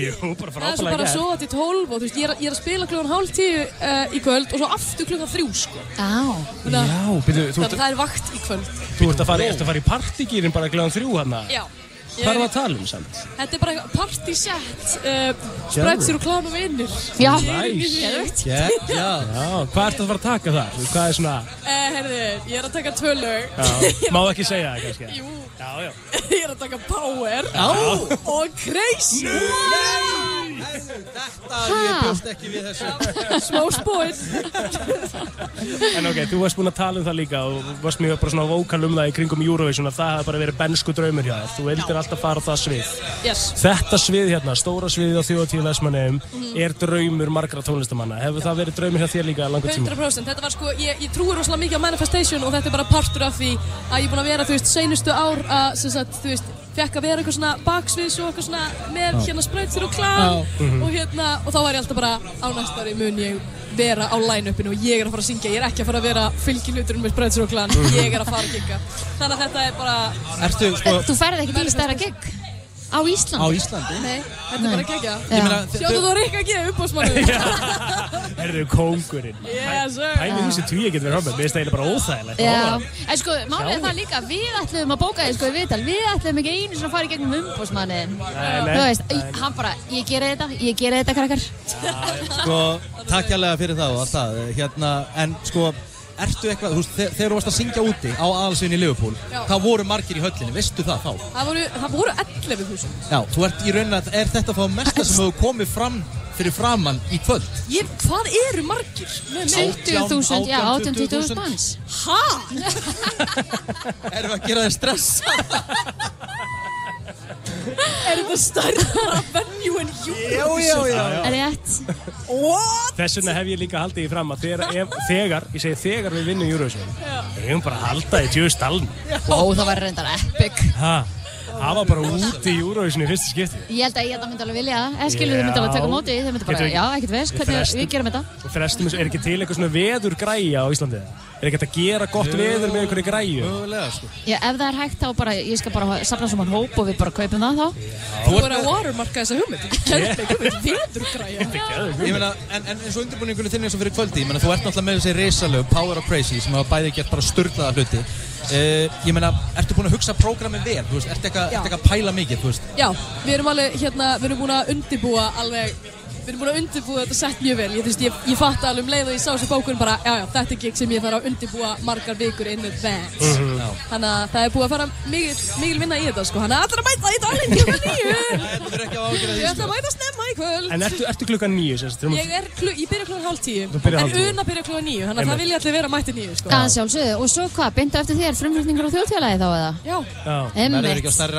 Jú, bara Það er svo bara að sofa til 12 og þú veist, ég er, ég er að spila klukkan hálf tíu uh, í kvöld og svo aftur klukkan þrjú, sko. Að- Já, byrju, þú ert að það er vakt í kvöld. Þú ert að fara, ertu að fara í partygýrin bara glæðan þrjú hann Já. Hvað er það að tala um samt? Þetta er bara eitthvað party set, uh, Spreitsur og Klan og vinnur. Já. Næs. Geðveikt. Já, hvað ertu að fara að taka þar? Hvað er svona, Uh, herðu, ég er að taka tvö lög. já, má ekki segja það kannski? Jú. Já, já. ég er að taka Power Já. og Crazy. Þetta, ég bjóst ekki við þessu. Smá spóin. En ok, þú varst búinn að tala um það líka og varst mjög bara svona vókal um það í kringum Eurovision að það hefði bara verið bensku draumur hjá þér. Þú vildir alltaf fara á það svið. Yes. Þetta svið hérna, stóra sviðið á þjóðatíu Vestmanneum, Mhm. er draumur margra tónlistamanna. Hefur það verið draumur hjá þér líka langar tíma? 100% Þetta var sko, ég, ég trúi rosalega mikið á manifestation og þetta er bara partur af því að ég er búin að vera, þú veist, fekk að vera eitthvað svona baksviðs og eitthvað svona með Já. hérna sprautsir og klan Já. Mhm. og hérna, og þá var ég alltaf bara á næsta ári mun ég vera á line-upinu og ég er að fara að syngja, ég er ekki að fara að vera fylgjiluturinn með sprautsir og klan, Mhm. ég er að fara að gigga. Þannig að þetta er bara... Ertu, sko, Þú ferð ekki til stærra gig á Íslandi? Á Íslandi? Nei, þetta er bara að gegja. Ég meina, Sjáðu þú Rikka G. uppbóðsmannu. Erðu kóngurinn. Yes, sir. Pælið þessi tvíi getur verið hrappið, mér finnst það eiginlega bara óþægilegt. Já, en sko, málið er það líka, við ætlum að bóka þig sko í viðtal, við ætlum ekki einu svona að fara í gegnum umbósmannin. nei. Þú veist, hann bara, ég gera þetta, ég gera þetta, krakkar. Sko, takk hérlega fyrir það og allt það. Hérna, en sko, ertu eitthvað, þú veist, þe- þegar þú varst að syngja úti á aðalsvinni í Liverpool, Já. hvað voru margir í höllinni, veistu það þá? Það voru, það voru 11.000. Já, þú ert í rauninni að, er þetta þá mesta sem hefur komið fram fyrir framann í kvöld? Ég, hvað eru margir? með mig? 20.000, já, 18, 18-20.000 manns. Hæ? Erum við að gera þér stressa? Er þetta stærra venue en Eurovision? já, já. Er rétt? What? Þess vegna hef ég líka haldið í fram að þegar, ef, þegar ég segi þegar við vinnum Eurovision, við hefum bara að halda í djöðust aln. Ó, það var reyndar epic. Ha, það var bara úti í Eurovision í fyrsta skipti. Ég held að ég myndi alveg vilja það. Eða skilur þið myndi alveg taka á móti, þið myndi bara, já, ekkert veist, hvernig Frestum- við gerum þetta. Þessu, er ekki til eitthvað svona veður græja á Íslandi? Er ekki hægt að gera gott veður með einhverju græju? Mögulega, sko. Já, ef það er hægt þá bara, ég skal bara safna saman hóp og við bara kaupum það þá. Þú er að watermarka þessa hugmynd. Kjöldi, hugmynd, veðurgræja. Ég meina, en, en eins og undirbúningunni þinn eins og fyrir kvöldi, ég meina, þú ert náttúrulega Uh, ég meina, ertu búin að hugsa prógramið vel, þú veist, ertu eitthvað að pæla mikið, þú veist? Já, við erum alveg, hérna, við erum búin að undibúa alveg, við erum búin að undibúa þetta sett mjög vel. Ég, veist, ég, ég fatt alveg um leið og ég sá þessu bókun bara, já, já, þetta er gig sem ég þarf að undibúa margar vikur in advance. Mhm. Já. Þannig að það er búið að fara mikil, mikil vinna í þetta, sko. Þannig að allir að mæta í dalinn klukkan nýju. Þetta verður ekki að ágjöra Ég ætla að mæta snemma í kvöld. En ertu, ertu klukkan nýju, sérst? Ég, er, klu, ég byrja klukkan hálf tíu, en. Una byrja klukkan níu, þannig að það vilja allir vera mætti níu, sko. Það sjálfsögðu, og svo hvað, byndu eftir þér frumflutningur á þjóðfélagi þá eða? Já. Já. Verður ekki á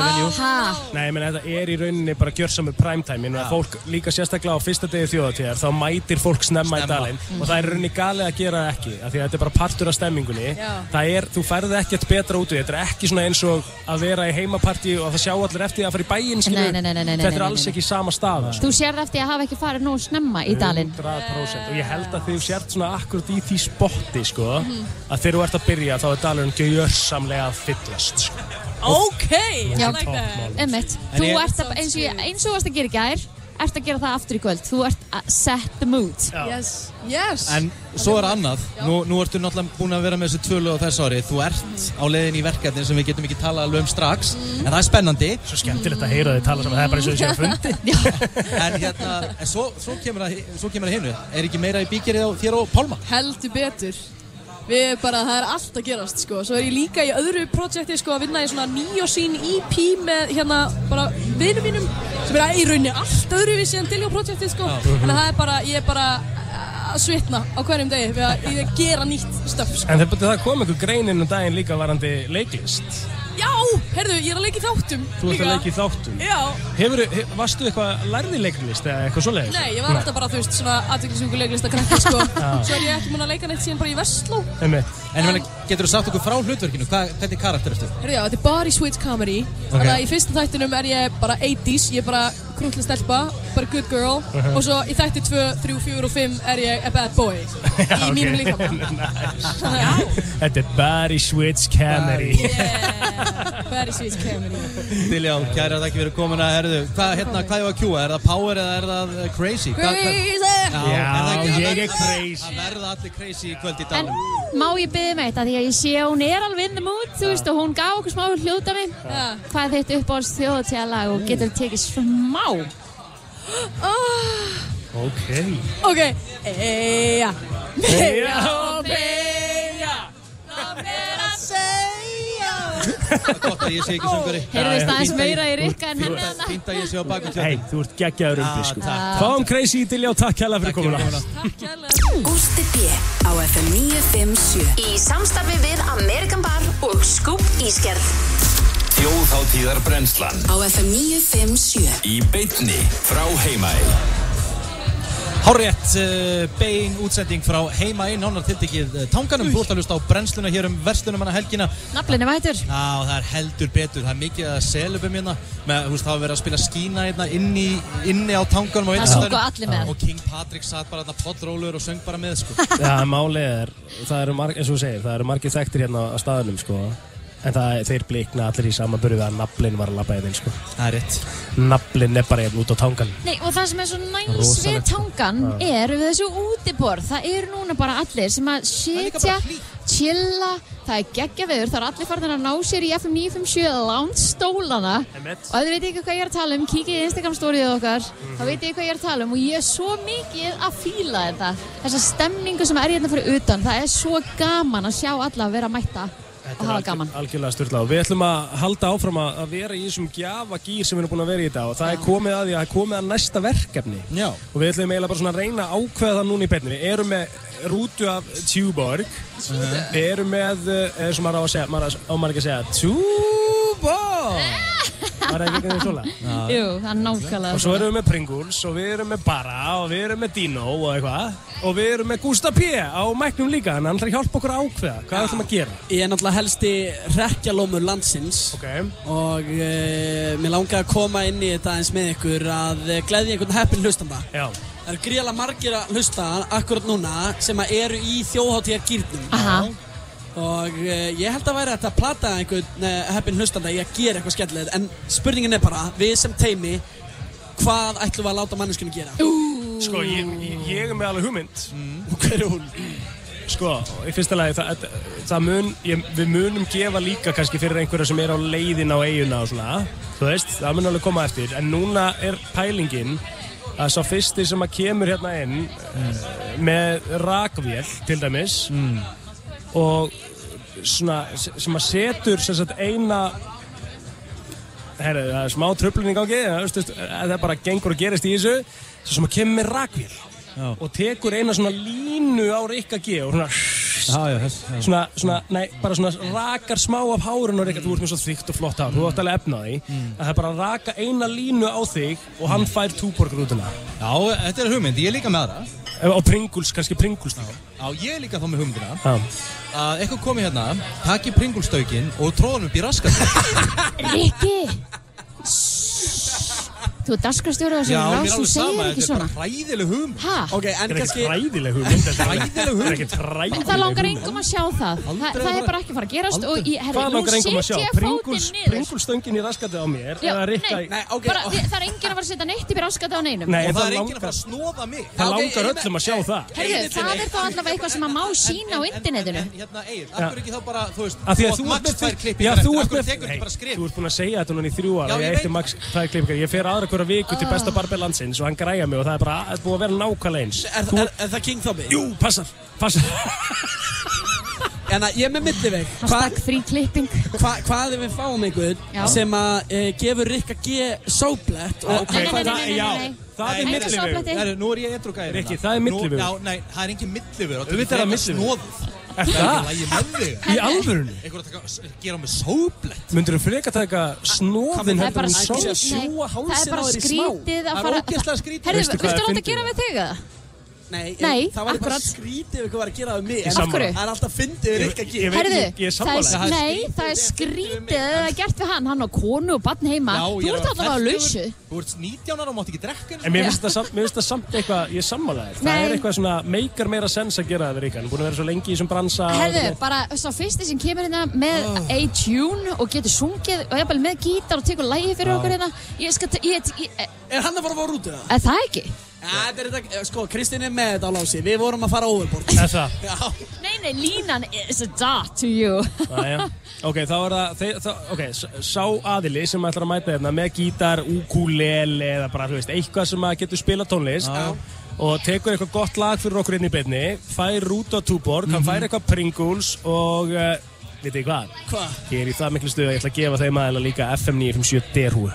venue? Ha? Nei, ég meina, þetta er í rauninni bara gjörsamur primetime. Ég meina, fólk líka sérstaklega á fyrsta degi þjóðatíðar, þá mætir fólk snemma, í Snemma. dalinn og það er í rauninni galið að gera það ekki, af því að þetta er bara partur af stemmingunni. Já. Það er, þú færði ekkert betra út úr þetta er ekki svona eins og að vera í heimapartí og það sjá allir eftir því að fara í bæinn, Þetta er alls ekki sama staða. Þú sérð eftir að hafa ekki farið nú snemma í dalinn. 100% og ég held að þið sért svona akkurat í því spotti sko Mhm. að þegar þú ert að byrja þá er dalurinn gjörsamlega sko. Ok, I Já. like that. En Þú ég- ert að, eins og ég, eins og þú varst að gera í gær, ert að gera það aftur í kvöld. Þú ert að set the mood. Yes, yes. En svo er annað, nú, nú ertu náttúrulega búin að vera með þessu tvölu á þessu ári. Þú ert á leiðin í verkefni sem við getum ekki talað alveg um strax. En það er spennandi. Svo skemmtilegt að heyra þið tala saman, það er bara eins og að fundi. En hérna, en svo, svo kemur það svo kemur það hinu. Er ekki meira í bíkerið á þér og Pálma? Heldur betur. Við bara, það er allt að gerast, sko. Svo er ég líka í öðru projekti, sko, að vinna í svona nýjósín EP með, hérna, bara vinum mínum sem er í rauninni allt öðruvísi en Dilljó projekti, sko. Þannig að það er bara, ég er bara að svitna á hverjum degi við að, að gera nýtt stöf, sko. En það, það kom einhver grein inn um daginn líka varandi leiklist Já, heyrðu, ég er að leika í þáttum Þú ert að leika í þáttum Já. Hefur, hef, Varstu eitthvað lærði leiklist eða eitthvað svoleiðis? Nei, ég var alltaf bara, þú veist, svona aðviklisvíku leiklista krakki, sko. Já. Svo er ég ekki múin að leika neitt síðan bara í Vestló. En ég meina, getur þú sagt okkur frá hlutverkinu? Hva, hvernig karakter ertu? Herru já, þetta er bara í Switch Comedy Þannig að í fyrsta þættinum er ég bara 80s Ég er bara krútli stelpa, bara good girl Mhm. Og svo í þætti 2, 3, 4 og 5 er ég a bad boy Í mínum líkamann Þetta er Barry Switch Camry Very Switch Comedy Diljá, kæra þakki fyrir komin að herðu Hvað hérna, hvað er að kjúa? Er það power eða er það uh, crazy? Crazy! Já, Já, er það ekki- ég er það- crazy. Það verða allir crazy í kvöld í En dag má ég byggja mig þetta því að ég sé að hún er alveg in the mood, þú veist, og hún gaf okkur smá hljóðdami. Hvað er þitt uppáhalds þjóðatíðalag og getur tekið smá? Ok. Ok, eja Eyja og beja Það er að segja Gott að ég sé ekki söngari Heyrðu þið aðeins meira í Rikka en henni hana? Fínt að ég sé á bakum Hei, þú ert geggjaður umbi sko takk. Fáum crazy í Dilja og takk hella fyrir komuna. Gústi B. á FM 957 Í samstarfi við Amerikan Bar og Scoop Ískerð. Þjóðháttíðar brennslan á FM 957 Í beitni frá heimæl Hárétt, uh, bein útsending frá heima inn, nánar tiltekið uh, tanganum, þú ert að hlusta á brennsluna hér um verslunum hana helgina. Naflinn er mætur. Já, það er heldur betur, það er mikið að selubum hérna, með, þú veist, það var verið að spila skína hérna inni, inni á tanganum á Það sungu allir með. Og King Patrick satt bara þarna poddrólur og söng bara með, sko. Já, málið er, það eru marg, eins og þú segir, það eru margir þekktir hérna á staðunum, sko. En það, þeir blikna allir í samanbörðu við að naflinn var að labba hérna, sko. Það er rétt. Naflinn er bara hérna út á tangan. Nei, og það sem er svo næs við tangan Já. er við þessu útiborð. Það eru núna bara allir sem að sitja, chilla, það er geggja veður, það eru allir farin að ná sér í FM 957 lounge stólana. Og ef þið veit ekki hvað ég er að tala um, kíkið í Instagram storyið okkar, þá veit ég hvað ég er að tala um og ég er svo mikið að fíla þetta. Þessa stemningu sem er hérna fyrir utan, það er svo gaman að sjá alla að vera mætta og hafa gaman. Algjörlega styrla og við ætlum að halda áfram að að vera í þessum gjafagýr sem við erum búin að vera í þetta og það er komið að því að það er komið að næsta verkefni. Já. og við ætlum eiginlega bara svona að reyna ákveða það núna í beinni. Við erum með rútu af Tuborg. Við erum með, eh, eins og maður á að segja maður á- maður ekki að segja Tuborg! Var það ekki ekki svona? Jú, það er nákvæmlega Og svo erum við með Pringles og við erum með Bara og við erum með Dino og eitthvað. Og við erum með Gústa P á mæknum líka þannig að hann ætlar að hjálpa okkur að ákveða. Hvað ætlum að gera? Ég er náttúrulega helsti rekkjalómur landsins. Okay. og uh, mér langar að koma inn í þetta eins með ykkur að gleðja einhvern heppin hlustanda. Já. Það eru gríðalega margir að hlusta akkurat núna sem að eru í þjóðháttíðar gýrnum. Aha. Og uh, ég held að væri að plata einhvern uh, heppin hlustanda í að gera eitthvað skemmtilegt en spurningin er bara, við sem teimi, hvað ætlum við að láta manneskinu gera? Sko, ég, ég, ég er með alveg hugmynd Og hver er hún? Sko, í fyrsta lagi, það, það mun, ég, við munum gefa líka kannski fyrir einhverja sem er á leiðin á eiguna og svona, þú veist, það mun alveg koma eftir, en núna er pælingin að sá fyrsti sem að kemur hérna inn mm. með rakvél, til dæmis, og svona, sem að setur sem sagt eina herru, það er smá tröflun í gangi, það, er bara gengur og gerist í þessu, svo sem að kemur með rakvél og tekur eina svona línu á Rikka G og svona Já, já, þess, já. svona, svona, nei, bara svona rakar smá af hárun á Rikka, þú ert með svo þygt og flott hár, þú átt alveg efna á því að það er bara að raka eina línu á þig og hann fær túborgur út hana Já, þetta er hugmynd, ég er líka með aðra. Og Pringles, kannski Pringles líka. Já, ég er líka þá með hugmyndina. Já. að eitthvað komi hérna, taki Pringles-stökin og tróða hann upp í raskat Rikki Þú er dasgrastjóri á þessu Já, mér er rás, þú alveg segir sama, ekki þetta er svona. bara hræðileg hugmynd. Ha? Ok, en Þetta er kannski... ekkert hræðileg hugmynd þetta er- Hræðileg Þetta er ekkert hræðileg En það langar engum að sjá það. Þa, Það er bara ekki að fara að gerast og í, herri, Hvað nú langar engum að sjá? set ég fótinn niður. Pringles stöngin í raskatið á mér Já, Rikka nei, í... Nei, ok, bara, þi- Það er enginn að fara að setja neitt upp í raskati á neinum. Nei, Og það er enginn að fara að snóða mig. Það langar ég- öllum að sjá það. Herðu, það er þá allavega eitthvað sem að má sína á internetinu. Hérna, Egil, af hverju ekki þá bara, þú veist Af því að átt þú ert max með tvær klippingar þú af hverju tekur ekki bara skrif Þú ert búin að segja þetta núna í þrjú ára Ég ég eitt veit. max tvær klippingar Ég fer aðra hverja viku til besta barber landsins og hann græja mig og það er bara það er búið að vera nákvæmlega eins Er, er, er það King Thobby? Jú, passar, passar En að ég er með milliveg Hashtag frí klipping hva, Hvað ef við fáum einhvern sem að e, gefur Rikka G sóblett og Ok, Nei, nei, nei, það- nei, nei, nei. Það er. Herru, nú er ég edru gæri Rikki, það er millivegur. Já, nei, það er engin millivegur Auðvitað er það. Er Það er það? ekki lægi með þig Í alvörunni? Einhver að taka, gera með sóblett Myndur þú freka taka snóðin Það er bara heldur skrítið sjúga Það er bara skrítið að Það er fara ógeðslega skrítið. Herðu, Veistu viltu láta fyndið? gera við þig eða? Nei, Nei, það var bara akkurat. skrítið ef eitthvað var að gera það mig en sammála. af hverju? Það er alltaf fyndið við Rikka G Ég veit- Herðu, er það er, sammála. nei, það er skrítið að það er gert við hann, hann á konu og barn heima Já, Þú er ert á fertugur. lausu Þú ert 19 ára og mátt ekki drekka En mér finnst það samt, það eitthvað, ég er sammálaðir Það er eitthvað svona, meikar meira sens að gera það við Ríkan Búin að vera svo lengi í þessum bransa Herðu, bara svo fyrsti sem kemur hérna með A-tune og getur sungið og jafnvel með gítar og tekur lægi fyrir okkur hérna Ég skal, ég, ég, ég, Er hann að fara að út eða? er það ekki? Ja, þetta er þetta, sko, Kristinn er með þetta á lási Við vorum að fara overboard Er það? Já, Nei, nei, línan is a dot to you Jæja. Ok, þá er það, þeir, þá, ok, sá aðili sem ætlar að mæta hérna með gítar, ukulele eða bara, þú veist, eitthvað sem að getur spila tónlist Já. og tekur eitthvað gott lag fyrir okkur inn í beinni, fær út á túborg, hann fær eitthvað Pringles og, uh, vitið þið hvað? hvað? Ég er í það miklu stuð að ég ætla að gefa þeim aðeins líka FM 957 derhúi.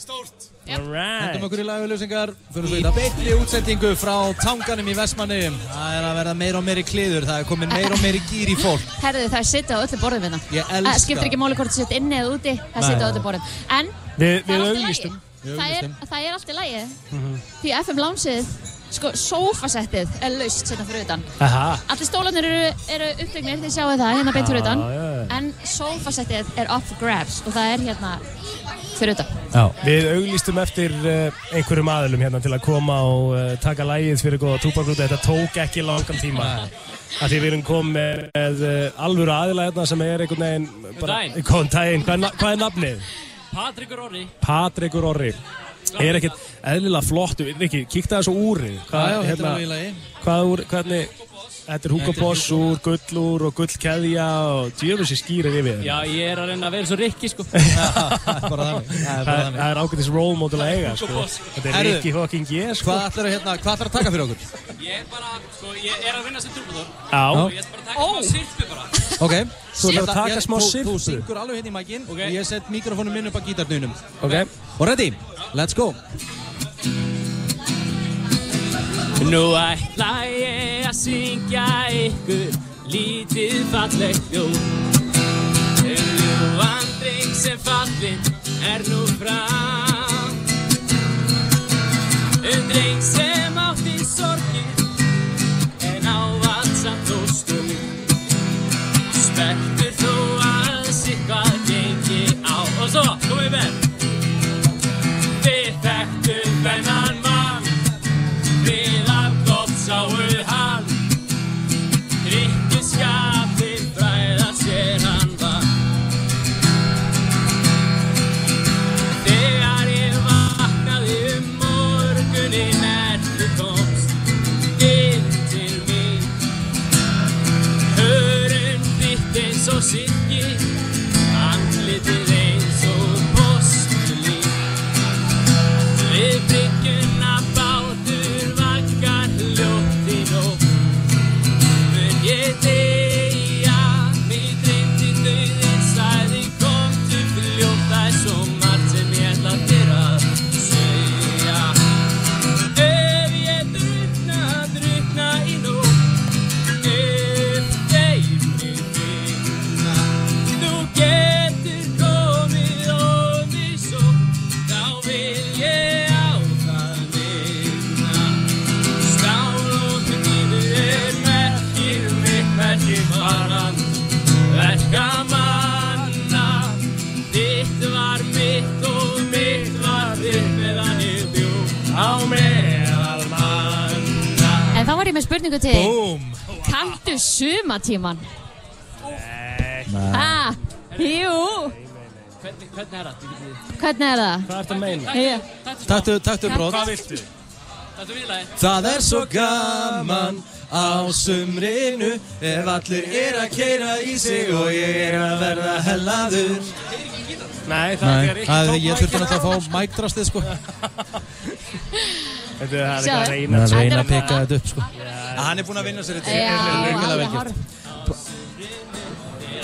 Stórt Hendum okkur í lagauðlösingar Fyrir svo í beitli útsendingu frá tanganum í Vestmannum Það er að verða meira og meiri kliður. Það er komin meira og meiri gýr í fólk. Herðu, það er sitt á öllu borðum hérna. Ég Það elska skiptir ekki máli hvort það sitt inni eða úti. Það sitt á öllu borðum. En Við, það er við allt í lagi. það er, það er allt í lagi. Mhm. Því FM Loungeið Sko, sofasettið er laust setna fyrir utan Aha. Allir stólanir eru, eru upptegnir, þið sjáu það hérna beint fyrir utan Já, já, já. En sofasettið er up for grabs og það er hérna fyrir utan Já. Við auglýstum eftir uh, einhverjum aðilum hérna til að koma og uh, taka lægið fyrir góða túpagrúti. Þetta tók ekki langan tíma. Af því við erum komið með uh, alvöru aðila hérna sem er einhvern veginn... daginn. Góðan daginn. Hvað, er na- hvað er nafnið? Patrikur Orri Patrikur Orri. Er ekkert eðlilega flott. Rikki, kíkta þessu úrið. Já, já, þetta er alveg í lagi. Hvað úr, hvernig... Þetta er Hugo Boss úr, gullúr og gullkeðja og djöfussi skýrir yfir. Já, ég er að reyna að vera svo rikki sko bara þannig Það er Það bara er, þannig það er ágætis role model að eiga, sko. Þetta er Rikki fucking G, sko. Hvað ætlar að, hérna, hvað að taka fyrir okkur? Ég er bara, sko, ég er að vinna sem trúbúður Já. Og ég ætla bara að taka smá sirpu bara Ok. Þú ætlar að taka smá sirpu. Þú syngur alveg hérna í mækinn og ég set mikrofónum minn upp á gítarnunum Ok. Og ready, let's go. Nú ætla ég að syngja ykkur lítið fallegt ljóð Um ljúfan dreng sem fallinn er nú fram Um dreng sem átti sorgir En stund Spenntur þó að sitthvað gengi á. Og svo, komið með. Við þekktum þennan þitt spurningu til Búm. Kanntu sumatíman? Nei. Ha? Jú Hvernig, hvernig er það? Hvernig er það? Hvað ertu að meina? Ég. Taktu, taktu brot. Hvað viltu? Er viðlagi Það er svo gaman á sumrinu ef allir er að keira í sig og ég er að verða hellaður Nei, það er ekki það er, tók ég þurfti náttúrulega að fá mækdrastið sko Þetta er eitthvað að reyna. Að reyna að er peka þetta upp sko. Hann er búinn að vinna sér þetta Já, Virkilega alveg vel gert.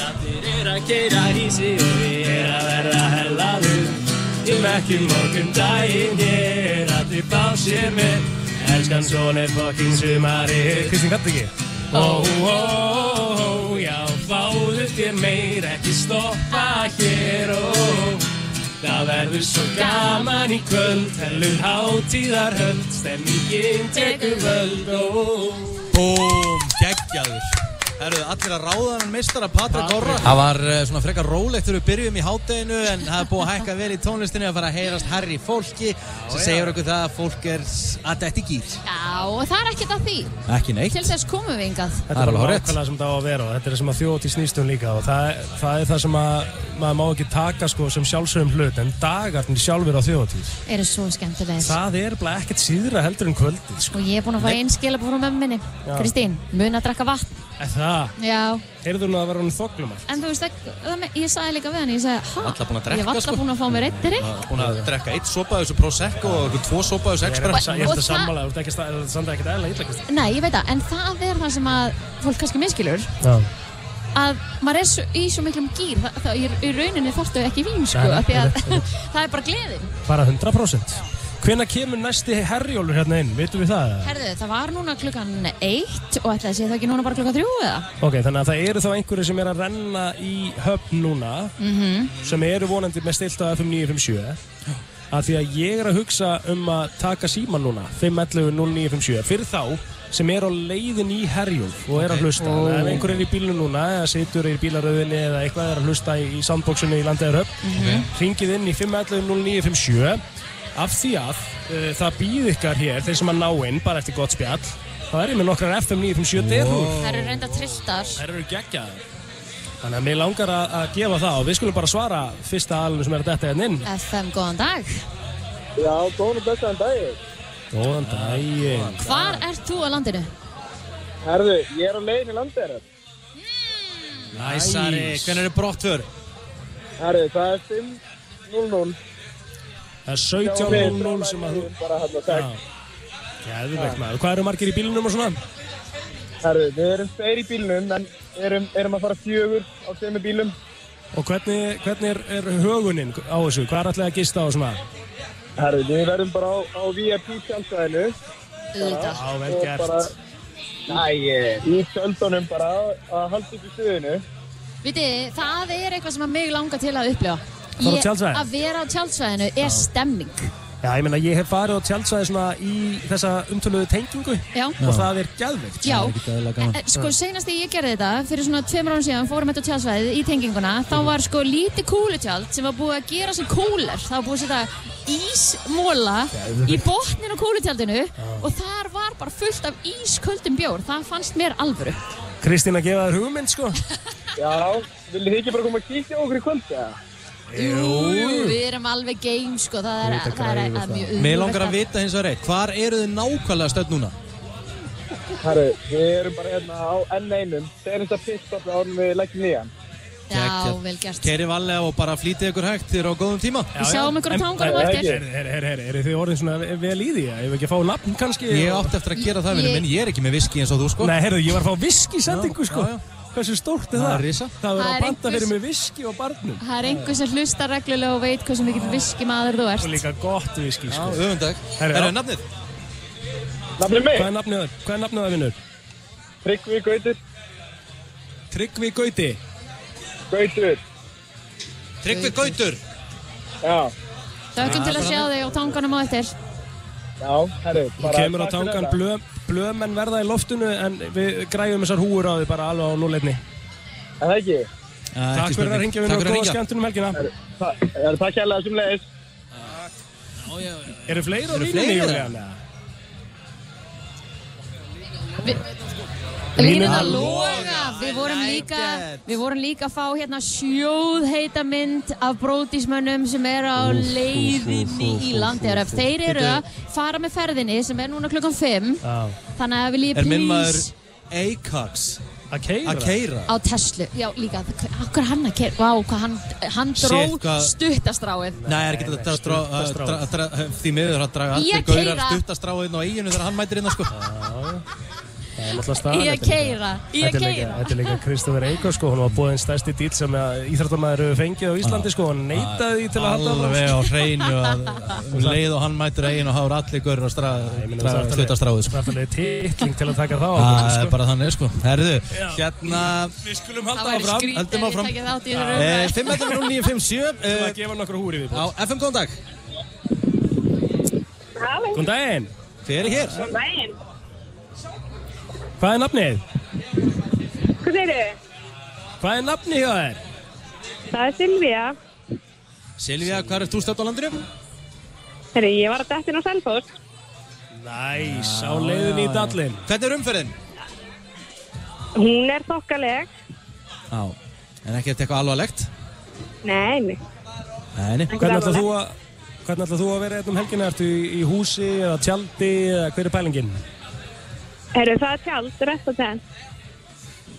Allir er að keira í sig og ég er að verða hellaður Ég mekki morgun daginn, ég er allir bá sér með Elskan svona er fokkin sumari Kristín, gæti ekki? Ó, ó, ó, já, fáðu þér meir, ekki stoppa hér, ó Það verður svo gaman í kvöld, hellur hátíðarhöld, stemmingin tekur völd, ó Búm, geggjaður Herru, allir að ráða hann meistara Patrik Orra. Það var uh, svona frekar rólegt þegar við byrjum í hátteginu en það er búið að hækka vel í tónlistinni að fara að heyrast herri fólki. Sem segir okkur það að fólk er að detti gýr Já, og það er ekkert að því. Ekki neitt. Til þess komum við yngað Þetta Það er er alveg nákvæmlega sem það á að vera og þetta er það sem að þjóti snýstum líka og það, það er það sem að maður má ekki taka sko sem sjálfsögum hlut en dagarnir sjálfur á þjóðatíð Eru svo skemmtilegir. Það er bara ekkert síðra heldur en kvöldið sko. Og ég er búin að fá einn skilabú frá mömminni Já. Kristín, mun að drakka vatn Er það? Já, Heyrðu nú að vera hann þoklum en þú veist ekki, það me- ég sagði líka við hann Ég sagði, ha? Alla búin að Ég drekka var sko. alltaf búin að fá mér eitt er Það er Búin að drekka eitt sopaðus og Prosecco og tvo sopaðus Ég er þetta ég er þetta það- sammála, þú ert ekki sta- samt ekkert eðla Kristín. Nei, ég veit það, en það er það sem að fólk kannski minnskilur Já. að maður er svo, í svo miklum gýr það, það, í, í rauninni þarftu ekki vín sko, Nei, af því að það er bara gleðin. Bara 100% Hvenær kemur næsti herjólfur hérna inn, veitum við það? eða? Herðu, það var núna klukkan eitt og ætlaði að sé það ekki núna bara klukkan þrjú eða? Ok, þannig að það eru þá einhverju sem er að renna í höfn núna Mhm. sem eru vonandi með stilt á FM 957 að því að ég er að hugsa um að taka síman núna 511 0957 fyrir þá sem er á leiðin í Herjólf og er að hlusta Ó. ef einhver er í bílunum núna eða situr í bílaröðinni eða eitthvað er að hlusta í, í soundboxinu í Landegarhöfn Mhm. ringið inn í 511 0957 af því að uh, það býð ykkar hér þeir sem að ná inn bara eftir gott spjall þá er ég með nokkrar FM 957 derhúr Það eru reynda trilltar Þær eru geggjaðar. Þannig að mér langar að, að gefa það og við skulum bara svara fyrsta alinu sem er að detta hérna inn. FM, góðan dag Já, góðan og bestaðan daginn. Góðan daginn. Hvar ert þú á landinu? Herðu, ég er á leiðin í landið Næsari, hvernig er brottför? Herðu, það er 5-0-0. Það er 17.00 sem að þú... Bara hann að segja. Gæðvegt maður. Hvað eru margir í bílunum og svona? Herðu, við erum tveir í bílnum en erum, erum að fara fjögur á tveimur bílum. Og hvernig, hvernig er, er högunin á þessu? Hvað er alltaf að gista á svona? Herðu, við verðum bara á, á VIP. Auðvitað. Já, vel Og gert. Næ, í tjöldunum bara að halda upp í stuðinu. Viti, það er eitthvað sem að mig langar til að upplifa Fara á Ég- tjaldsvæði? Að vera á tjaldsvæðinu er stemming. Já, ég meina, ég hef farið á tjaldsvæði svona í þessa umtöluðu tengingu Já. og það er gæðveikt. Já, en, en, sko senast þegar ég gerði þetta fyrir svona tveimur árum síðan fórum þetta á tjaldsvæðið í tenginguna þá var sko lítið kúlutjald sem var búið að gera sem kúler það var búið að setja ísmóla í botnin á kúlutjaldinu og þar var bara fullt af ísköldum bjór það fannst mér alvöru Kristín að gefa þér hugmynd, sko. Já, viljið þið ekki bara koma að kíkja á okkur í kvöld, eða? Jú, við erum alveg game sko það er, Vita það er, græður að mjög Mér langar að vita hins vegar eitt, hvar eru þið nákvæmlega stödd núna? Herru, við erum bara hérna á N1, senasta pitstoppi árun við leggjum nýjan. Já, vel gert Keri valega og bara flýtið ykkur hægt þér á góðum tíma Við sjáum ykkur á tanganum á eftir. Eru þið orðin svona vel í því? Ef ekki að fá nafn kannski? Ég átti eftir að gera það, vinur minn, ég er ekki með viski eins og þú, sko Nei, herru, ég var að fá viski sendingu, sko. Hversu stórt er Það það? er risa. Það Það er að er banda fyrir mig viski og barnum. Það er einhver sem hlustar reglulega og veit hversu mikill viski maður þú ert Og líka gott viski, sko. Já, öfundag. Herri, Herri, já. nafnið? Nafnið mig? Hvað er nafnið það? Hvað er nafnið það, vinnur? Tryggvi Gautur. Tryggvi Gauti. Gautur. Tryggvi Gautur. Já. Þökkum til að sjá þig á tanganum á eftir Já, herru, Þú kemur á tangan, þetta. Blöð, blöðmenn verða í loftinu en við græjum þessar húur á því bara alveg á núleitni. Er það ekki? Takk fyrir að ringja vinnur og góða skemmtunum helgina. Takk hérlega sem leiðis. Eru fleiri á Eru línunni, að loga. Við vorum líka Við vorum líka að fá hérna sjóðheita mynd af brótismönnum sem eru á leiðinni í landið Þeir eru að fara með ferðinni sem er núna klukkan 5 Þannig að við líka Er minn maður Acox Að keira? Að keira á Tesla Já, líka, okkur er hann að keira Vá, hvað hann, hann dró hvað- stuttastráið Nei, er ekki þetta að að að dra- því miður að draga að allir gaurar keyra. stuttastráðinn á eiginu þegar hann mætir inn sko. Það er náttúrulega staðan. Í að keyra, í að keyra. Þetta er líka Kristoffer Eikó, sko, hún var búinn stærsti dýl sem íþrættamæður hefur fengið á Íslandi, sko, hann neitaði því til að halda Alveg á hreinu að um leið og hann mætir eiginu og eru allir gaurar að stuttastráðið sko. Það er alveg titling til að taka þá. Það er bara þannig sko. Herðu, hérna Við skulum Það væri skrítið ég áfram. tæki þátt í þessu Eh, röðu. 5.0957 Til að Hvað er nafnið? Hvað segir þið? Hvað er nafnið hjá þér? Það er Silvía. Silvía, hvað er þú stödd á landinu? Herri, ég var að detta inn á Selfoss. Næs, á leiðin í dallin. Hvernig er umferðin? Hún er þokkaleg. Já En ekki eitthvað alvarlegt? Nei, nei. Nei, Hvernig ætlað þú að að vera hérna um helgina? Ertu í, í húsi eða tjaldi eða hver er pælingin? Herri, það er tjald, tenn.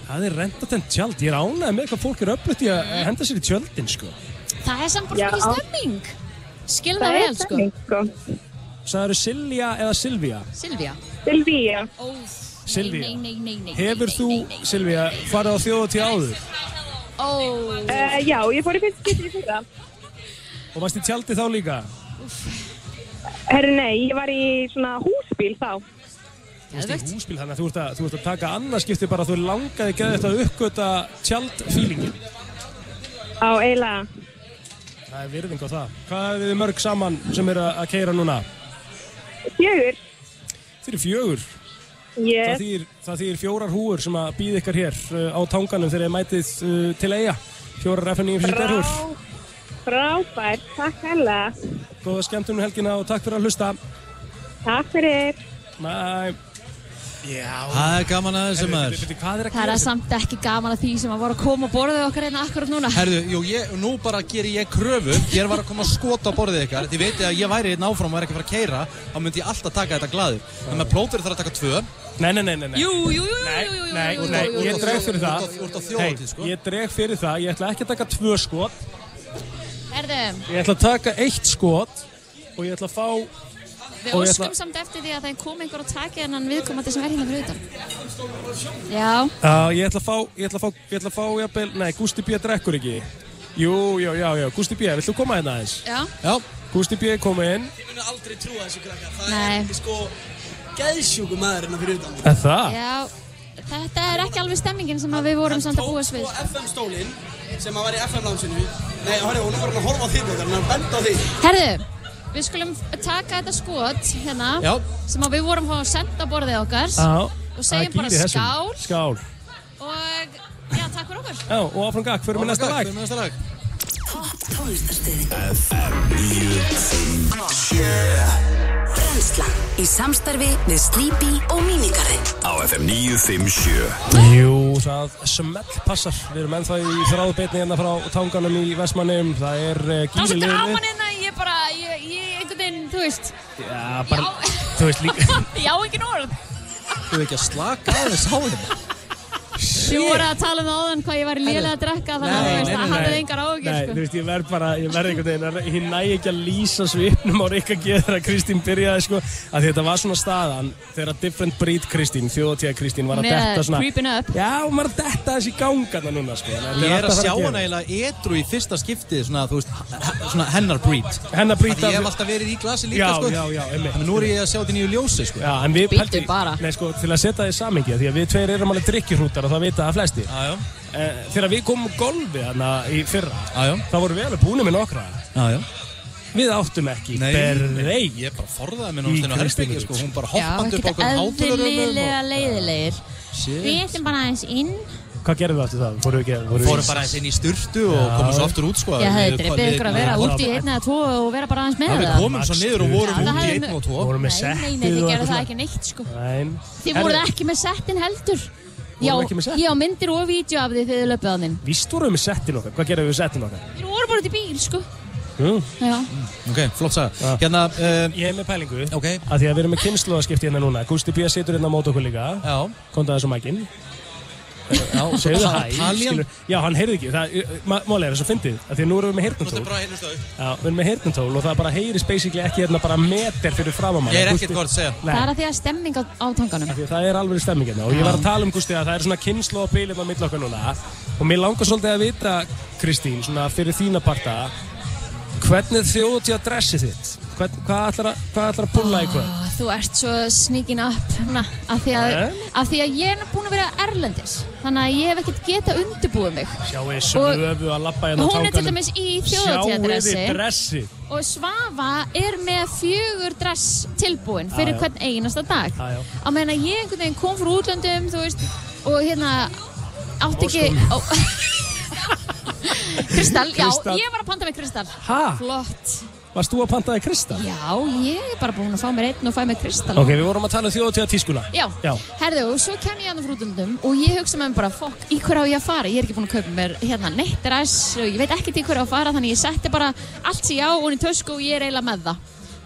Það er rentatent tjald. Ég er ánægð með hvað fólk er öflutt í að henda sér í tjöldin, sko. Það er samt bara Já. mikið stemming Skil Það það er vel, sko sko. Sagður Silja eða? Silvía Silvía. Ó, Silvía. Nei, nei, nei, nei Hefur þú, Silvía, farið á þjóðatíð áður? Ó Uh, já, ég fór í fyrst skipti í fyrra. Og varst í tjaldi þá líka? Herri, nei, ég var í svona húsbíl þá. Þú varst í húsbíl, þannig að þú ert að, þú ert að taka annarskipti bara að þú langaði að þetta að uppgöta tjaldfílingin. Á eiginlega. Það er virðing á það. Hvað er þið mörg saman sem eru að keira núna? Fjögur. Þið eru fjögur. Yes. Það þýr, fjórar húur sem að býða ykkar hér uh, á tanganum þegar þið mætið uh, til eiga. Fjórar FNÍ fyrir derhúr. Frábært, takk hella. Góða skemmtunum helgina og takk fyrir að hlusta. Takk fyrir. Næ. Já. Það er gaman að þessu maður Hvað er Það er samt ekki gaman að því sem að voru að koma og borðið okkar hérna akkurat núna Herðu, jú, ég, nú bara gerir ég kröfu Ég var að koma að skota á borðið ykkar Þið veitir að ég væri hérna áfram og væri ekki að fara að keira Þá myndi ég alltaf taka þetta glaður Þannig að plótur þarf að taka tvö Nei, nei, nei, nei, nei. Jú, jú, jú, Nei, jú, jú, jú, nei, jú, nei, jú, jú, ég jú, dreg jú. fyrir það. Þú ert á- þú ert á þjóðhátíð, sko. Ég dreg fyrir það, ég ætla ekki að taka tvö skot. Herðu, Ég ætla að taka eitt skot og ég ætla að fá... við og ég óskum ætla- samt eftir því að það kom einhver að taka hennan viðkomandi sem er hérna fyrir utan Já, Já, ég ætla að fá, ég ætla að fá, ég ætla að fá, jafnvel, nei, Gústi B. drekkur ekki. Jú, jú, já, já, Gústi B. Vilt þú koma hérna aðeins? já Já. Gústi B. kom inn. Ég mun aldrei trúa þessu krakkar. Það Nei. er ekki sko geðsjúku maður hérna fyrir utan. Er það? Já, þetta er ekki alveg stemmingin sem að við vorum samt að búast við. Tók sko FM stólinn sem að var í FM-lánsinu Nei, horfðu, hún er bara að horfa á þig Hann er að benda á þig Herðu, við skulum taka þetta skot hérna Já. sem að við vorum að senda á borðið okkar Já, og segjum bara skál Skál. og já, takk fyrir okkur. Já, og áfram gakk, fyrir með næsta lag. Fyrir með næsta lag. FM 957 Brennslan í samstarfi við Sleepy og Minigarinn Á FM 957 Jú, það smell passar. Við erum ennþá í þráðbeitni hérna frá tanganum í Vestmannum. Það er uh, Það var svo gíri gaman hérna, ég bara, ég, ég einhvern veginn, þú veist, Já, bara, þú veist líka. já, ekki orð. Þú ekki að slaka aðeins á þeim. Þú voru að tala um það áðan hvað ég var lélega að drekka þannig að þú veist að hafið engar áhugjur Nei, sko. þú veist, ég verð bara, ég verð einhvern veginn, að- ég næ ekki að lýsa svipnum á Rikka G þegar Kristín byrjaði, sko, að þetta var svona staðan þegar Different Breed Kristín, þjóðatíða Kristín, var að detta svona, creeping up. já, hún var að detta þessi gangana núna, sko. Ég er að sjá hana eiginlega edru í fyrsta skiptið, svona, þú veist, svona hennar breed. Hennar breed Ég hef alltaf verið í glasi líka, sko. já, já, einmitt. Þannig nú er ég að sjá þetta í nýju ljósi, sko. Já, en við. Nei, að það að við og það vita það flesti. Já, já. Eh, Þegar við komum golfi þarna í fyrra, Já, já. þá vorum við alveg búinir með nokkra. Já, já. Við áttum ekki Nei, berrei. Ég bara forðaði mér náttúrulega herbyggi, sko. Hún bara Já, hoppandi upp á ekkert okkur hátalarumum. eðlilega leiðilegir. Shit. Við ættum bara aðeins inn. Hvað gerðum við aftur það? Fórum við ekki, vorum við- Fórum bara eins inn í sturtu og Já. komum svo aftur út, sko. Ég hefði Við- dreipið við- ykkur að vera við- út í einn eða tvo og vera bara aðeins með Já, við það. komum svo niður og vorum Já, það út í hefði- einn og tvo. Vorum með Nei, nei, nei, settið þið og gerðu eitthvað það ekki neitt sko. Þið voruð ekki með settin heldur. Já, Vorum við já, myndir og vídeo af því þegar þið löpuð á þeim. Víst vorum við með settin okkar. Hvað gerðum við settin okkar? Þið voru bara út í bíl sko. Já. Ok, flott saga. Hérna, uh, Ég hef með pælingu. Ok. Að því að við erum með kynnslóðaskipti hérna núna. Gústi B. situr hérna á mót okkur líka. Já. Konta þessu mækinn. Já, Segðu það- hæ. Já, hann heyrði ekki. Það, ma- Málið er þess að fyndið. Því að nú erum við með. Já, við erum með heyrnatól og það bara heyrist basically ekki hérna bara meter fyrir framann. Ég er ekkert gott að segja. Það er að því að stemming á, á tanganum. Það er alveg stemming hérna og ég var að tala um Gústi að það er svona kynslu og bílinn á milli okkar núna og mér langar svolítið að vita Kristín, svona fyrir þína parta hvernig þjóðt ég að dressi þitt? Hvern, hvað ætlar að, hvað ætlar að pulla í hvað? Ó, Þú ert svo sneaking up na, af, því að, af því að ég er búin að vera erlendis þannig að ég hef ekkert getað undirbúið mig. Sjáu þið svöfu að lappa hérna á Hún er til dæmis í þjóðatíðadressi og Svafa er með fjögur dress tilbúin fyrir Já, já. hvern einasta dag. Já, á meðan að ég einhvern veginn kom frá útlöndum veist, og hérna átti ekki Kristall, já, ég var að panta með Kristall. Ha? Flott Varst þú að pantaði Kristall? Já, ég er bara búin að fá mér einn og fæ mér Kristall Ok, við vorum að tala um þjóðtíða tískuna Já, Já. herðu, og svo kem ég hann frá útlöndum og ég hugsa með mér bara, fokk, í hver á ég að fara? Ég er ekki búin að kaupa mér hérna neitt dress og ég veit ekkert í hver á að fara þannig ég setti bara allt sem ég á og í tösku og ég er eiginlega með það.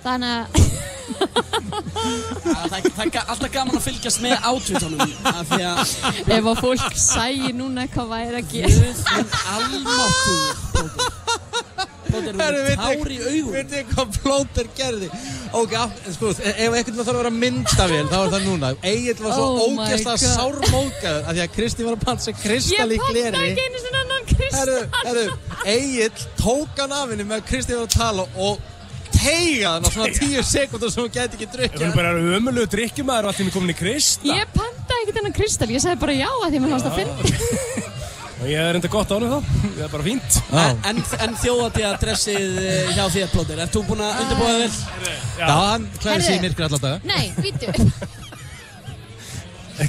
Þannig að, Það er, það er alltaf gaman að fylgjast með að ef að fólk sæi Plóter, þú er tár í augum Veit þið hvað Plóter gerði? Ok, á, sko, ef einhvern veginn þarf að vera myndavél, þá er það núna. Egil var svo Oh God. sármókaður að því að Kristi var að panta kristall í Ég gleri. panta ekki einu sinni annan kristall. Herru, herru, Egil tók hann af henni með að Kristi var að tala og teiga hann á svona tíu sekúndur sem hún gæti ekki drukkið. erum bara ömulegu drikkjumæður og allir komin í Krista Ég panta ekkert annan kristall, ég sagði bara já að því að mér fannst að finna. Og ég er enda gott ánum þá Það er bara fínt En, en, en þjóðatíða dressið eh, hjá þér Plóter, ert þú búinn að undirbúa þig vel? Já, hann klæði sig í Herru. myrkur allar daga. Nei, vítu,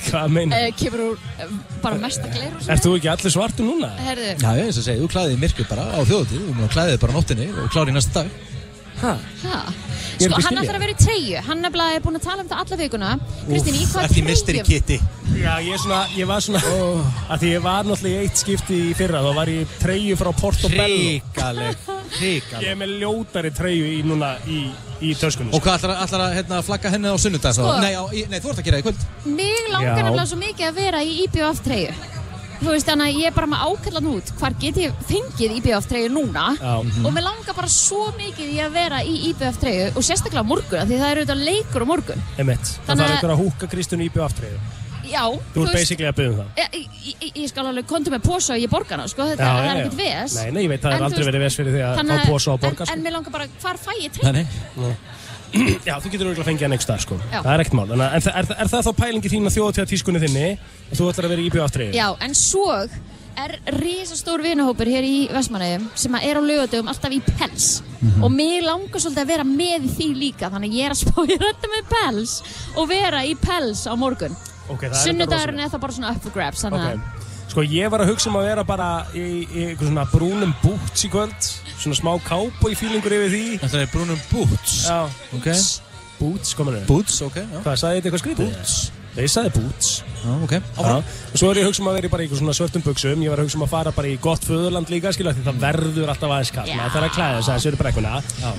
Hvað meina? uh, kemur úr uh, bara mesta gleru Ert þú ekki allir svartu núna? Herðu, Já, ég eins og segi, þú klæðið í myrkur bara á þjóðutíð, þú klæðið bara á nóttinni og klári næsta dag. Hæ? Sko, hann ætlar að vera í treyju. Hann nefnilega er búinn að tala um þetta alla vikuna. Kristín, í hvað Eftir í mystery treyjum? kitty. Já, ég, er svona, ég var svona að því ég var náttúrulega í eitt skipti í fyrra þá var ég í treyju frá Portobello Ríkaleg, ríkaleg. Ég er með ljótari treyju í núna í, í töskunni Og hvað ætlar, ætlar að hérna, flagga henni á sunnudag? Sko. Nei, nei, þú ert að gera það í kvöld. Mig langar nefnilega svo mikið að vera í IBF treyju. Þú veist, þannig að ég er bara með ákallan út hvar get ég fengið IBF treyju núna Já. og mér langar bara svo mikið í að vera í IBF treyju og sérstaklega morgun af því það eru auðvitað leikur á morgun. Emitt Það Þannig að- einhver að húka Kristján í bjóaftreyju Já, Þú ert basically að byggja um það Ég, ég, ég- ég skal alveg konta með posa og ég borga hana, sko, þetta Já, það er já. ekkert ves. Nei, nei, ég veit það er aldrei verið ves fyrir því að fá posa og borga En, sko. en mér langar bara, hvar fæ ég treyju? Já, þú getur auðvitað fengið hann einhver starf sko Já. Það er ekkert mál að- En það- er, er það þá pælingi þín að þjóða tískunni þinni og þú ætlar að vera í IBF treyju? Já, en svo er risastór vinahópur hér í Vestmannaugum sem að er á laugadögum alltaf í pels Mhm. og mig langar svolítið að vera með í því líka þannig að ég er að spá í rætta með pels og vera í pels á morgun Ok, það er Sunnudagurinn er það bara svona up for grabs þannig að Ok, sko ég var að hugsa um að vera bara í, í eitthvað svona brúnum boots í kvöld. Svona smá cowboy feelingur yfir því. Þetta er brúnum boots. Já. Ok. Boots, komur þau Boots, ok, já. Hvað, sagði þetta eitthvað skrítið? Boots Ég sagði boots. Já, ok, Já, og svo er ég hugsa um að vera í bara í eitthvað svona svörtum buksum Ég var að hugsa um að fara bara í gott föðurland líka, skilja Því það verður alltaf aðeins kall Já. Maður þarf að klæða þess að þessu eru brekkuna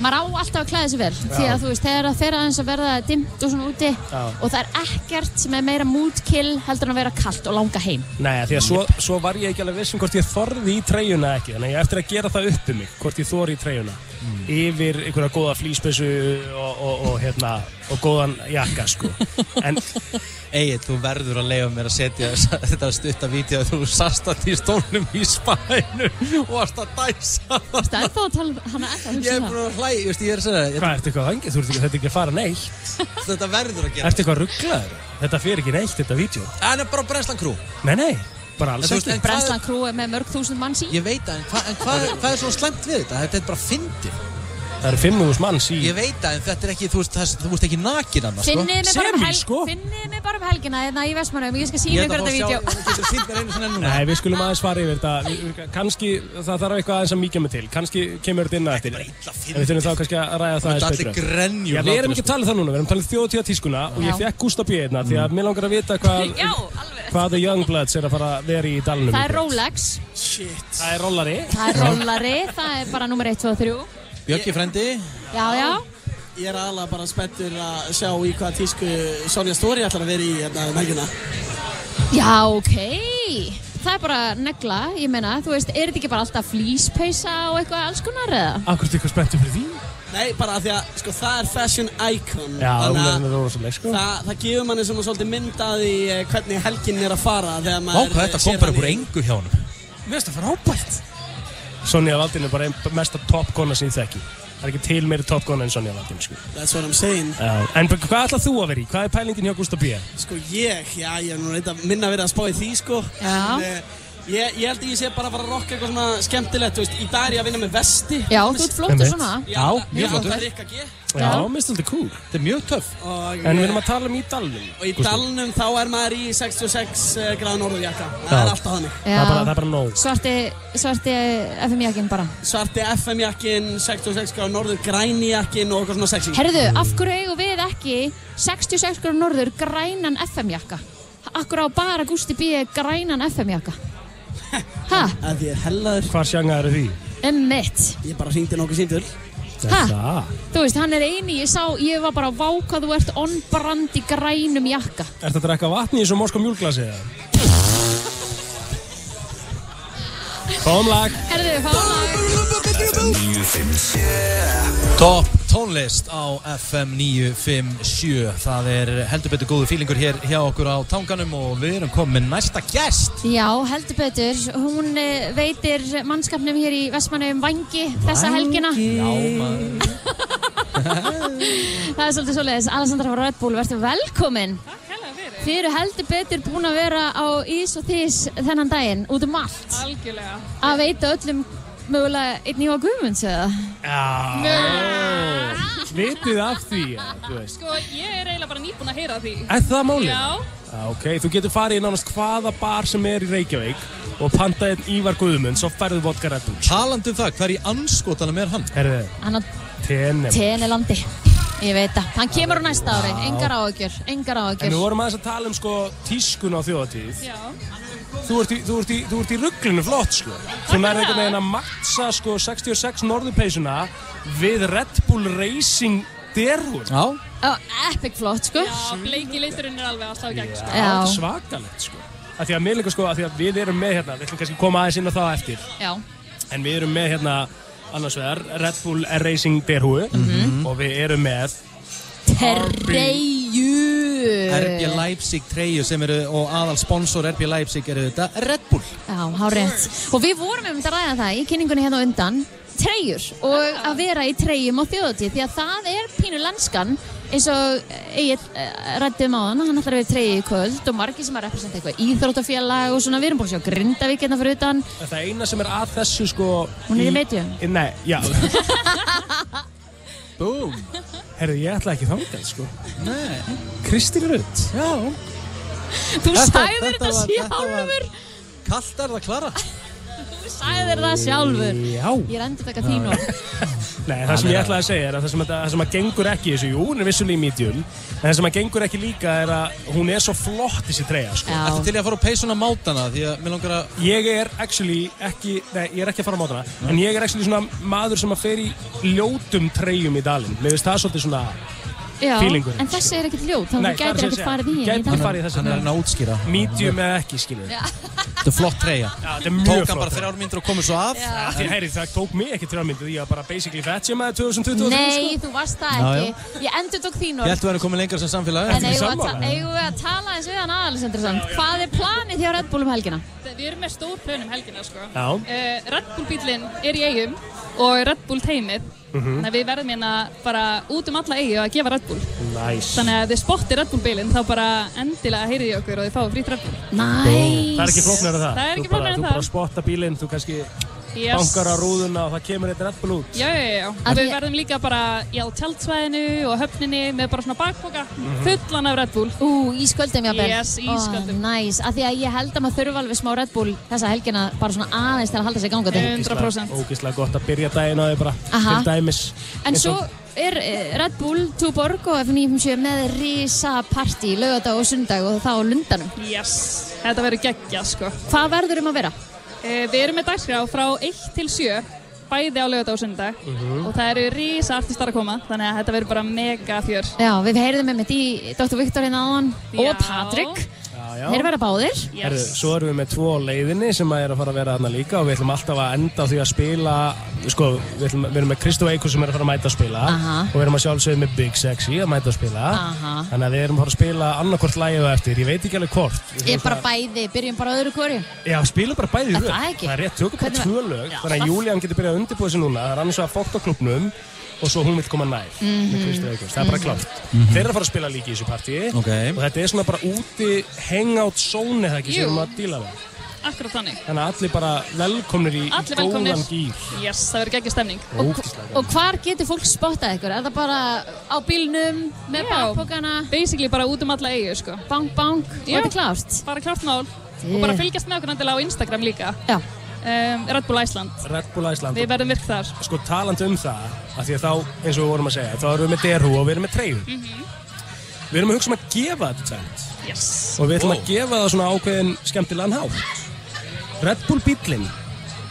maður á alltaf að klæða sig vel því að þú veist, þegar það fer aðeins að verða dimmt og svona úti Já. og það er ekkert sem er meira mood kill heldur en að vera kallt og langa heim. Nei, því að svo, svo var ég ekki alveg viss um hvort ég þorði í treyjuna ekki Þannig að ég eftir að gera það upp um mig Hvort ég þori í treyjuna Yfir einhverja góða flýspissu og, og, og, hérna, og góðan jakka sko. En Egil, þú verður að leiða mér að setja þetta stutta vídeo að þú sast að í stólnum í spænu og varst að dæsa. Það er þá að tala um hana ennþá Ég er bara að hlæ, ég veist, ég er að segja það. Hvað, ertu eitthvað vangið? Þú ert ekki, þetta er ekki að fara neitt. Þetta verður að gera Ertu eitthvað rugglaður? Þetta fer ekki neitt, þetta vídeo. En er bara Breslan Crew. Nei, nei, bara alls ekki. Brennslan Crew er með mörg þúsund manns í. Ég veit það, en, hva, en hvað, hvað er svo slemt við þetta? Þetta er bara fyndið Það eru 5.000 manns í Ég veit það, en þetta er ekki, þú veist, það, þú veist ekki nakin annars, Finnið mig bara um Semi, hel- sko. finnið mig bara um helgina hérna í Vestmannum ég skal Ég sína ætla ykkur að þetta fá að vídeo. sjá, getur sýnt mér einu sinni núna. Nei, við skulum aðeins fara yfir þetta. Kannski það þarf eitthvað aðeins að mýkja mig til. Kannski kemur þetta inn að eftir. við þurfum þá kannski að ræða það Þetta aðeins Já, við erum ekki að tala það núna, við erum að tala þjóðtíða tískuna Og ég Já. fekk Gústa B. Því að mér langar að vita hvað Já, Hvað The Youngbloods að fara að vera í dalnum það Rolex Shit Það rollari það rollari það bara nummer 1, 2 og 3 Björki frendi já, já Ég er aðalega bara spenntur að sjá í hvað tísku Sonja Stóri ætlar að vera í hérna um já, ok það er bara negla, ég meina þú veist, er þetta ekki bara alltaf flýspeysa og eitthvað alls konar eða? Akkur er eitthvað spenntur fyrir því Nei, bara af því að sko, það er fashion icon. Já, Þannig er að með rosaleg sko Það, það gefur manni svona svolítið myndaði hvernig helgin er að fara þegar maður hvað þetta sér kom bara hann úr engu hjá honum Mér finnst það frábært Sonja Valdin er bara ein mesta toppkona sem ég þekki Það er ekki til meiri toppkona en Sonja Valdin sko That's what I'm saying. Já, En hvað ætlað þú að vera í? Hvað er pælingin hjá Gústa B? Sko ég, já, ég er nú reynda minna verið að spá í því sko. Já. En, eh, ég, ég held að ég sé bara að fara að rocka eitthvað svona skemmtilegt, þú veist, í dag er ég að vinna með vesti. já, þú ert flottur svona Já, mjög flottur. Það er Rikka G. Já, minnst þetta cool Þetta er mjög töff En við erum að tala um í dalnum Og í dalnum þá er maður í 66 gráð norðurjakka. Það Já. er alltaf þannig. Það er bara, það er bara nóg svarti, svarti FM-jakkin bara Svarti FM-jakkin, 66 gráð norður, græni jakkin og eitthvað svona sexy. Herðu, af hverju eigum við ekki 66 gráður norður grænan FM-jakka? Akkur á bara Gústi B. grænan FM-jakka? Ha? Að því er hellaður. Hvað sjanga eru því? Emmitt. Ég bara hringdi nokkuð síndur. Ha? Það Þú veist, hann er eini, ég sá, ég var bara að vá hvað þú ert on-brand í grænum jakka. Ertu að drekka vatni í þessu Moskó mjúlglasi eða? Fáum lag Herðu, fálag. Topp tónlist á FM 957 Það er heldur betur góðu fílingur hér hjá okkur á tanganum og við erum komið næsta gest Já, heldur betur. Hún eh, veitir mannskapnum hér í Vestmannum vangi þessa helgina. Já, maður Það er svolítið svoleiðis. Alessandra frá Red Bull, verður velkomin. Þið eru heldur betur búin að vera á ís og þís þennan daginn, út um allt. Algjörlega. Að veita öllum mögulega einn íva guðmunds eða? Mögulega. Vitið af því, þú veist Sko, ég er eiginlega bara nýbúin að heyra því. Er það málið? Já. Já, ok, þú getur farið í nánast hvaða bar sem er í Reykjavík og pantað einn Ívar Guðmunds og færðu vodka Red Bull Talandi um það, hver í anskotanum er hann? Herðu, Hann á Tenelandi. Ég veit það. Hann kemur á næsta ári. Engar áhugjur. Engar En við vorum aðeins að tala um sko tískun á þjóðatíð Já. Þú ert í, þú ert í, þú ert í rugglinu flott sko Þú nærði einhvern veginn að mattsa sko 66 norðurpeysuna við Red Bull Racing derhún Já Ó, epic flott, sko. Já, bleiki liturinn er alveg alltaf gegn, sko. Já. Það er svakalegt sko að Því að mér líka sko að því að við erum með hérna Við ætlum kannski að koma aðeins inn á það eftir Já. En við erum með hérna annars vegar Red Bull Racing derhú Mhm. Og við erum með Treyju. RB Leipzig treyju sem eru og aðal sponsor RB Leipzig eru þetta Red Bull Já, há rétt. Og við vorum um þetta að ræða það í kynningunni hérna undan treyjur og að vera í treyjum á þjóðatíð því að það er pínu lenskan eins og ég rætti um á hann hann ætlar að vera í treyju í kvöld og margir sem að representa eitthvað íþróttafélag og svona við erum búin að sjá Grindavík hérna fyrir utan. Það eina sem er að þessu sko Hún er í medium. Nei, já. Búm Herðu, ég ætla ekki þangað sko. Nei. Kristín Rutt Já. Þú sagðir þetta sjálfur. Kallt er það klara. Þú sagðir það sjálfur. Já. Ég er endur taka þín orð Nei, það sem ég ætlaði að segja er að það sem, að, það sem að gengur ekki þessu, jú, hún er vissulega í medium en það sem að gengur ekki líka er að hún er svo flott þessi treyja, sko. Ertu til í að fara á peysuna mátana því að mér langar að Ég er actually ekki, nei, ég er ekki að fara á mótana, en ég er actually svona maður sem að fer í ljótum treyjum í dalinn. Mér finnst það svolítið svona Já, feelingurinn. en þessi er ekkert ljót þannig að þú gætir ekkert ég farið í henni. Í Gæti dag. farið í þessi Hann er að reyna að útskýra. Medium eða ekki, skiljum við. Þetta er flott treyja. Tók hann bara þrjár myndir og komið svo af. Því, heyri, það tók mig ekki þrjá myndu, ég var bara basically fat sem að 2023, Nei, sko. þú varst það ekki. Ég endur tók þín Ég orð held að við erum komið lengra sem samfélag En eigum við að ta- eigum við að tala eins við hann samt Hvað er planið hjá Red Bull um helgina? Við erum með stór plön um helgina sko. Uh, Red Bull bílinn er í eigum og Red Bull teimið Mhm. Þannig að við verðum hérna bara út um alla eigu að gefa Red Bull Nice. Þannig að þið spotti Red Bull bílinn þá bara endilega heyrið í okkur og þið fáið frýtt Red Bull Nice. Það er ekki flóknar það. Það er ekki Þú bara- flóknara en Þú það. bara spotta bílinn, þú kannski Yes. bankar á rúðuna og það kemur eitt Red Bull út. Já, já, já, við því- verðum líka bara í á tjaldsvæðinu og höfninni með bara svona bakboka Mhm. fullan af Red Bull Ú, ísköldum jafnvel Yes, ísköldum. Ó, Næs, af því að ég held að maður þurfa alveg smá Red Bull þessa helgina bara svona aðeins til að halda sig gangandi 100%. Ógislega gott að byrja daginn á því bara Aha. til dæmis. En svo er eh, Red Bull, Túborg og F957 með risa partí lögadag og sundag og það á lundanum Yes, þetta verður geggjað sko Hvað verður um að vera? Eh, Við erum með dagskrá frá 1 til 7 bæði á lögadag og sundag Mhm. og það eru rísa artistar að koma þannig að þetta verður bara mega fjör Já, við heyrðum með mitt í Dr. Viktor hérna áðan og Patrik Já. Þeir verða báðir Herru, svo erum við með tvo leiðinni sem er að fara að vera þarna líka og við ætlum alltaf að enda á því að spila sko, við, ætlum, við erum með Kristó Eikos sem er að fara að mæta að spila Aha. og við erum að sjálfsögðu með Big Sexy að mæta að spila Aha. þannig að við erum að fara að spila annarkvort lægið á eftir, ég veit ekki alveg hvort Ég er bara bæði, byrjum bara öðru kóri Já, spilum bara bæði í röð. það er rétt, tökum bara Hvernig- tvö lög. Þannig að Júlían getur byrjað að undirbúa sig núna. Það er annars að fókt á klubnum og svo hún vil koma Mhm. með Kristi Eikos. Það er bara Mhm. klárt. Mhm. Þeir eru að fara að spila líki í þessu partíi Ok. og þetta er svona bara úti hangout zone eða ekki sem Jú. við erum að díla við. Akkurat þannig Þannig að allir bara velkomnir í, Allir góðan velkomnir gýr. Yes, það verður geggjað stemning Ógeðslega Og hvar getur fólk spottað ykkur? Er það bara á bílnum, með Já. bakpokana? Basically bara út um alla eigu sko Bank, bank, og þetta er klárt Bara klárt mál og bara fylgjast með okkur endilega á Instagram líka Já um, Red Bull Iceland Red Bull Iceland. Við verðum virk þar Sko talandi um það, af því að þá, eins og við vorum að segja, þá erum við með derhú og við erum með treyju. Mhm. Við erum að hugsa um að gefa þetta tvent. Yes og við ætlum að gefa það svona ákveðin skemmtilegan hátt Red Bull bílinn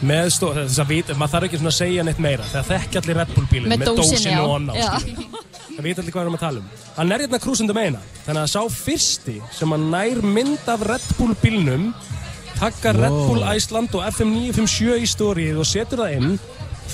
með stó, þess að vita, maður þarf ekki svona að segja neitt meira þegar þekki allir Red Bull bílinn Með dósinni á. og onna Já. það vita allir hvað við erum að tala um hann er hérna krúsundum eina þannig að sá fyrsti sem að nær mynd af Red Bull bílnum takkar Red. Bull Æsland og FM 957 í stórið og setur það inn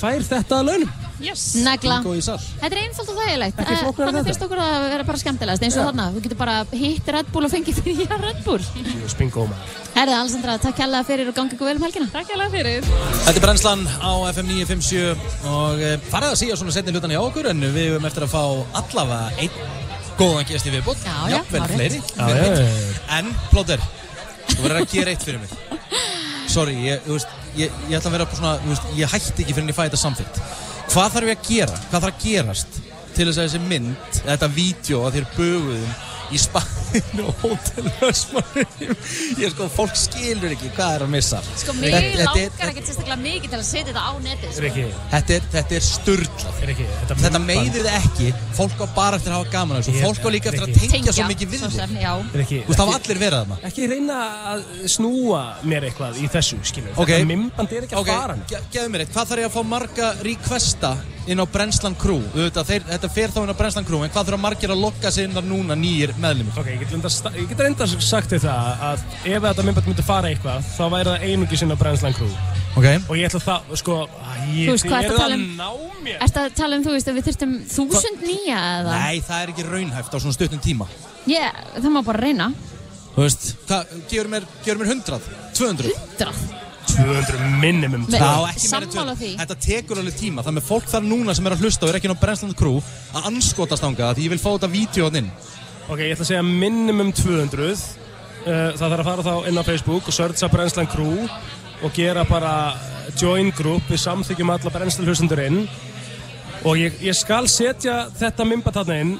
fær þetta að launum. Yes. Negla. Þetta er einfalt og þægilegt. Eh, Þannig þetta. finnst okkur að vera bara skemmtilegast? Eins og þarna Þú getur bara hitt Red Bull og fengið því að Red Bull. Spingo maður. Herði, Alessandra, takk kærlega fyrir og gangi ykkur vel um helgina. Takk kærlega fyrir. Þetta er brennslan á FM 957 og e, farið að síða svona setni hlutan í okkur en við höfum eftir að fá allavega einn góðan gest í viðbútt, Já, já, jafnvel fleiri. Já, já, já. En, Plóter, þú verður að gera eitt fyrir mig Sorry, ég, þú veist, ég, ég ætla að vera svona, þú veist, ég hætti ekki fyrir en ég fæ þetta samþygt Hvað þarf ég að gera? Hvað þarf að gerast til þess að þessi mynd, þetta vídeo að þér böguðum í spæðinu og Hotel Vestmanniðum Ég sko, fólk skilur ekki hvað er að missa. Sko, er- langar ekkert sérstaklega mikið til að setja þetta á netið sko. Riki, Þetta er, þetta er sturglað Riki, þetta, Þetta meiðir þið ekki. Fólk á bara eftir að hafa gaman þessu. Fólk á líka eftir að tengja svo mikið við þig. Þú ekki- allir verið þarna? Ekki reyna að snúa mér eitthvað í þessu, skilur. Ok. Þetta mymband er ekki að fara neitt. ge- gefðu mér eitt. Hvað þarf ég að fá marga requesta inn á Brennslan Crew. Þetta, þeir, þetta fer þá inn á Brennslan Crew En hvað þurfa margir að lokka sig inn þar núna nýjir meðlumir Ok, ég get, reynda, ég get reynda sagt þér það að ef þetta myndi fara eitthvað þá væri það einungi sinna Brennslan Crew. Ok. Og ég ætla það, sko ég, Þú veist, hvað ertu er að um? Ertu að tala um, þú veist, að við þurftum þúsund nýja eða? Nei, það er ekki raunhæft á svona stuttum tíma. Ég, það má bara reyna. Þú veist, hvað, gefur mér, mér 100, 200 100? 200 minimum Með- Já, ekki meira en sammála 200. því. Þetta tekur alveg tíma. Það með fólk þar núna sem er að hlusta og er ekki ná Brensland Crew að anskotast ánga því ég vil fá þetta vídeo inn. Ok, ég ætla að segja minimum 200 uh, Það þarf að fara þá inn á Facebook og searcha Brennslan Crew og gera bara join group. Við samþykjum alla Brennslan hlustendur inn. Og ég, ég skal setja þetta mymbat þarna inn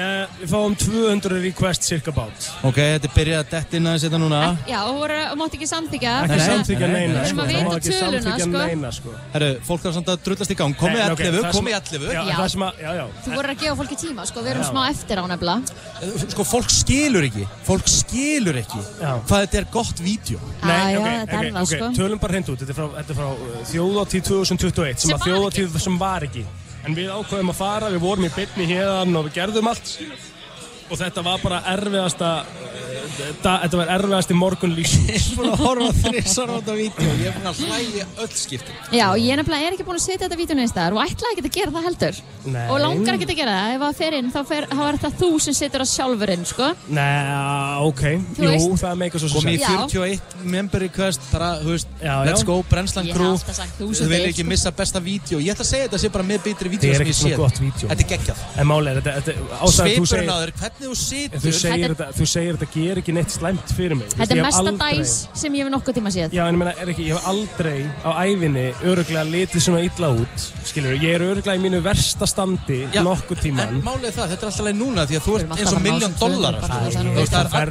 uh, Við fáum 200 request circa bát Ok, þetta er byrjað að detta inn aðeins þetta núna Já, þú voru, mátt ekki samþykja. Ekki samþykja neina, Við sko. að Það má vita ekki samþykkja sko. neina, sko. Herru, fólk þarf samt að drullast í gang Komið Nei, í ok, 11, það komið 11 Já, Já. það sem að, já, Þú voru að gefa fólki tíma, sko, við erum Já. smá eftir á nefnilega. Sko, fólk skilur ekki Fólk skilur ekki hvað þetta er gott vídeo Nei, ok, ok, sko. tölum bara hreint út, þetta er frá, er uh, þjóðatíð 2021 sem, var þjóðatíð sem var ekki en við ákveðum að fara, við vorum í bytni hérðan og við gerðum allt og þetta var bara erfiðasta þetta var erfiðasti morgun lífsins Ég er búin að horfa þrissar á þetta vídeo Ég er búin að hlæja öll skiptin Já, ég nefnilega er ekki búin að setja þetta vídeo neins staðar og ætlaði ekki að gera það heldur. Nei. Og langar ekki að gera það. Ef það fer inn, þá, fer, er þetta þú sem setur það sjálfur inn, sko. Nei, ok, Þú jú, veist- það meikar svo sem Komið í Já. 41 member request bara, þú veist, Já, let's já. go, Crew alltaf sagt Þau þúsund vil ekki sko. missa besta vídeo Ég ætla að segja þetta sé bara með betri er sem ég sé er er, hvernig þú En situr þú segir þetta, þú segir þetta ger ekki neitt slæmt fyrir mig Þetta er mesta dæs sem ég hef nokkuð tíma séð. Já, en ég meina, er ekki, ég hef aldrei á ævinni öruglega litið svona illa út Skilur, ég er öruglega í mínu versta standi nokkuð tíman En málið er það, þetta er alltaf leið núna Því að þú ert eins og miljón dólar veist, það er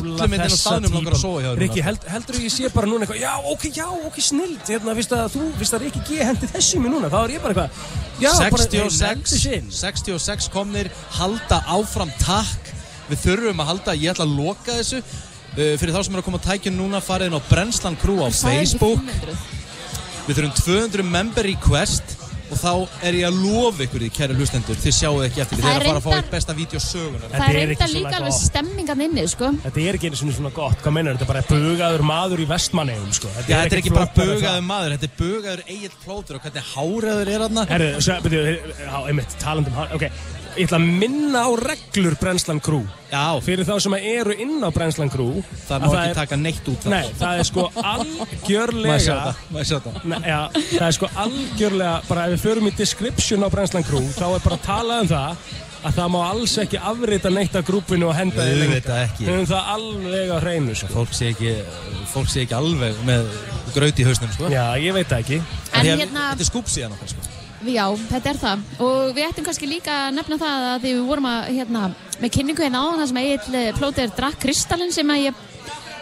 öllum myndin á staðnum langar að þér Rikki, heldur ég sé bara núna eitthvað Já, ok, já, ok, snild Hérna, þú, fyrst að Rikki Já, bara, hey, nendi 66, sinn 66 komnir halda áfram takk. Við þurfum að halda, ég ætla að loka þessu. Uh, Fyrir þá sem eru að koma að tækja núna farið inn á Brennslan Crew á Facebook. 500. Við þurfum 200 member request Og þá er ég að lofa ykkur því, kæri hlustendur Þið sjáu ekki eftir því, Það er að fara að fá eitt besta vídeo sögunar Það er reynda líka alveg stemmingan inni, sko. Þetta er ekki einu svona svona gott, hvað meinar, þetta er bara bugaður maður í vestmannegjum, sko. Já, þetta er ekki bara bugaður maður, þetta er bugaður eigin plótur og hvernig háraður er hann Herru, talandum hár, ok Ég ætla að minna á reglur Brennslan Crew. Já. Fyrir þá sem eru inn á Brennslan Crew Það að má ekki er- taka neitt út þar. Nei, það er sko algjörlega Má ég sjá þetta? Nei, já, það er sko algjörlega, bara ef við förum í description á Brennslan Crew Þá er bara að tala um það að það má alls ekki afrita neitt af grúpinu og henda því Auðvitað ekki. Við höfum það alveg á hreinu, sko. Fólk sé ekki, fólk sé ekki alveg með graut í hausnum, sko. Já, ég veit það ekki. En að hérna- Þetta er skúpsíðan okkar, sko Já, þetta er það. Og við ættum kannski líka að nefna það að því við vorum að, hérna, með kynningu hérna á það sem Egil Plóter drakk kristallin sem að ég,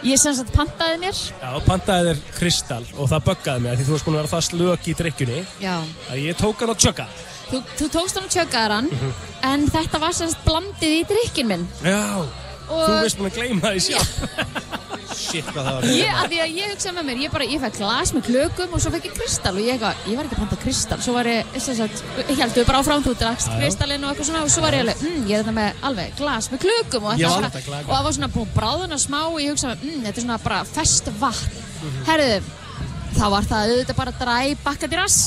ég sem sagt pantaði mér. Já, pantaði þér kristall og það böggaði af því þú varst búin að vera það slök í drikkjunni Já. að ég tók hann á tjögga Þú, þú tókst hann og tjöggaðar hann, Mhm. en þetta var sem sagt blandið í drikkin minn. Já, Og- þú veist búin að gleyma því sjálf Shit, hvað það var Ég, að því að ég hugsaði með mér, ég bara, ég fekk glas með klökum og svo fekk ég kristall og ég eitthvað, ég var ekki að panta kristall, svo var ég, sem sagt, ég heldur bara áfram, þú drakst kristallinn og eitthvað svona og svo var ég alveg, mm, ég er þetta með alveg glas með klökum og, var svona, og það var svona búin bráðuna smá og ég hugsaði, mm, þetta er svona bara fest vatn. Herðu, þá var það auðvitað bara dræ bakkat í rass.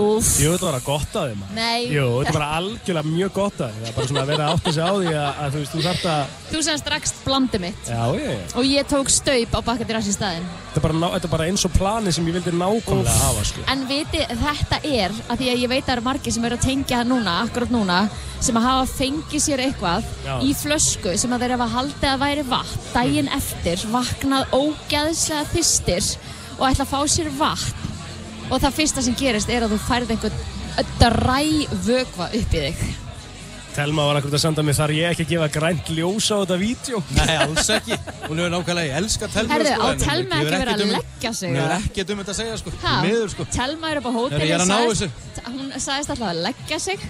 Úff. Jú, þetta var að gott að þið maður Nei. Jú, þetta bara algjörlega mjög gott að þið Það er bara svona að vera að átta sig á því að, að þú veist, þú þarft að Þú sem drakst blandið mitt Já, ég, og ég tók staup á bakkat í rass í staðinn. Þetta er bara, ná- þetta bara eins og planið sem ég vildi nákvæmlega hafa, sko En viti, þetta er, að því að ég veit að það eru margir sem eru að tengja núna, akkurat núna, sem að hafa fengið sér eitthvað Já. í flösku sem að þeir hafa haldið að væri vatn, daginn eftir, vaknað ógæðslega þystir og ætla að fá sér vatn. Og það fyrsta sem gerist er að þú færð einhvern dræ vökva upp í þig. Telma var akkurat að senda mig þar ég ekki að gefa grænt ljós á þetta vídeo Nei, alls ekki Hún hefur nákvæmlega, ég elska Telma Herðu, sko, á Telma ekki verið að um- leggja sig, Hún hefur ekkert um þetta að segja, sko Því Miður, sko Telma er upp á hóteli, ég er að ná sagðist- hún sagðist alltaf að leggja sig.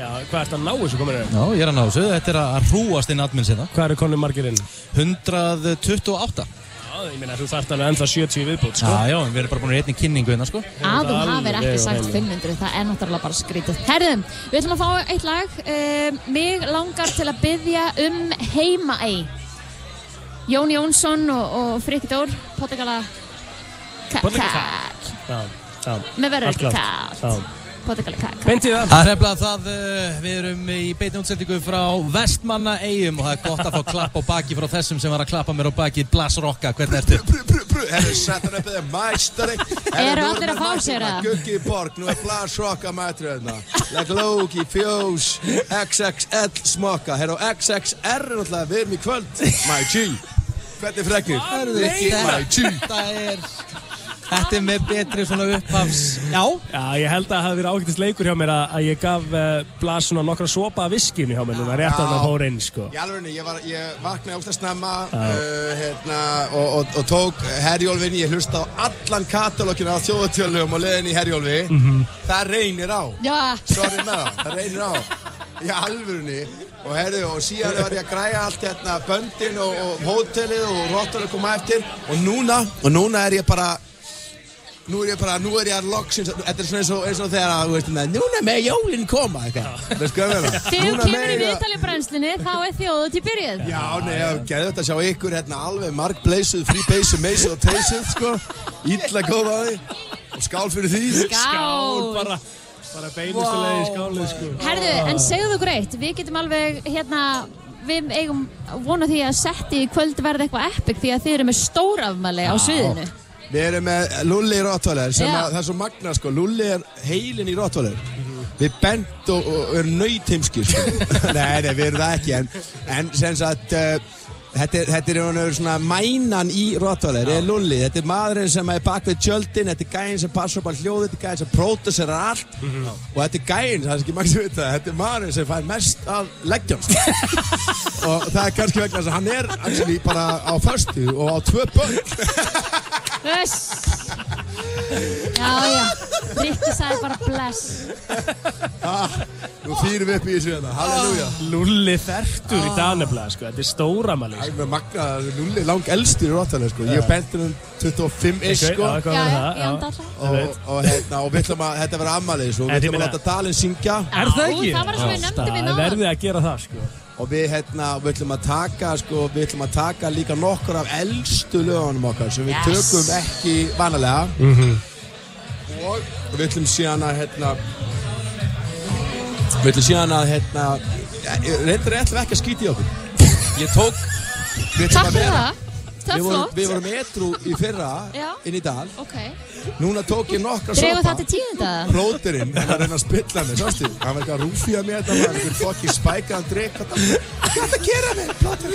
Já, hvað ert að ná þessu komin er? Já, ég er að ná þessu, þetta er að hrúast inn admin sinna Hvað eru konum margir inn? 128 Já, ég meina, þú þarft alveg ennþá 70 viðbútt, sko Já, já, við erum bara búin að einni kynningu hérna, sko Að þú hafir ekki sagt hreinu. 500, það er náttúrulega bara skrítið. Herðum, við ætlum að fá eitt lag. Um, mig langar til að byggja um heimaey. Jón Jónsson og, og Frikki Dór, Pottegala Pottegala Kall. Já, já Með verður ekki klárt. Það. Er nefnilega það, uh, við erum í beinni útsendingu frá Vestmanna eigum og það er gott að fá klapp á baki frá þessum sem var að klappa mér á baki. Blas Rokka, hvernig ertu? Herru, settan upp eða mæstari Eru allir að fá sér það? Guggi Borg, nú er Blas Rokka mættur hérna. Leg Loki, Fjós, XXL smokka. Herru, XXR er náttúrulega, við erum í kvöld. My G. Hvernig fregnir? My G. Þetta er, þetta er með betri svona upphafs, já Já, ég held að það hafi verið ágættist leikur hjá mér að, að ég gaf uh, Blas svona nokkra sopa af viskinu hjá mér núna, rétt að það fór inn, sko. Í alveg, ég, var, ég vaknaði ógst að snemma Já. uh, hérna, og, og, og tók Herjólfin, ég hlusta á allan katalókinu á þjóðatjölum og leðin í Herjólfi Mhm. Það reynir á Já. Sorry með það, það reynir á Í alvörunni og herðu og síðan var ég að græja allt hérna böndin og, og hótelið og róttur að koma eftir og núna, og núna er ég bara Nú er ég bara, nú er ég að loksins, þetta er svona eins og, eins og þegar að, þú veist, með, núna með jólinn koma, eitthvað, veist hvað ég meina? Þegar þú kemur í mega- viðtali brennslinni, þá er þjóðu til byrjuð. Já, nei, ég gæði þetta að sjá ykkur hérna alveg markbleisuð, fríbeysuð, meysuð og teysuð, sko. Ítla góð á því. Og skál fyrir því. Skál. bara, bara beinustu leiði í skálið, sko. Herðu, en segðu þú greitt, við getum alveg, hérna, við eigum vona því að setti í kvöld verði eitthvað epic því að þið eru með stórafmæli á sviðinu. Við erum með Lulli í Rottweiler sem Já. að, það er svo magna, sko. Lulli er heilin í Rottweiler. Við bent og, og erum nöytimskir, sko. nei, nei, við erum það ekki, en, en sem sagt, uh, Þetta er, þetta er einhvern veginn svona mænan í Rottweiler, er Lulli. Þetta er maðurinn sem er bak við tjöldin, þetta er gæinn sem passar upp á hljóðu, þetta er gæinn sem pródusserar allt og þetta er gæinn, það er ekki mægt að vita, þetta er maðurinn sem fær mest af leggjum. og það er kannski vegna þess að hann er actually bara á föstu og á tvö börn. Þess! Já, já, Rikki sagði bara bless. ah, nú þýrum við upp í þessu hérna, halleluja. Lulli þertur í Danebla, sko, þetta er stóramæli. Það er með magna, Lulli er lang elstur í Rottweiler, sko. Ég bentur um 25-ish, Ok, sko. já? Já, anda alltaf. og, og, hérna, og við ætlum að, þetta verður ammalið svo, En við ég ætlum að láta Dalinn syngja Er það ekki? það var eins og við nefndum við Það verði að gera það, sko. Og við, hérna, við ætlum að taka sko, við ætlum að taka líka nokkur af eldstu lögunum okkar sem við Yes. tökum ekki vanalega Mhm. og við ætlum síðan að hérna, við ætlum síðan að hérna, reyndir ætlum við ekki að skýta í okkur ég tók við ætlum að vera- það. Það er flott. við vorum etru í fyrra Já. inn í dal Ok. núna tók ég nokkra sopa það til tíðinda? Bróðurinn, hann var að reyna að spilla mig, sástu? Hann var ekki að rúfja mig þetta, hann var einhver fokki spækaðan drikk Hvað er það að gera mig, Plóter?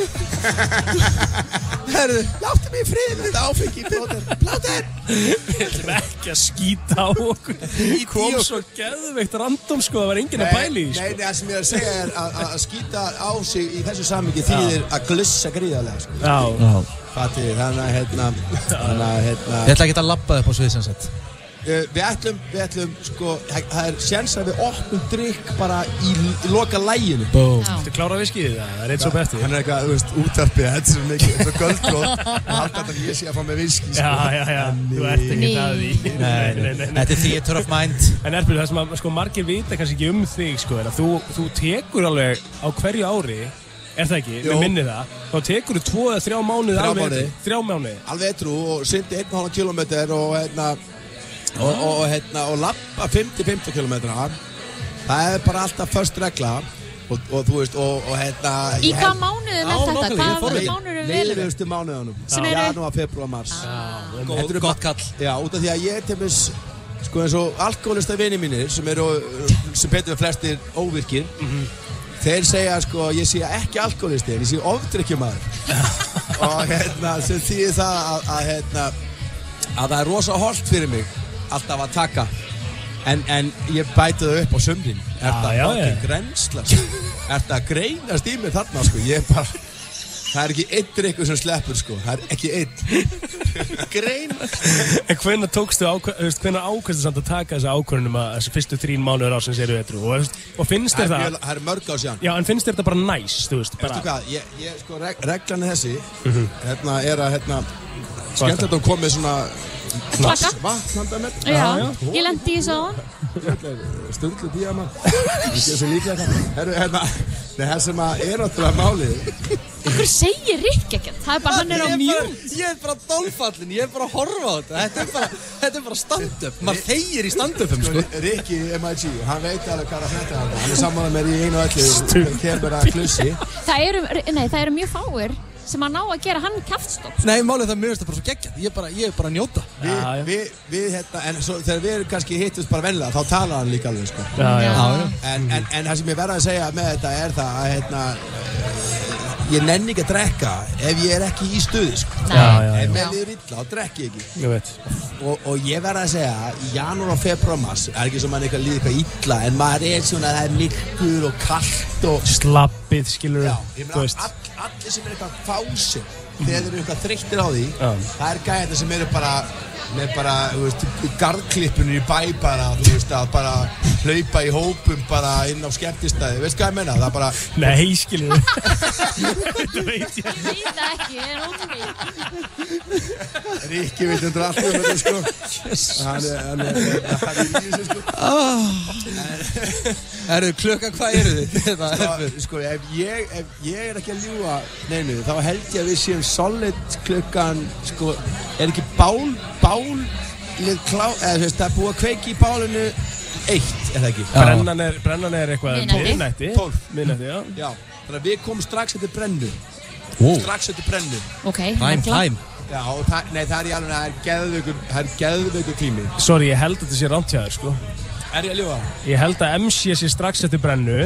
Herðu, láttu mig í frið með þetta áfengi, Plóter Plóter! Við ætlum ekki að skýta á okkur. Kom svo geðveikt random, sko, það var enginn að pæli í, Nei, sko. nei, það sem ég er að segja er að, skýta á sig í þessu sammingi þýðir að glissa gríðarlega, sko Já. Fatið, þannig að, hérna, þannig að, hérna Ég ætla ekki að labba upp á svið sem sett Uh, við ætlum, við ætlum, sko, það það er séns að við opnum drikk bara í, í loka læginu. Búm. Þú klára viskið það, það er eitt svo betur. Hann er eitthvað, þú veist, útarpið, þetta er svo mikið, þetta er göldgróð. Það halda þetta að ég sé að fá með viski, sko. Já, já, já, þú ert ekki að því. Nei, nei, þetta er theater of mind. En Erpil, það sem að, sko, margir vita kannski ekki um þig, sko, er að þú, þú tekur alveg á hverju ári, er það ekki, Jú. við minni það, þá tekur þú tvo eða þrjá mánuði Þrjá alveg, mánuði. þrjá mánuði. Alveg etru og syndi 1,5 km og, hérna, og, og, og, hérna, og lappa 50-50 km. Það er bara alltaf först regla. Og, og þú veist, og, og hérna... Í held- mánuðum er Já, þetta? nákvæmlega, ég Hvaða fór í- mánuðum velur? Leiðilegustu mánuðunum. Sem eru? Janúar, februar, mars. Þetta eru gott bara- Já, út af því að ég til mis, sko eins og alkoholista vini mínir sem eru, uh, sem betur við flestir óvirkir, þeir segja sko, ég sé ekki alkoholisti, en ég sé ofdrykkjumæður. og hérna, sem þýðir það að, að, hérna, að það er rosa holdt fyrir mig alltaf að taka. En, en ég bæti það upp á sumrin. Er það já. grensla? Er það greinast í mig þarna, sko? Ég er bara... Það er ekki einn drikkur sem sleppur, sko. Það er ekki einn. greinast. En hvenær tókstu þú veist, hvenær ákvæmstu samt að taka þessu ákvörðunum að þessu fyrstu þrín mánuður ásins eru etru og, þú veist, og finnst þér það, mjög- það er mörg á síðan. já, en finnst þér þetta bara næs, þú veist, Veistu bara, hvað, ég, ég sko, reg, reglan er þessi, Mhm. hérna, er að, hérna, skemmtilegt að koma með svona Klakka. vatn handa mér. Já, ég lendi í þessu á hann. Sturlu díama. Ég sé líklega það. Herru, hérna, nei, það sem að er náttúrulega málið, Akkur segir Rikki ekkert? Það er bara, hann er á mjút. bara- Ég er bara dólfallin, ég er bara að horfa á þetta. Þetta er bara, þetta er bara stand-up. Maður þegir í stand-upum sko. Rikki MIG, hann veit alveg hvað að fæta hann Hann er saman með mér í einu öllu kemur að klussi. Það eru, nei, það eru mjög fáir sem að ná að gera hann kæftstopp. Nei, málið það mjög það bara svo geggjað Ég er bara, ég er bara að njóta Við, við, við hérna, en svo, þegar við erum kannski hittust bara vennilega, þá talar hann líka alveg, sko. Já, já. Já, En, en, en það sem ég verða að segja með þetta er það að, hérna, ég nenni ekki að drekka ef ég er ekki í stuði, sko. Ef mér liður illa, þá drekki ég ekki. Ég. Og, og ég verða að segja, í janúar og februar er ekki sem mann eitthvað líður eitthvað illa, en maður er svona, það er myrkur og kallt og... Slappið, skilur ég all, allir sem er eitthvað fásir, þegar þeir eru eitthvað þreyttir á því, Já. það er gæðina sem eru bara, með bara, þú veist, garðklippunir í bæ bara, þú veist, að bara hlaupa í hópum bara inn á skemmtistæði, veist hvað ég menna, það er bara... Nei, við. Þetta veit ég. Ég veit það ekki, ég er ótrúið. Ríkki veit undir allt um þetta, sko. Hann er, hann er, hann er í þessu, sko. Erðu klukkan, hvað eru þið? Þetta sko ef, ég, ef ég er ekki að ljúa neinu, þá held ég að við séum solid klukkan, sko, er ekki bál, bál, klá, eða þú veist, það er búið að kveiki í bálinu eitt, er það ekki? Brennan er, brennan er eitthvað. Tólf. Miðnætti, já. Já, þannig að við komum strax eftir brennu. Ó. Strax eftir brennu. Ok, negla. time. Já, það, nei, það er í alveg, það er geðveikur, það er geðveikur tími. Sorry, ég held að þetta sé þér, sko. Er ég að ljúa? Ég held að MC sé strax eftir brennu.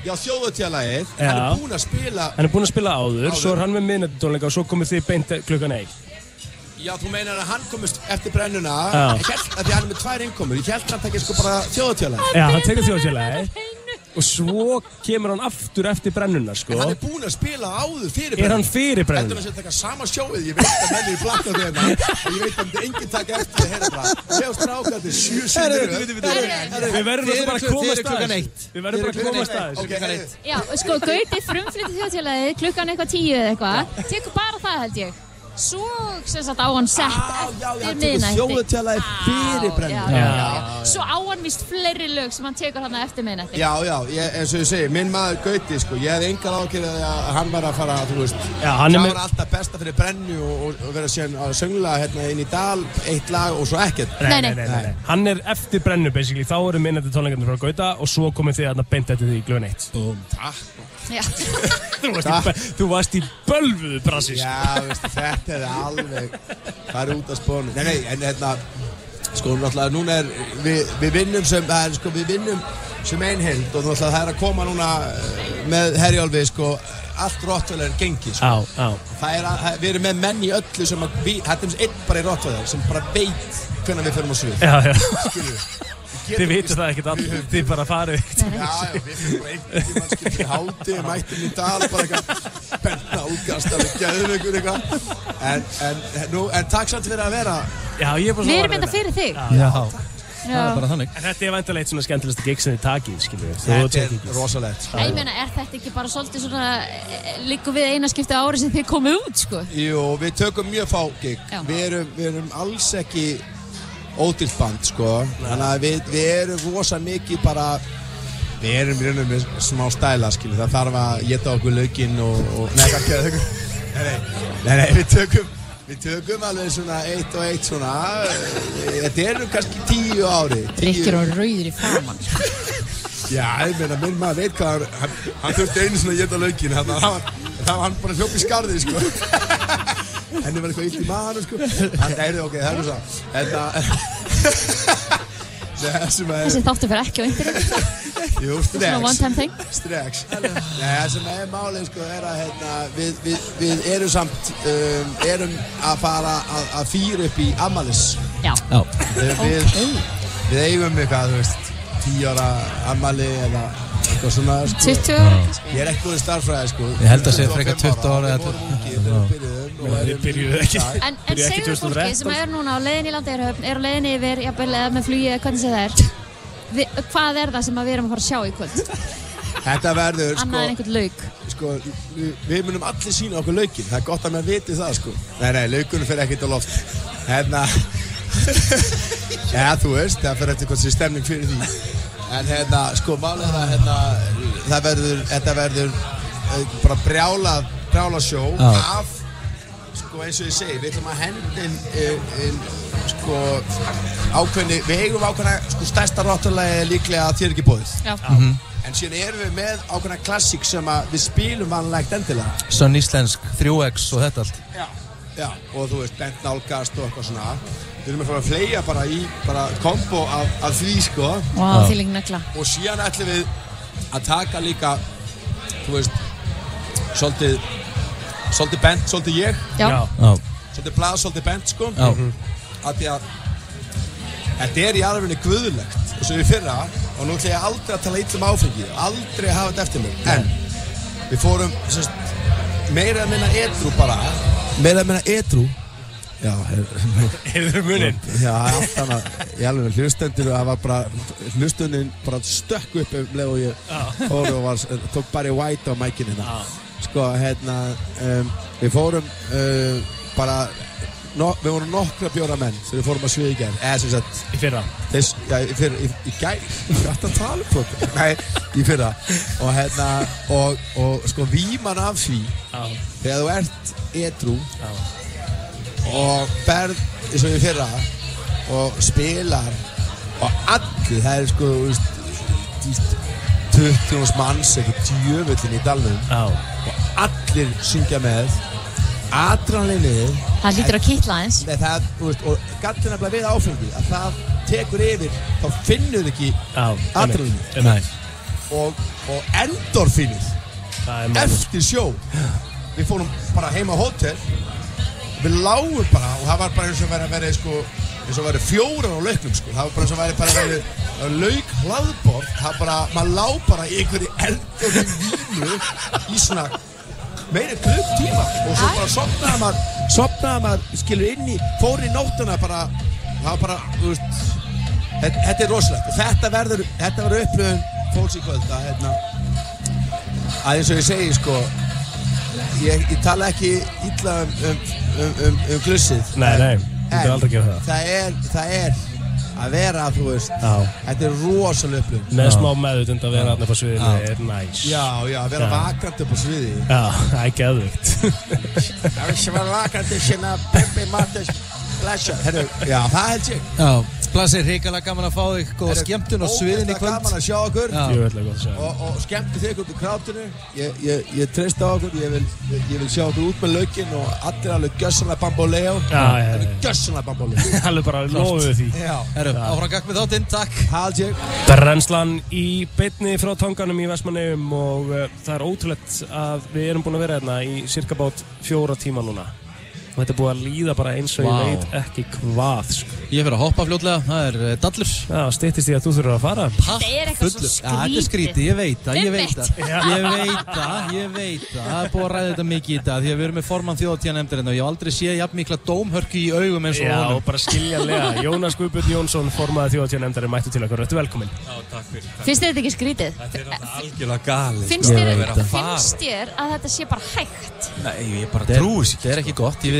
Já, þjóðutjálagið, hann er búinn að spila, Hann er búinn að spila áður, Áður. svo er hann með miðnætti tónleika og svo komið þið beint klukkan eitt. já, þú meinar að hann komist eftir brennuna, held að því hann er með tvær innkomur, ég held að hann tekja sko bara þjóðutjálagið. Já, hann tekur þjóðsélagi og svo kemur hann aftur eftir brennuna, sko. En hann er búinn að spila áður fyrir Er hann fyrir brennuna? Hann sé að taka sama sjóið, ég veit að menn er í blakka þeirna og ég veit að þetta enginn taka eftir það, bara, ég og strákandi sjö Herru, sinni. Við verðum eru bara að eitt. þessu. Við verðum bara að komast að þessu. Ok, heyrðu. Já, sko, Gauti frumflytti þjóðtélagið klukkan eitthvað tíu eða eitthvað. Tekur bara það held ég. Svo, sem sagt, á hann sett eftir miðnætti. þjóðutjálagið fyrir brennu. Svo á hann vist fleiri lög sem hann tekur hann eftir miðnætti. Já, já, ég, eins og ég segi, minn maður Gauti, sko, ég hefði engar ákveðið að hann var að fara, þú veist, Já, hann er það með- var alltaf besta fyrir brennu og, og, og vera síðan að söngla hérna inn í dal, eitt lag og svo ekkert. Nei, nei, nei, nei, nei. Hann er eftir brennu, basically. Þá eru minnandi tónleikarnir frá Gauta og svo komið þið þarna beint eftir því í glöðun eitt. Þú, varst í, bö- þú varst í bölvuðu er alveg, er út af spónu. Nei, nei, en hérna, sko, náttúrulega, núna er, við, við vinnum sem, það er, sko, við vinnum sem einhild og náttúrulega það er að koma núna eh, með Herjólfi, sko, allt Rottweiler er gengið, sko. Já, já. Það er að, við erum með menn í öllu sem að, við, þetta er einn bara í Rottweiler sem bara veit hvernig við förum á svið. Já, já. Skilju. Þið vitur það ekkert allir, þið bara farið. Já, já, við fyrir bara einhvern tímann skilur háti, mættum í dal, bara eitthvað benna útgast af geðveikur eitthvað. En, en, nú, en takk samt fyrir að vera. Já, ég er bara Við erum þetta fyrir þig. Já, Já. þannig. En þetta er vantilega eitt svona skemmtilegsta gig sem þið takið, skiljum við. Þetta er rosalegt. Ég meina, er þetta ekki bara svolítið svona, eh, liggur við eina skipti á ári sem þið komið út, sko? Jú, við tökum mjög fá gig. Já. Við erum, við erum alls ekki ódýrt band, sko. Þannig að við, við erum rosa mikið bara, við erum í raunum með smá stæla, skilju. Það þarf að geta okkur laukinn og, og nei, ekki að þau. Nei, nei, nei, við tökum, við tökum alveg svona eitt og eitt svona, þetta eru kannski tíu ári. Rikkir og rauður í framann. Já, ég meina, minn maður veit hvað hann, hann, þurfti einu svona að geta laukinn, þannig að það var, hann bara hljóp í skarðið, sko. Henni var eitthvað illt í maður, sko. Hann deyrði, ok, það er það sem að, Þessi þáttu fyrir ekki á internetu. jú, Svona one strex. time thing. Strex. Nei, það sem er málið, sko, er að, hérna, við, við, við erum samt, um, erum að fara að, að fýra upp í Amalis. Já. Já. Við, við, við eigum eitthvað, þú veist, 10 ára ammali eða eitthvað svona, sko. 20 ára? Ég er ekki búin starffræði, sko. Ég held að segja frekar 20 ára eða Við vorum ungir þegar við byrjuðum Þið byrjuðu ekki. En, en segðu fólki sem er núna á leiðin í Landeirhöfn, er á leiðin yfir, jafnvel eða með flugi, eða hvernig sé það er, Vi, hvað er það sem að við erum að fara að sjá í kvöld? Þetta verður, sko, Annað en einhvern lauk. sko, við, við munum allir sína okkur laukinn. Það er gott að maður viti það, sko. Nei, nei, laukunum fyrir ekkert á loft. Hérna, ja, þú veist, það fyrir eftir hvað sé stemning fyrir því. En hérna, sko, málið er að, hérna, það verður, þetta verður eh, bara brjálað brjálasjó Já. af sko eins og ég segi, við ætlum að henda inn, inn, inn sko ákveðni, við eigum ákveðna sko stærsta ráttalagi líklega að þér ekki bóðið Já. Mhm. en síðan erum við með ákveðna klassík sem að við spilum vanlegt endilega Sönn íslensk, 3x og þetta allt Já. Já, og þú veist, bent nálgast og eitthvað svona Við erum að fara að fleia bara í bara kombo af, af því, sko negla. Og síðan ætlum við að taka líka, þú veist, svolítið, svolítið bent, svolítið ég. Svolítið blað, svolítið bent, sko. Já. Af því að þetta er í alvegni guðulegt og svo í fyrra, og nú ætlum ég aldrei að tala illa um áfengi aldrei að hafa þetta eftir mig. En við fórum sérst, meira að minna edru bara. Meira að minna edru já, Heyrðu muninn? já, allt annað. Í alveg hlustendur og það var bara hlustunin bara stökk upp um leið og ég fór og var, tók bara í white á mækinu hérna sko, hérna um, við fórum uh, bara no, við vorum nokkra bjóra menn sem við fórum að sviða í gær. Eða sem sagt Í fyrra? Þess, já, í, fyrra, í, í gær? Um nei, í fyrra. Og hérna og, og sko víman af því Já. þegar þú ert edru og berð eins og í fyrra og spilar og allir, það er sko þú veist, þú veist, 20 manns eitthvað djöfullin í dalnum. Já. Allir syngja með adranleginni Það lítur að kittla eins. Nei, það, veist, og gallin nefnilega við áfengi að það tekur yfir, þá finnur þið ekki Nei. og, og endorfínið Það er málið. eftir sjó við fórum bara heima á hótel við lágum bara og það var bara eins og verið að vera sko, eins og verið fjórar á lauknum sko. það var bara eins og verið bara að vera lauk hlaðbord, það bara, maður lá bara í einhverju endorfín vínu í svona meira klukk tíma og svo bara sopnaði maður sopnaði maður, skilur inn í fór í nóttuna bara það var bara, þú veist þetta, þetta er rosalegt. Og þetta verður, þetta verður upplöfun fólks í kvöld að hérna að eins og ég segi sko ég, ég tala ekki illa um, um, um, um, um glussið. Nei, nei, þú getur aldrei að gera það. það er, það er að vera, þú veist Já. þetta er rosalega upplöfun Með smá meðutund að vera aðna på sviðinu er næs. já, já, að vera vakandi upp á sviði. Já, það er geðvikt. Það er sem var vakandi sinna Pimpi Martins Blessa Herru, já, það held ég. Já, Blasir, hrikalega gaman að fá þig. Góða skemmtun og sviðin í kvöld. gaman að sjá okkur? Já. Og, og skemmtu þig út úr krátinu. Ég, ég, ég treyst á okkur. Ég vil, ég vil sjá okkur út með laukinn og allir alveg gjössanlega bamboleo alveg gjössanlega bamboleo Alveg bara lofuðu því. já, Herru, áfram gagg með þáttinn, takk. Hald ég. Brennslan í beinni frá tanganum í Vestmanneum og uh, það er ótrúlegt að við erum búin að vera hérna í cirka bát fjóra tíma núna og þetta er búið að líða bara eins og Vá. ég veit ekki hvað sko. Ég fyrir að hoppa fljótlega, það er uh, dallur. Já, stýttist í að þú þurfur að fara. Það er eitthvað svo Fullur. Já, þetta er skrítið, ég veit það, ég veit það. Já. Ég veit það, ég veit það. Það er búið að ræða þetta mikið í dag Því að við erum með formann þjóðatíða nefndirinn og ég hef aldrei séð jafn mikla dómhörku í augum eins og Já, honum. bara skiljanlega. Jónas Guðbjörn Jónsson, formaði þjóðatíða nefndari mættu til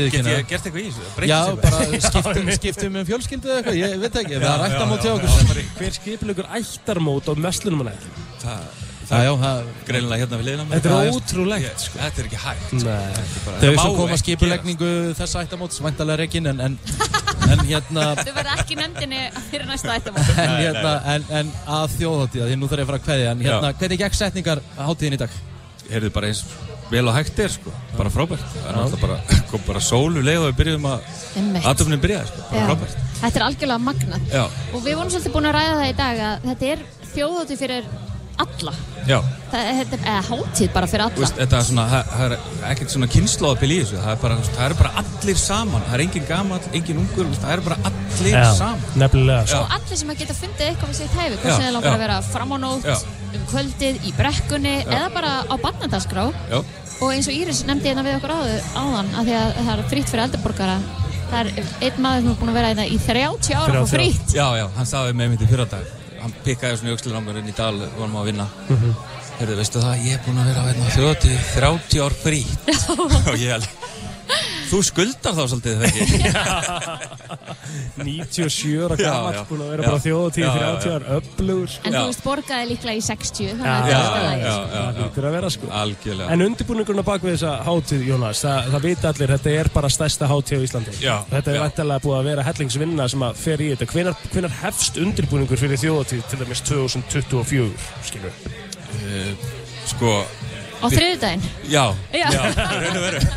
okkur, ertu velkominn Já, takk fyrir. Finnst þér þetta ekki skrítið? Þetta er náttúrulega algjörlega galið. Finnst sko, þér, að vera að fara. finnst þér að þetta sé bara hægt? Nei, ég bara Þetta er- trúi sér. Þetta er ekki gott, ég við Get ekki ég gert eitthvað í þessu? Já, bara skiptum, skiptum um fjölskyldu eða eitthvað, ég veit ekki, það er rætt á móti á okkur Hver skipilegur ættarmót á messlunum hann ekki? Það, Já, já, það Greinilega hérna við liðina mér. Þetta er Já, já. ótrúlegt, sko. Þetta er ekki hægt. Nei. Þetta er bara- Þau þetta sem koma ekki skipulegningu þess ættamóts, væntalega reygin en, en, en hérna Þau verða ekki nefndinni fyrir næsta ættamót. en, hérna, en, en að þjóðhátíða, því nú þarf ég að fara að kveðja en hérna, hvernig gekk setningar hátíðin í dag? Heyrðu bara eins vel og hægt er sko, bara frábært. Það er náttúrulega bara, kom bara sólu leið og við byrjuðum að, Einmitt. aðtöfnin byrjaði sko, bara Já. frábært. Þetta er algjörlega magnað. Já, Og við vorum svolítið búin að ræða það í dag að þetta er þjóðhátíð fyrir alla. já. Það, þetta er eða hátíð bara fyrir Þú alla. veist, þetta er svona, það það er ekkert svona kynnslóðabil í þessu, það er bara, það eru bara allir saman, það er engin gamall, engin ungur, það eru bara allir Já, saman. nefnilega sko. Og allir sem að geta fundið eitthvað við sitt hæfi, hvort sem þið langar að vera fram á nótt, Já. um kvöldið, í brekkunni eða bara á barnandaskrá. Og eins og Íris nefndi hérna við okkur áður, áðan að því að það er frítt fyrir eldurborgara. Það er einn maður sem er búin að vera hérna í 30 ára og 30 frítt. já, já, hann sagði með mitt í fyrra dag, hann pikkaði svona í aukslun á mér inn í dal, vorum að vinna. Mhm. Heyrðu, veistu það, ég er búinn að vera hérna þjóðatíð 30 ár frí. og ég alveg, Þú skuldar þá svolítið, þegar ekki? 97 ára gammal, búin að vera bara þjóðatíð Já, já, 30 ára, öflugur sko. En þú veist, borgaði líklega í 60, þannig Já, að það er það líkur að vera sko Algjörlega En undirbúningurinn á bak við þessa hátíð, Jónas, það, það vita allir, þetta er bara stærsta hátíð á Íslandi. Já, Þetta er já. vættalega búið að vera hellingsvinna sem að fer í þetta. Hvenar, hvenar hefst undirbúningur fyrir þjóðatíð til dæmis 2024, skilur? Uh, sko Á þriðjudaginn? Já, Já. raun og veru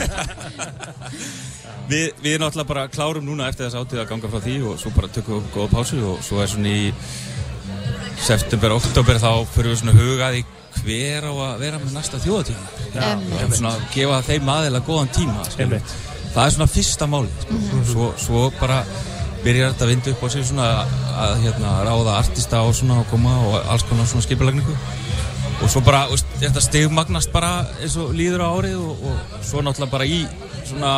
Við, við náttúrulega bara klárum núna eftir þess átíð að ganga frá því og svo bara tökum við góða pásu og svo er svona í september, oktober þá fyrir við svona hugað í hver á að vera með næsta þjóðatíma Já. og svona gefa þeim aðeila góðan tíma. Einmitt. það er svona fyrsta máli sko. Mhm. svo, svo bara byrjar þetta að vinda upp á sig svona að hérna, ráða artista og svona og koma og alls konar svona skipulagningu og svo bara, veist, þetta stigmagnast bara eins og líður á árið og, og svo náttúrulega bara í svona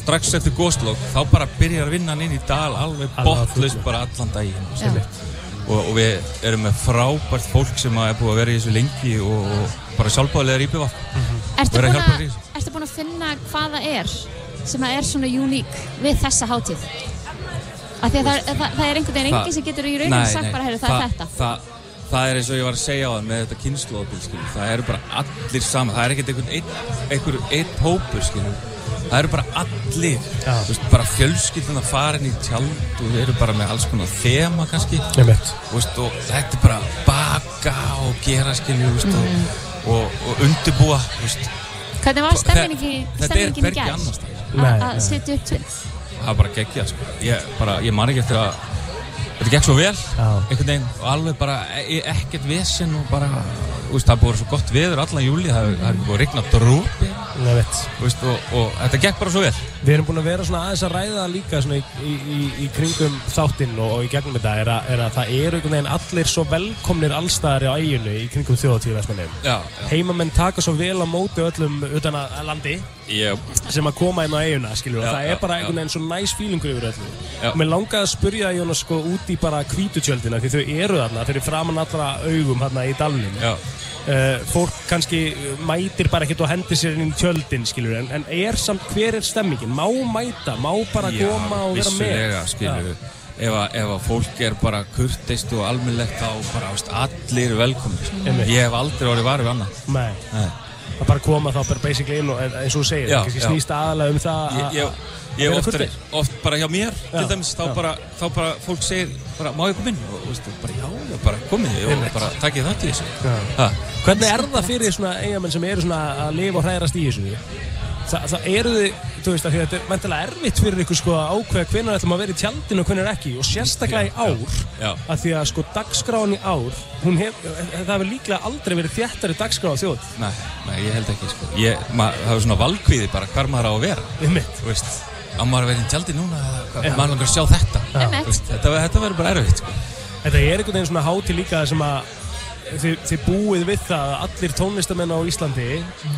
strax eftir góðslokk þá bara byrjar vinnan inn í dal alveg að fullu. bara allan daginn og, og við erum með frábært fólk sem er búið að vera í þessu lengi og, og bara sjálfbáðilega íbjöfa Ertu Vera að búin að, ertu búin að finna hvað það er sem að er svona uník við þessa hátíð? Af því að það, það, það er einhvern veginn enginn sem getur í rauninni sagt bara, heyrðu, það er þetta. Það, það er eins og ég var að segja á það með þetta kynnslóðabil. Það eru bara allir saman. Það er ekkert einhvern einn, einhver einn hópur, skilur. Það eru bara allir. Já. Þú veist, bara fjölskyldun að fara inn í tjald og við erum bara með alls konar þema, kannski. Þú veist, og þetta er bara baka og gera, skilur, þú veist, Mhm. og, og, og undirbúa, þú veist. Hvernig var Þe- stemmingin, þetta er í gær? annars. Nei, Að setja upp tvið? það var bara geggjað sko. ég, bara, ég man ekki eftir að þetta gekk svo vel einhvern veginn og alveg bara e ekkert vesen og bara veist, það búið svo gott veður allan júli það er búið regna drópi veist, og, og þetta gekk bara svo vel. Við erum búin að vera svona aðeins að ræða líka svona í, í, í, í kringum þáttinn og, og í gegnum þetta er, er að það eru einhvern veginn allir svo velkomnir allstaðari á eiginu í kringum já. Heimamenn taka svo vel á móti öllum utan að landi Yep. sem að koma inn á eiguna, skilur, og það er bara einhvern veginn svo næs fílingur yfir öllu. Og mér langaði að spurja Jónas sko út í bara hvítutjöldina því þau eru þarna, þau eru framan allra augum þarna í dalnum. Uh, fólk kannski mætir bara ekkert og hendir sér inn í tjöldin, skilur, en, en er samt, hver er stemmingin? Má mæta, má bara Já, koma og vera með? ef, að- fólk er bara kurteist og almennlegt þá bara veist, allir velkomni sko. Einmitt. ég hef aldrei orðið varið við annað Nei. Nei. að bara koma þá bara basically inn og en- eins og þú segir, Já, kannski snýst aðalega um það ég, ég, að- ég oft, oft bara hjá mér Já, til dæmis, þá bara, þá bara fólk segir bara, má ég koma inn og veist, bara já, já, bara komið og Einmitt. bara takkið þátt í þessu. Hvernig er það fyrir svona eigamenn sem eru svona að lifa og hræðast í þessu? Þa, það eru þið, þú veist þetta er mentilega erfitt fyrir ykkur sko að ákveða hvenær ætlum að vera í tjaldinu og hvenær ekki og sérstaklega í ár Já. að því að sko dagskráin í ár hún hef, það hefur líklega aldrei verið þjættari dagskrá á þjóð Nei, nei, ég held ekki sko. ég, ma, það er svona valkvíði bara hvar maður á að vera. Þú veist, á maður að vera í tjaldi núna eða hvað, Já. maður langar að sjá þetta veist, þetta, þetta verður bara erfitt sko. Þetta er einhvern veginn svona hátíð líka sem að þið, þið búið við það að allir tónlistamenn á Íslandi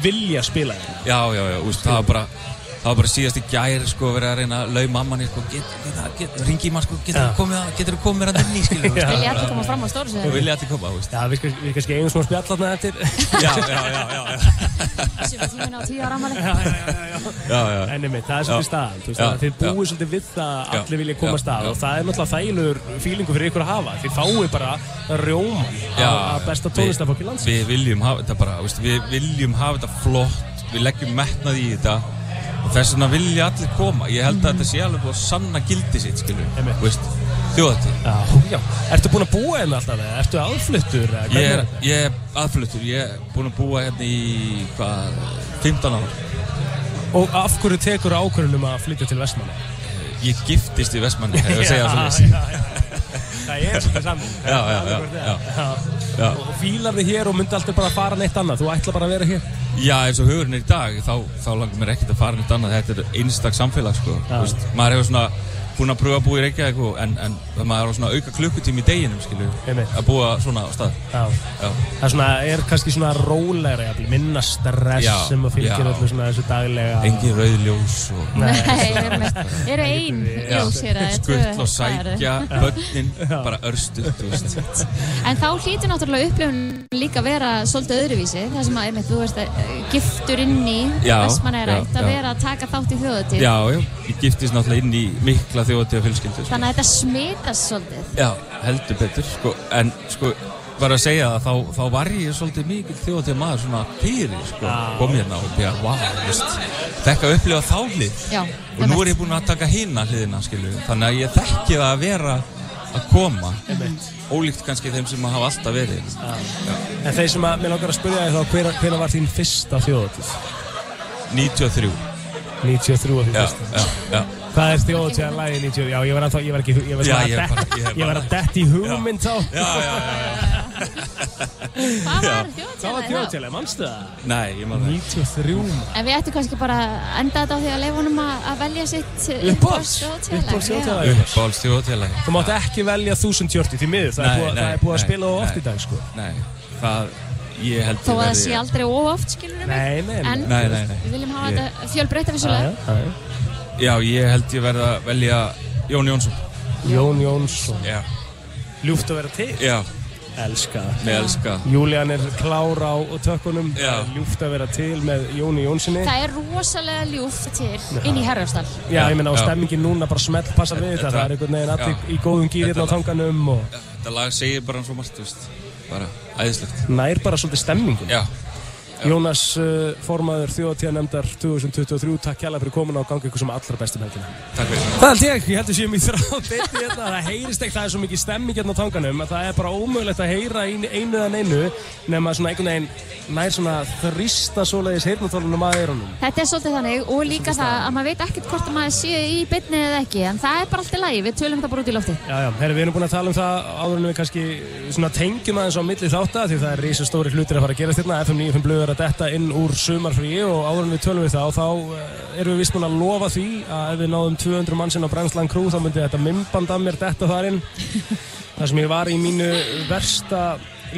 vilja spila hérna. já, já, já, úst, það var bara það var bara síðast í gær sko verið að reyna að lau mamman sko, get, get, get, ringi í maður sko, getur Já. þú komið, að- geturðu komið mér að nefni þú Já. það Vilja allir koma fram á stóru sviðinu? vilja allir koma, þú veist Já, við, kannski- við kannski eigum svona spjall þarna eftir já, já, já, já, já. Þessi tíminn á tíu ára ammali. já, já. En einmitt, það er Já. svolítið staðan þú veist, Já, að Þið já. búið svolítið við það að Já, allir vilja koma já, að stað já. og það er náttúrulega þægilegur fílingu fyrir ykkur að hafa Þið fáið bara rjóman Já, að besta tónlistafólk í lands við, við viljum hafa þetta bara, veist, við viljum hafa þetta flott, við leggjum metnað í þetta og þess vegna vilja allir koma. Ég held að þetta sé alveg búið að sanna gildi sitt, þjóðatíð. Já, já. Ertu búin að búa hérna alltaf ertu aðfluttur? Ég er ég er aðfluttur, ég er búinn að búa hérna í, hvað, 15 ára. Og af hverju tekur ákvörðunum að flytja til Vestmanna? Ég giftist í Vestmanni, hefur ég að segja Já, svona já, já. Það er svolítið saman Já, já, já, já. Og fílar þið hér og myndi alltaf bara að fara neitt annað Þú ætla bara að vera hér Já, eins og hugurinn er í dag, þá, þá langar mér ekkert að fara nýtt annað. Þetta er einstak samfélag, sko. Maður hefur svona búinn að pröfa að búa í Reykjavík og, en, en það maður á svona auka klukkutími í deginum, skilju, að búa svona á stað. Já. Já. Það er svona, er kannski svona rólegra, jafnvel, minna stress Já, sem að fylgir já. öllu svona þessu daglega. Engin rauðljós og... Nei. með- eru ein ljós hér, Skuttl og sækja, börnin, bara veist. En þá hlýtur náttúrulega upplifun líka að vera svolítið öðruvísi Það sem að, einmitt, þú veist, að, giftur inn í Já, Vestmannaeyrætt að já, já. vera að taka þátt í þjóðatíð Já, já, ég giftist náttúrulega inn í mikla þjóðatíða fjölskyldu. sko. Þannig að þetta smitast svolítið Já, heldur betur, sko, en sko, bara að segja það, þá, þá var ég svolítið mikil þjóðatíða maður svona fyrir, sko, Já. kom hérna og byrja, wow, veist, fekk að upplifa þá hlið. Já, Og nú er ég búinn að taka hina hliðina, skilju, þannig að ég þekki það að vera að koma, ólíkt kannski þeim sem hafa alltaf verið. Já. En þeir sem að, mér langar að spyrja þig þá, hver, hver var þín fyrsta þjóðatíð? 93. 93 var þín Já, fyrsta? já, já. Hvað er þjóðatíða lagi 93? Já, ég var, ennþá, ég var ekki, ég var, Já, ég að bara- ég bara- að dett í hugmynd þá. Já, já, já. Hvað var Hvað var þjóðatíða, mannstu það? Nei, ég maður 93. En við ættum kannski bara að enda þetta á því að leifa honum að, að velja sitt. Uppáhalds þjóðatíðalag? Uppáhalds þjóðatíðalagi. Þú mátt ekki velja 1040 því miður, það er búið, það er að spila það oft í dag, sko. Nei, það, ég held Þó að það sé aldrei of oft, skilur við nei. En Nei, nei, nei. við viljum hafa þetta fjölbreyta vissulega. Já, ég held ég verði að velja Jón Jónsson. Jón Jónsson. Já. Ljúft að vera til. Já. Elska. Með elska. Júlían er klár á tökkunum. Já. Ljúft að vera til með Jóni Jónssoni. Það er rosalega ljúft til inn í Herjastall. Já, ég meina á Já. stemmingin núna bara smelt passa við þetta. Það er einhvern veginn allir Já. í góðum gýr hérna á tanganum og Þetta lag segir bara svo margt, þú veist. Bara æðislegt. nær bara svolítið stemmingin. Já. Jónas, uh, formaður þjóðatíðanemndar 2023, takk kjærlega fyrir komuna og gangi ykkur sem allra bestum helgina. Takk fyrir. Það held ég, ég heldur séum í þrá beitti hérna, það heyrist ekki, það er svo mikið stemming hérna á tanganum að það er bara ómögulegt að heyra í einu eða neinu nema svona einhvern veginn nær svona þrista svoleiðis heyrnatólunum að eyrunum. Þetta er svolítið þannig og líka það að maður veit ekkert hvort að maður sé í beinni eða ekki en það er bara allt í lagi, við tölum það bara út í lofti. Já, já, herri, við erum búin að tala um það áður en við kannski svona tengjum aðeins á milli þátta því það er rísa stóri hlutir að fara að gerast hérna FM 95 blöður að detta inn úr sumarfríi og áður en við tölum við þá þá eh, erum við vist búin að lofa því að ef við náðum 200 mannsinn á Brennslan Crew þá myndi þetta mymband af mér detta þar inn. Þar sem ég var í mínu versta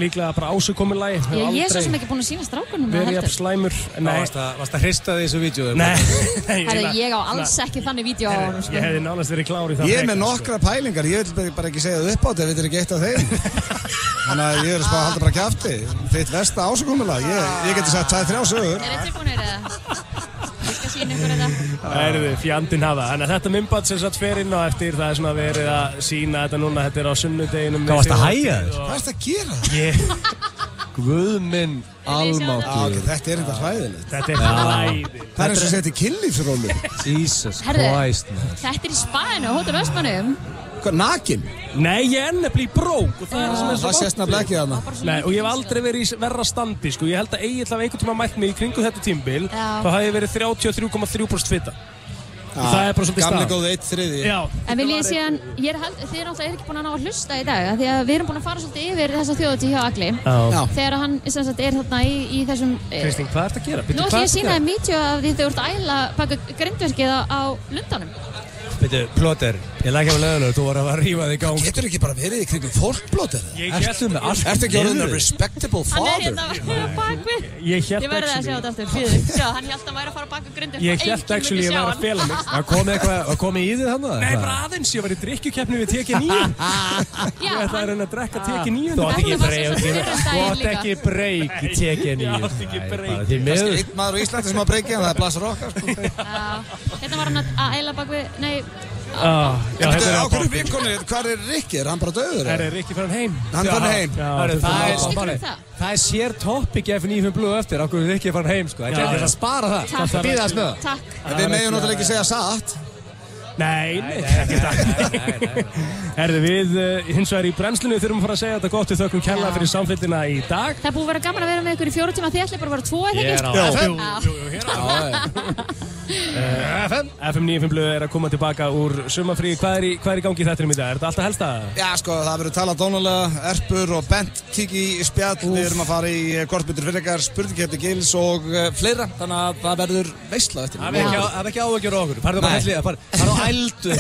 líklega bara ásökominlægi Ég, ég er svo sem ekki búin að sína strákunum það verið jafn heldur. slæmur Nei. Varst að, varst að hrista því þessu vídeo? Nei, nei Herri, ég á alls ekki þannig vídeo á honum sko. Ég hefði nánast verið klár í það Ég er með frekar, nokkra pælingar, ég vil bara ekki segja það upp á þetta, þetta er ekki eitt af þeim. Þannig að ég er að halda bara kjafti. Þitt versta ásökumilag, ég, ég geti sagt tæð þrjá sögur. Sína ykkur þetta. Það er þið, fjandinn hafa. Þannig að þetta mymband sem satt fer inn á eftir, það er svona verið að sína þetta núna, þetta er á sunnudeginum. Hvað varstu að hægja þér? Hvað erst að gera? Ég... Guð minn Já, almáttur. þetta er þetta hræðilegt. Þetta er hræðilegt. Það er eins og að setja kynlífsrólu. Jesus Herðu. Christ, man. Þetta er í spæðinu, hóttur Vestmannum. Nakin? Nei, ég er nefnilega í brók og það er það sem er svo Það sést nefnilega ekki þarna. Nei, og ég hef aldrei verið í verra standi, sko. Ég held að hafa einhvern tíma mætt mig í kringu þetta tímbil, þá hafi ég verið 33,3% fitta. Og það er bara svolítið stað. góði eitt þriði. Já. En vil ég er held, þið er náttúrulega ekki búin að ná að hlusta í dag af Því að við erum búin að fara svolítið yfir þessa þjóðatíð hjá Agli Já. Þegar hann sem sagt, er þarna í, í þessum eh, Kristín, hvað ert að gera? Nú ætlum ég að sína þér mítjó af því þau ert að æla baka grindverkið á, á lundanum Veitu, plóter, ég lækja á löðinu, þú var að rífa þig í gang. Getur ekki bara verið í kringum fólkblótir? Ertu með allt Ertu ekki orðin niður? a respectable Hann er father? hérna bakvið Ég að actually- sjá þetta aftur, býðu Já, hann held að hann væri að fara baka grindverkið Ég hélt actually ég var að fela mig. Það komið eitthvað, það komið í þið þannig? Nei, bara aðeins, ég var í drikkjukeppni við TK9 Ég ætlaði að reyna að drekka TK9 Þú átt ekki breyk, þú átt ekki breyk í tekinu. Ég átti ekki breyk. Því það hérna ákveður vinkonir, hvað er Rikki? Er hann bara döður? Er Rikki fyrir heim? Hann fann heim. Já, það er það? það sér topic ef nýjum blöðu eftir, ekki að fara heim, sko. Það er já. að spara það. Takk. Það býða þess með það. Takk En við meðum náttúrulega ekki segja satt. Nei, nei, ekki það Herðu, við uh, hins vegar í brennslunni þurfum að fara að segja þetta gott við þökkum kella fyrir samfélgina í dag Það búið að vera gaman að vera með ykkur í fjóru tíma Þið ætli bara að vera tvo eða ekki? Jú, jú, jú, hér á Uh, FM FM 95 blöð er að koma tilbaka úr sumafrí Hvað er í, hvað er í gangi í þettinum í dag? Er þetta alltaf helsta? Já, sko, það verður talað dónulega, Erpur og Bent kiki í spjall, við erum að fara í kortbyttur fyrir ykkar, spurningkjöfni gils og uh, fleira, þannig að það verður veistla eftir. Það er ekki, á- það ekki áhugjur okkur Farðu á ældu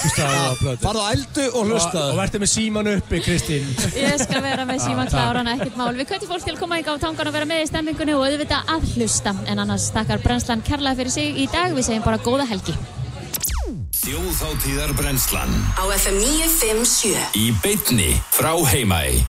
Farðu á ældu og hlustaðu. Og, og verður með síman uppi, Kristín Ég skal vera með síman kláran, ekkert mál. Við kvötum fólk til að koma í gáð tangan og vera með í stemmingunni og auðvitað að hlusta. En annars takkar brennslan kærlega fyrir sig í dag. Við segjum bara góða helgi. Þjóðháttíðar brennslan Á FM 957 Í beinni frá Heimaey